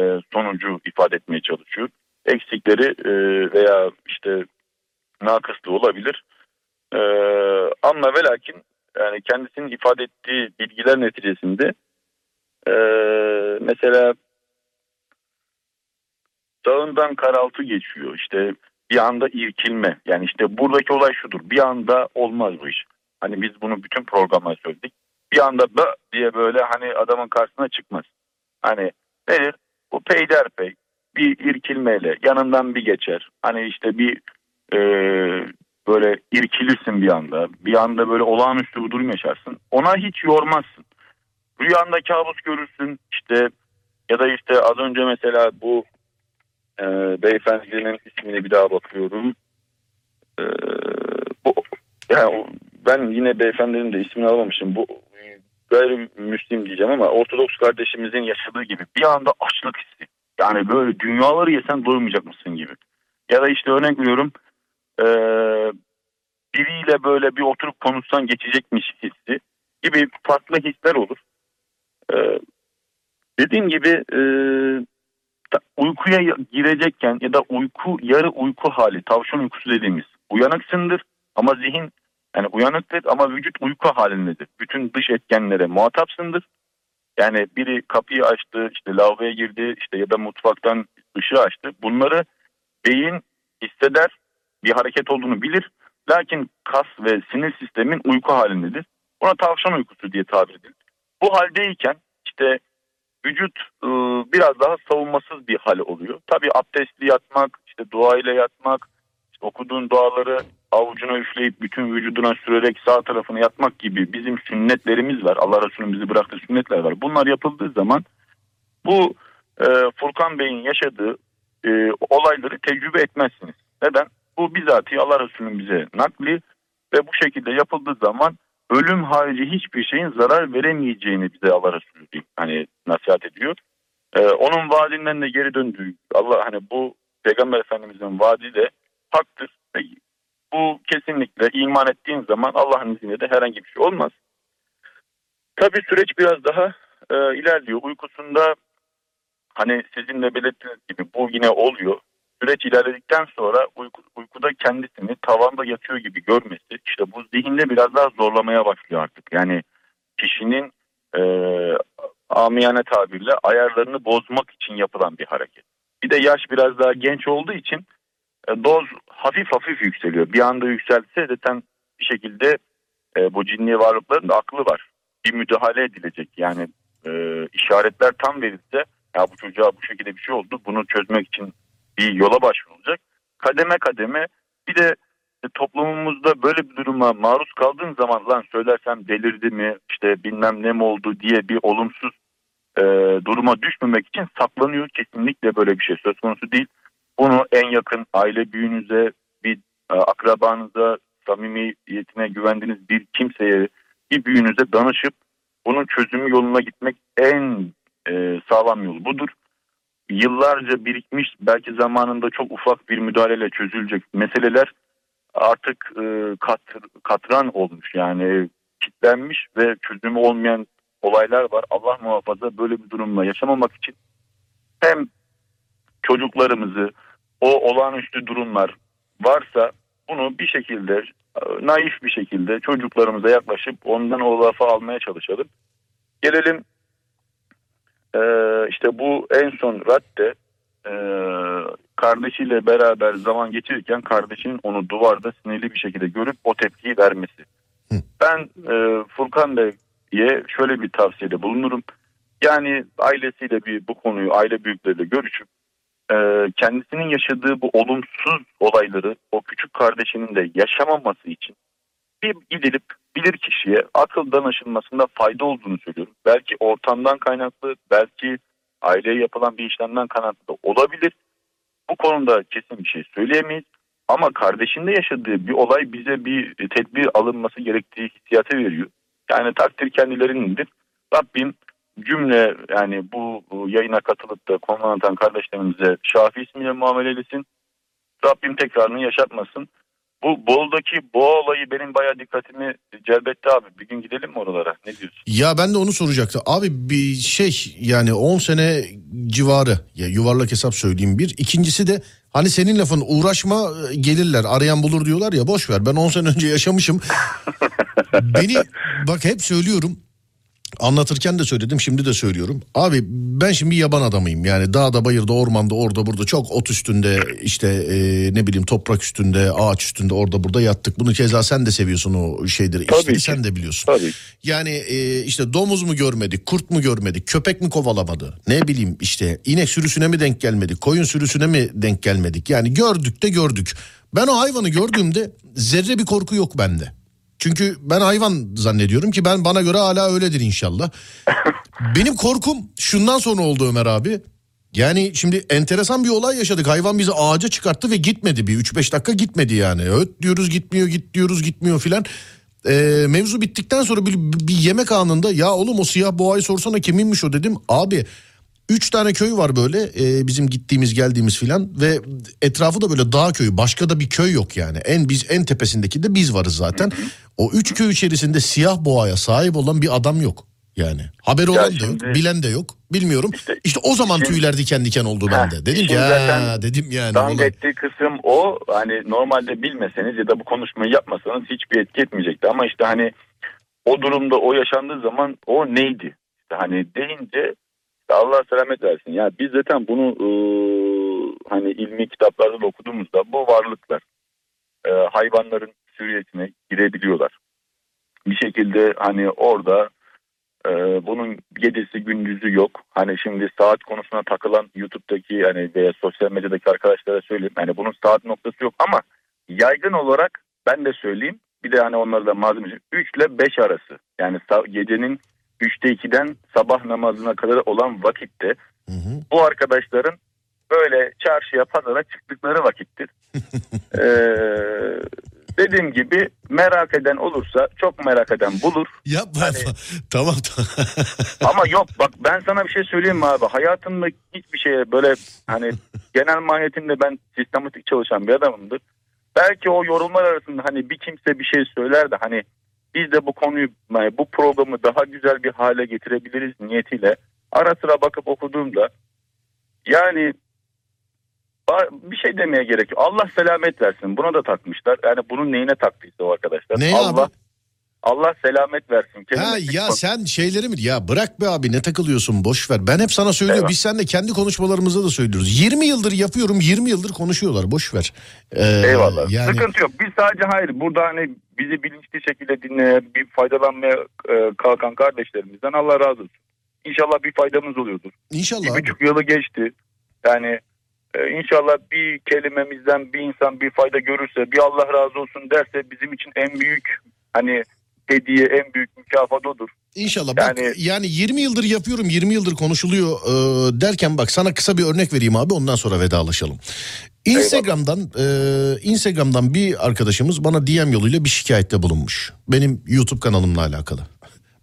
e, sonucu ifade etmeye çalışıyor. Eksikleri e, veya işte nakıslığı olabilir. Ee, ama ve lakin yani kendisinin ifade ettiği bilgiler neticesinde ee, mesela dağından karaltı geçiyor işte bir anda irkilme. Yani işte buradaki olay şudur bir anda olmaz bu iş. Hani biz bunu bütün programda söyledik. Bir anda bö diye böyle hani adamın karşısına çıkmaz. Hani nedir? Bu peyderpey bir irkilmeyle yanından bir geçer. Hani işte bir ee, böyle irkilirsin bir anda. Bir anda böyle olağanüstü bir durum yaşarsın. Ona hiç yormazsın. Rüyanda kabus görürsün işte ya da işte az önce mesela bu e, beyefendinin ismini bir daha bakıyorum. E, bu, yani ben yine beyefendinin de ismini alamamışım. Bu gayrimüslim diyeceğim ama Ortodoks kardeşimizin yaşadığı gibi bir anda açlık hissi. Yani böyle dünyaları yesen doymayacak mısın gibi. Ya da işte örnek veriyorum ee, biriyle böyle bir oturup konuşsan geçecekmiş hissi gibi farklı hisler olur. Ee, dediğim gibi e, uykuya girecekken ya da uyku yarı uyku hali tavşan uykusu dediğimiz uyanıksındır ama zihin yani uyanıktır ama vücut uyku halindedir. Bütün dış etkenlere muhatapsındır. Yani biri kapıyı açtı, işte lavaboya girdi, işte ya da mutfaktan ışığı açtı. Bunları beyin hisseder, bir hareket olduğunu bilir. Lakin kas ve sinir sistemin uyku halindedir. Buna tavşan uykusu diye tabir edilir. Bu haldeyken işte vücut e, biraz daha savunmasız bir hal oluyor. Tabii abdestli yatmak, işte dua ile yatmak, işte okuduğun duaları avucuna üfleyip bütün vücuduna sürerek sağ tarafını yatmak gibi bizim sünnetlerimiz var. Allah Resulü'nün bize bıraktığı sünnetler var. Bunlar yapıldığı zaman bu e, Furkan Bey'in yaşadığı e, olayları tecrübe etmezsiniz. Neden? Bu bizatihi Allah Resulü'nün bize nakli ve bu şekilde yapıldığı zaman ölüm harici hiçbir şeyin zarar veremeyeceğini bize Allah Resulü hani nasihat ediyor. E, onun vaadinden de geri döndüğü Allah hani bu Peygamber Efendimizin vaadi de haktır. Bu kesinlikle iman ettiğin zaman Allah'ın izniyle de herhangi bir şey olmaz. Tabii süreç biraz daha e, ilerliyor. Uykusunda hani sizin de belirttiğiniz gibi bu yine oluyor. Süreç ilerledikten sonra uyku, uykuda kendisini tavanda yatıyor gibi görmesi işte bu zihinde biraz daha zorlamaya başlıyor artık. Yani kişinin e, amiyane tabirle ayarlarını bozmak için yapılan bir hareket. Bir de yaş biraz daha genç olduğu için e, doz hafif hafif yükseliyor. Bir anda yükselse zaten bir şekilde e, bu cinli varlıkların da aklı var. Bir müdahale edilecek yani e, işaretler tam verilse ya bu çocuğa bu şekilde bir şey oldu bunu çözmek için bir yola başvurulacak. Kademe kademe bir de e, toplumumuzda böyle bir duruma maruz kaldığın zaman lan söylersem delirdi mi işte bilmem ne mi oldu diye bir olumsuz e, duruma düşmemek için saklanıyor. Kesinlikle böyle bir şey söz konusu değil. Bunu en yakın aile büyüğünüze, bir e, akrabanıza, samimiyetine güvendiğiniz bir kimseye, bir büyüğünüze danışıp bunun çözümü yoluna gitmek en e, sağlam yol budur. Yıllarca birikmiş belki zamanında çok ufak bir müdahaleyle çözülecek meseleler artık e, kat, katran olmuş yani kitlenmiş ve çözümü olmayan olaylar var. Allah muhafaza böyle bir durumla yaşamamak için hem çocuklarımızı o olağanüstü durumlar varsa bunu bir şekilde e, naif bir şekilde çocuklarımıza yaklaşıp ondan o lafı almaya çalışalım. Gelelim e, işte bu en son radde e, kardeşiyle beraber zaman geçirirken kardeşinin onu duvarda sinirli bir şekilde görüp o tepkiyi vermesi. Hı. Ben e, Furkan Bey'e şöyle bir tavsiyede bulunurum. Yani ailesiyle bir bu konuyu aile büyükleriyle görüşüp e, kendisinin yaşadığı bu olumsuz olayları o küçük kardeşinin de yaşamaması için bir gidilip bilir kişiye akıl danışılmasında fayda olduğunu söylüyorum. Belki ortamdan kaynaklı, belki aileye yapılan bir işlemden kaynaklı olabilir. Bu konuda kesin bir şey söyleyemeyiz. Ama kardeşinde yaşadığı bir olay bize bir tedbir alınması gerektiği hissiyatı veriyor. Yani takdir kendilerinindir. Rabbim cümle yani bu, bu yayına katılıp da konu anlatan kardeşlerimize Şafi ismiyle muamele eylesin. Rabbim tekrarını yaşatmasın. Bu Bol'daki boğa olayı benim bayağı dikkatimi celbetti abi. Bir gün gidelim mi oralara? Ne diyorsun? Ya ben de onu soracaktım. Abi bir şey yani 10 sene civarı ya yuvarlak hesap söyleyeyim bir. İkincisi de hani senin lafın uğraşma gelirler arayan bulur diyorlar ya boş ver ben 10 sene önce yaşamışım. Beni bak hep söylüyorum anlatırken de söyledim şimdi de söylüyorum. Abi ben şimdi yaban adamıyım yani dağda bayırda ormanda orada burada çok ot üstünde işte e, ne bileyim toprak üstünde ağaç üstünde orada burada yattık. Bunu keza sen de seviyorsun o şeyleri Tabii ki. sen de biliyorsun. Tabii. Yani e, işte domuz mu görmedik, kurt mu görmedik, köpek mi kovalamadı? Ne bileyim işte inek sürüsüne mi denk gelmedik, koyun sürüsüne mi denk gelmedik? Yani gördük de gördük. Ben o hayvanı gördüğümde zerre bir korku yok bende. Çünkü ben hayvan zannediyorum ki ben bana göre hala öyledir inşallah. Benim korkum şundan sonra oldu Ömer abi. Yani şimdi enteresan bir olay yaşadık. Hayvan bizi ağaca çıkarttı ve gitmedi bir 3-5 dakika gitmedi yani. Öt diyoruz gitmiyor, git diyoruz gitmiyor filan. Ee, mevzu bittikten sonra bir, bir yemek anında ya oğlum o siyah boğayı sorsana kiminmiş o dedim. Abi Üç tane köy var böyle e, bizim gittiğimiz geldiğimiz filan ve etrafı da böyle dağ köyü başka da bir köy yok yani. En biz en tepesindeki de biz varız zaten. O üç köy içerisinde siyah boğaya sahip olan bir adam yok. Yani haberi olan da yok, bilen de yok. Bilmiyorum. İşte- İşte o zaman Şimdi- tüyler diken diken oldu bende. Dedim ki dedim yani. Dank olay- ettiği kısım o. Hani normalde bilmeseniz ya da bu konuşmayı yapmasanız hiçbir etki etmeyecekti. Ama işte hani o durumda o yaşandığı zaman o neydi? İşte hani deyince Allah selamet versin. Ya biz zaten bunu ıı, hani ilmi kitaplarda da okuduğumuzda bu varlıklar e, hayvanların sürüyetine girebiliyorlar. Bir şekilde hani orada e, bunun gecesi gündüzü yok. Hani şimdi saat konusuna takılan YouTube'daki yani veya sosyal medyadaki arkadaşlara söyleyeyim. Hani bunun saat noktası yok ama yaygın olarak ben de söyleyeyim. Bir de hani onları da malzeme 3 ile 5 arası. Yani gecenin 3'te 2'den sabah namazına kadar olan vakitte Hı hı. bu arkadaşların böyle çarşıya pazara çıktıkları vakittir. ee, dediğim gibi merak eden olursa çok merak eden bulur. Yapma Hani- yapma. Tamam tamam. Ama yok bak ben sana bir şey söyleyeyim mi abi? Hayatımda hiçbir şeye böyle hani genel mahiyetinde ben sistematik çalışan bir adamımdır. Belki o yorumlar arasında hani bir kimse bir şey söyler de hani biz de bu konuyu bu programı daha güzel bir hale getirebiliriz niyetiyle ara sıra bakıp okuduğumda yani bir şey demeye gerek yok. Allah selamet versin. Buna da takmışlar. Yani bunun neyine taktıysa o arkadaşlar. Ne Allah abi? Allah selamet versin. Ha Kelimesi ya bak- sen şeyleri mi ya bırak be abi ne takılıyorsun boş ver. Ben hep sana söylüyorum Eyvah. biz seninle kendi konuşmalarımızda da söylüyoruz. 20 yıldır yapıyorum 20 yıldır konuşuyorlar boş ver. Ee, Eyvallah. Yani Sıkıntı yok. Biz sadece hayır burada hani bizi bilinçli şekilde dinleyen, bir faydalanmaya e, kalkan kardeşlerimizden Allah razı olsun. İnşallah bir faydamız oluyordur. inşallah Bir buçuk yılı geçti. Yani e, inşallah bir kelimemizden bir insan bir fayda görürse, bir Allah razı olsun derse bizim için en büyük hani hediye, en büyük mükafat odur. İnşallah bak Yani- yani 20 yıldır yapıyorum 20 yıldır konuşuluyor e, derken bak sana kısa bir örnek vereyim abi ondan sonra vedalaşalım. Instagram'dan e, Instagram'dan bir arkadaşımız bana DM yoluyla bir şikayette bulunmuş. Benim YouTube kanalımla alakalı.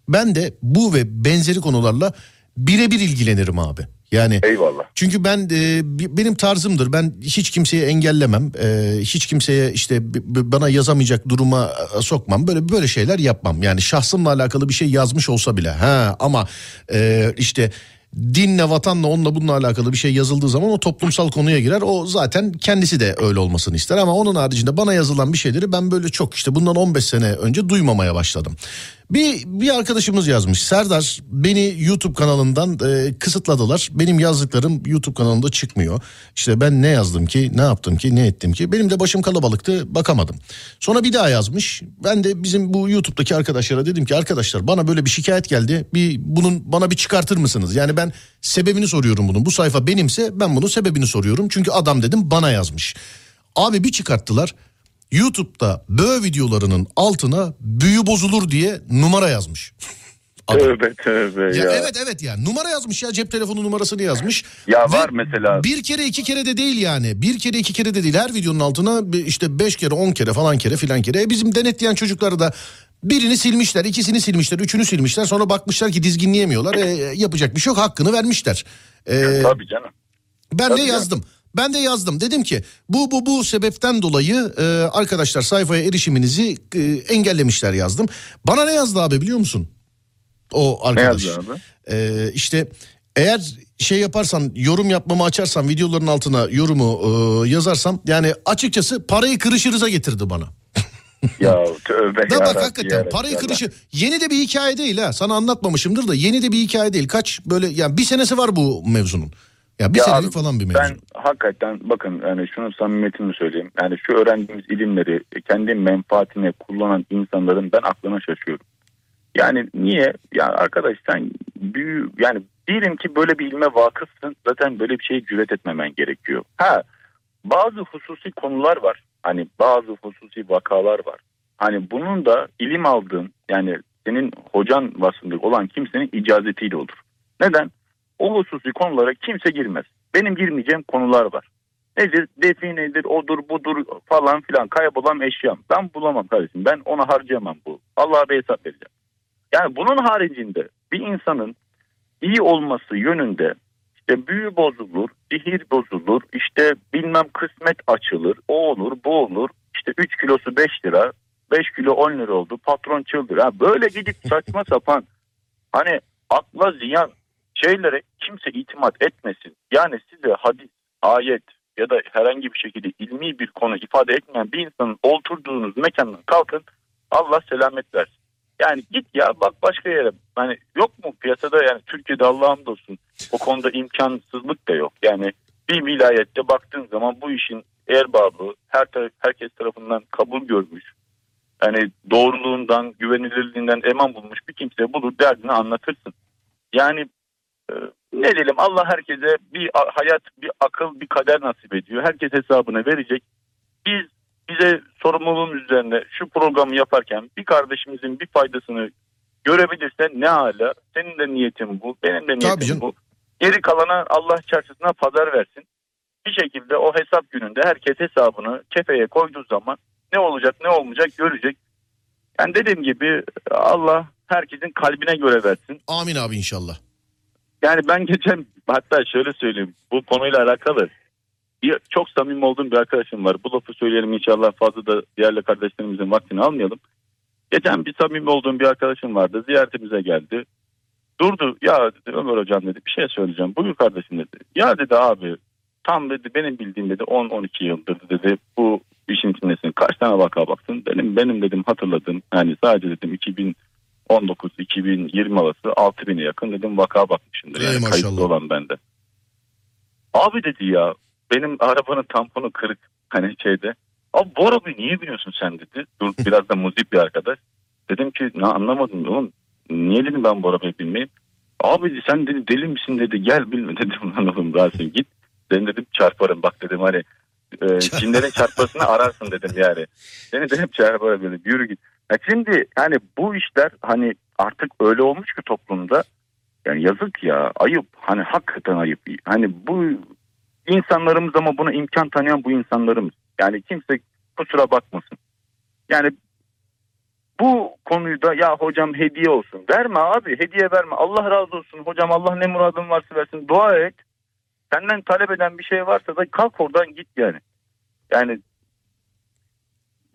Ben de bu ve benzeri konularla birebir ilgilenirim abi. Yani Eyvallah. çünkü ben e, benim tarzımdır. Ben hiç kimseye engellemem. E, hiç kimseye işte bana yazamayacak duruma e, sokmam. Böyle böyle şeyler yapmam. Yani şahsımla alakalı bir şey yazmış olsa bile. Ha ama e, işte dinle, vatanla, onunla bununla alakalı bir şey yazıldığı zaman o toplumsal konuya girer. O zaten kendisi de öyle olmasını ister ama onun haricinde bana yazılan bir şeyleri ben böyle çok işte bundan 15 sene önce duymamaya başladım. Bir bir arkadaşımız yazmış. Serdar beni YouTube kanalından e, kısıtladılar. Benim yazdıklarım YouTube kanalında çıkmıyor. İşte ben ne yazdım ki, ne yaptım ki, ne ettim ki. Benim de başım kalabalıktı, bakamadım. Sonra bir daha yazmış. Ben de bizim bu YouTube'daki arkadaşlara dedim ki arkadaşlar bana böyle bir şikayet geldi. Bir bunun bana bir çıkartır mısınız? Yani ben sebebini soruyorum bunun. Bu sayfa benimse ben bunun sebebini soruyorum. Çünkü adam dedim bana yazmış. Abi bir çıkarttılar. YouTube'da böğ videolarının altına büyü bozulur diye numara yazmış. Tövbe tövbe Ya, ya. evet evet ya numara yazmış ya cep telefonu numarasını yazmış. Ya Ve var mesela. Bir kere iki kere de değil yani. Bir kere iki kere de değil. Her videonun altına işte beş kere on kere falan kere filan kere. E bizim denetleyen çocukları da birini silmişler, ikisini silmişler, üçünü silmişler. Sonra bakmışlar ki dizginleyemiyorlar. E, yapacak bir şey yok hakkını vermişler. E, Tabii canım. ben Tabii de canım. Ben de yazdım. Dedim ki bu bu bu sebepten dolayı e, arkadaşlar sayfaya erişiminizi e, engellemişler yazdım. Bana ne yazdı abi biliyor musun? O Ne arkadaş. yazdı abi? E, işte eğer şey yaparsan yorum yapmamı açarsan videoların altına yorumu e, yazarsam yani açıkçası parayı kırışırıza getirdi bana. Ya tövbe Da bak hakikaten parayı kırışı yeni de bir hikaye değil ha. Sana anlatmamışımdır da yeni de bir hikaye değil. Kaç böyle yani bir senesi var bu mevzunun. Ya bir Ya senelik abi, falan bir mevzu. Ben hakikaten bakın yani şunu samimiyetimi söyleyeyim. Yani şu öğrendiğimiz ilimleri kendi menfaatine kullanan insanların ben aklına şaşıyorum. Yani niye? Ya arkadaş sen büyü yani diyelim ki böyle bir ilme vakıfsın zaten böyle bir şeye cüret etmemen gerekiyor. Ha bazı hususi konular var. Hani bazı hususi vakalar var. Hani bunun da ilim aldığın yani senin hocan vasfında olan kimsenin icazetiyle olur. Neden? O hususi konulara kimse girmez. Benim girmeyeceğim konular var. Nedir? Definedir, odur, budur falan filan kaybolan eşyam. Ben bulamam kardeşim. Ben ona harcayamam bu. Allah'a bir hesap vereceğim. Yani bunun haricinde bir insanın iyi olması yönünde işte büyü bozulur, sihir bozulur, işte bilmem kısmet açılır, o olur, bu olur. İşte 3 kilosu 5 lira, 5 kilo 10 lira oldu, patron çıldır. Ha, böyle gidip saçma sapan hani akla ziyan şeylere kimse itimat etmesin. Yani size hadis, ayet ya da herhangi bir şekilde ilmi bir konu ifade etmeyen bir insanın oturduğunuz mekandan kalkın Allah selamet versin. Yani git ya bak başka yere. Hani yok mu piyasada yani Türkiye'de Allah'ım olsun o konuda imkansızlık da yok. Yani bir vilayette baktığın zaman bu işin erbabı her taraf, herkes tarafından kabul görmüş. Yani doğruluğundan, güvenilirliğinden eman bulmuş bir kimse bulur derdini anlatırsın. Yani ne diyelim Allah herkese bir hayat, bir akıl, bir kader nasip ediyor. Herkes hesabını verecek. Biz bize sorumluluğun üzerine şu programı yaparken bir kardeşimizin bir faydasını görebilirsen ne hala. Senin de niyetin bu, benim de Tabii niyetim bu. Geri kalana Allah çarşısına pazar versin. Bir şekilde o hesap gününde herkes hesabını kefeye koyduğu zaman ne olacak ne olmayacak görecek. Yani dediğim gibi Allah herkesin kalbine göre versin. Amin abi inşallah. Yani ben geçen hatta şöyle söyleyeyim bu konuyla alakalı bir, çok samimi olduğum bir arkadaşım var. Bu lafı söyleyelim inşallah fazla da diğerli kardeşlerimizin vaktini almayalım. Geçen bir samimi olduğum bir arkadaşım vardı. Ziyaretimize geldi. Durdu. Ya dedi Ömer hocam dedi bir şey söyleyeceğim. Buyur kardeşim dedi. Ya dedi abi tam dedi benim bildiğim dedi 10-12 yıldır dedi bu işin içindesin. Kaç tane vaka baktın? Benim benim dedim hatırladım. Yani sadece dedim 2019 2020 arası 6000'e yakın dedim vaka bakmışımdır. Yani maşallah. kayıtlı olan bende. Abi dedi ya benim arabanın tamponu kırık hani şeyde. Abi bu arabayı niye biniyorsun sen dedi. Dur biraz da muzip bir arkadaş. Dedim ki ne anlamadım oğlum. Niye dedim ben bu arabaya binmeyeyim. Abi sen dedi deli misin dedi gel bilme dedim lan oğlum Rasim git. Seni dedim çarparım bak dedim hani e, cinlerin çarpmasını ararsın dedim yani. Seni dedim çarparım dedim yürü git. Ya şimdi hani bu işler hani artık öyle olmuş ki toplumda yani yazık ya ayıp hani hakikaten ayıp. Hani bu insanlarımız ama buna imkan tanıyan bu insanlarımız. Yani kimse kusura bakmasın. Yani bu konuyu da ya hocam hediye olsun. Verme abi hediye verme. Allah razı olsun hocam Allah ne muradın varsa versin. Dua et. Senden talep eden bir şey varsa da kalk oradan git yani. Yani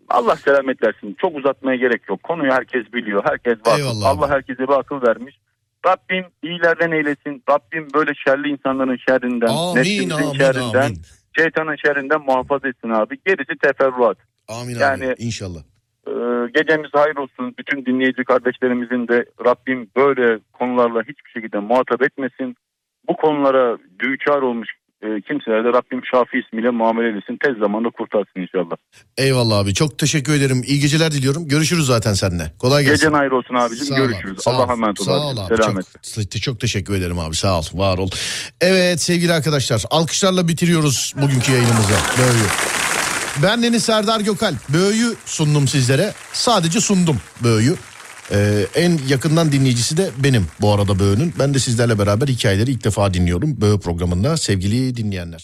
Allah selamet versin. Çok uzatmaya gerek yok. Konuyu herkes biliyor. Herkes var. Eyvallah. Allah herkese bir akıl vermiş. Rabbim iyilerden eylesin. Rabbim böyle şerli insanların şerrinden, Amin nefsimizin amin şerrinden, amin. şeytanın şerrinden muhafaza etsin abi. Gerisi teferruat. Amin Yani- abi inşallah. Ee, gecemiz hayır olsun. Bütün dinleyici kardeşlerimizin de Rabbim böyle konularla hiçbir şekilde muhatap etmesin. Bu konulara düçar olmuş e, kimselere de Rabbim Şafi ismiyle muamele etsin. Tez zamanda kurtarsın inşallah. Eyvallah abi çok teşekkür ederim. İyi geceler diliyorum. Görüşürüz zaten seninle. Kolay gelsin. Gecen hayır olsun abicim. Sağ Görüşürüz. sağ. Allah'a emanet ol. Sağ ol abi. Selametle. Çok, çok teşekkür ederim abi. Sağ ol. Var ol. Evet sevgili arkadaşlar. Alkışlarla bitiriyoruz bugünkü yayınımızı. Böğü. Ben Deniz Serdar Gökal. Böğü sundum sizlere. Sadece sundum Böğü. Ee, en yakından dinleyicisi de benim bu arada Böğü'nün. Ben de sizlerle beraber hikayeleri ilk defa dinliyorum Böğü programında sevgili dinleyenler.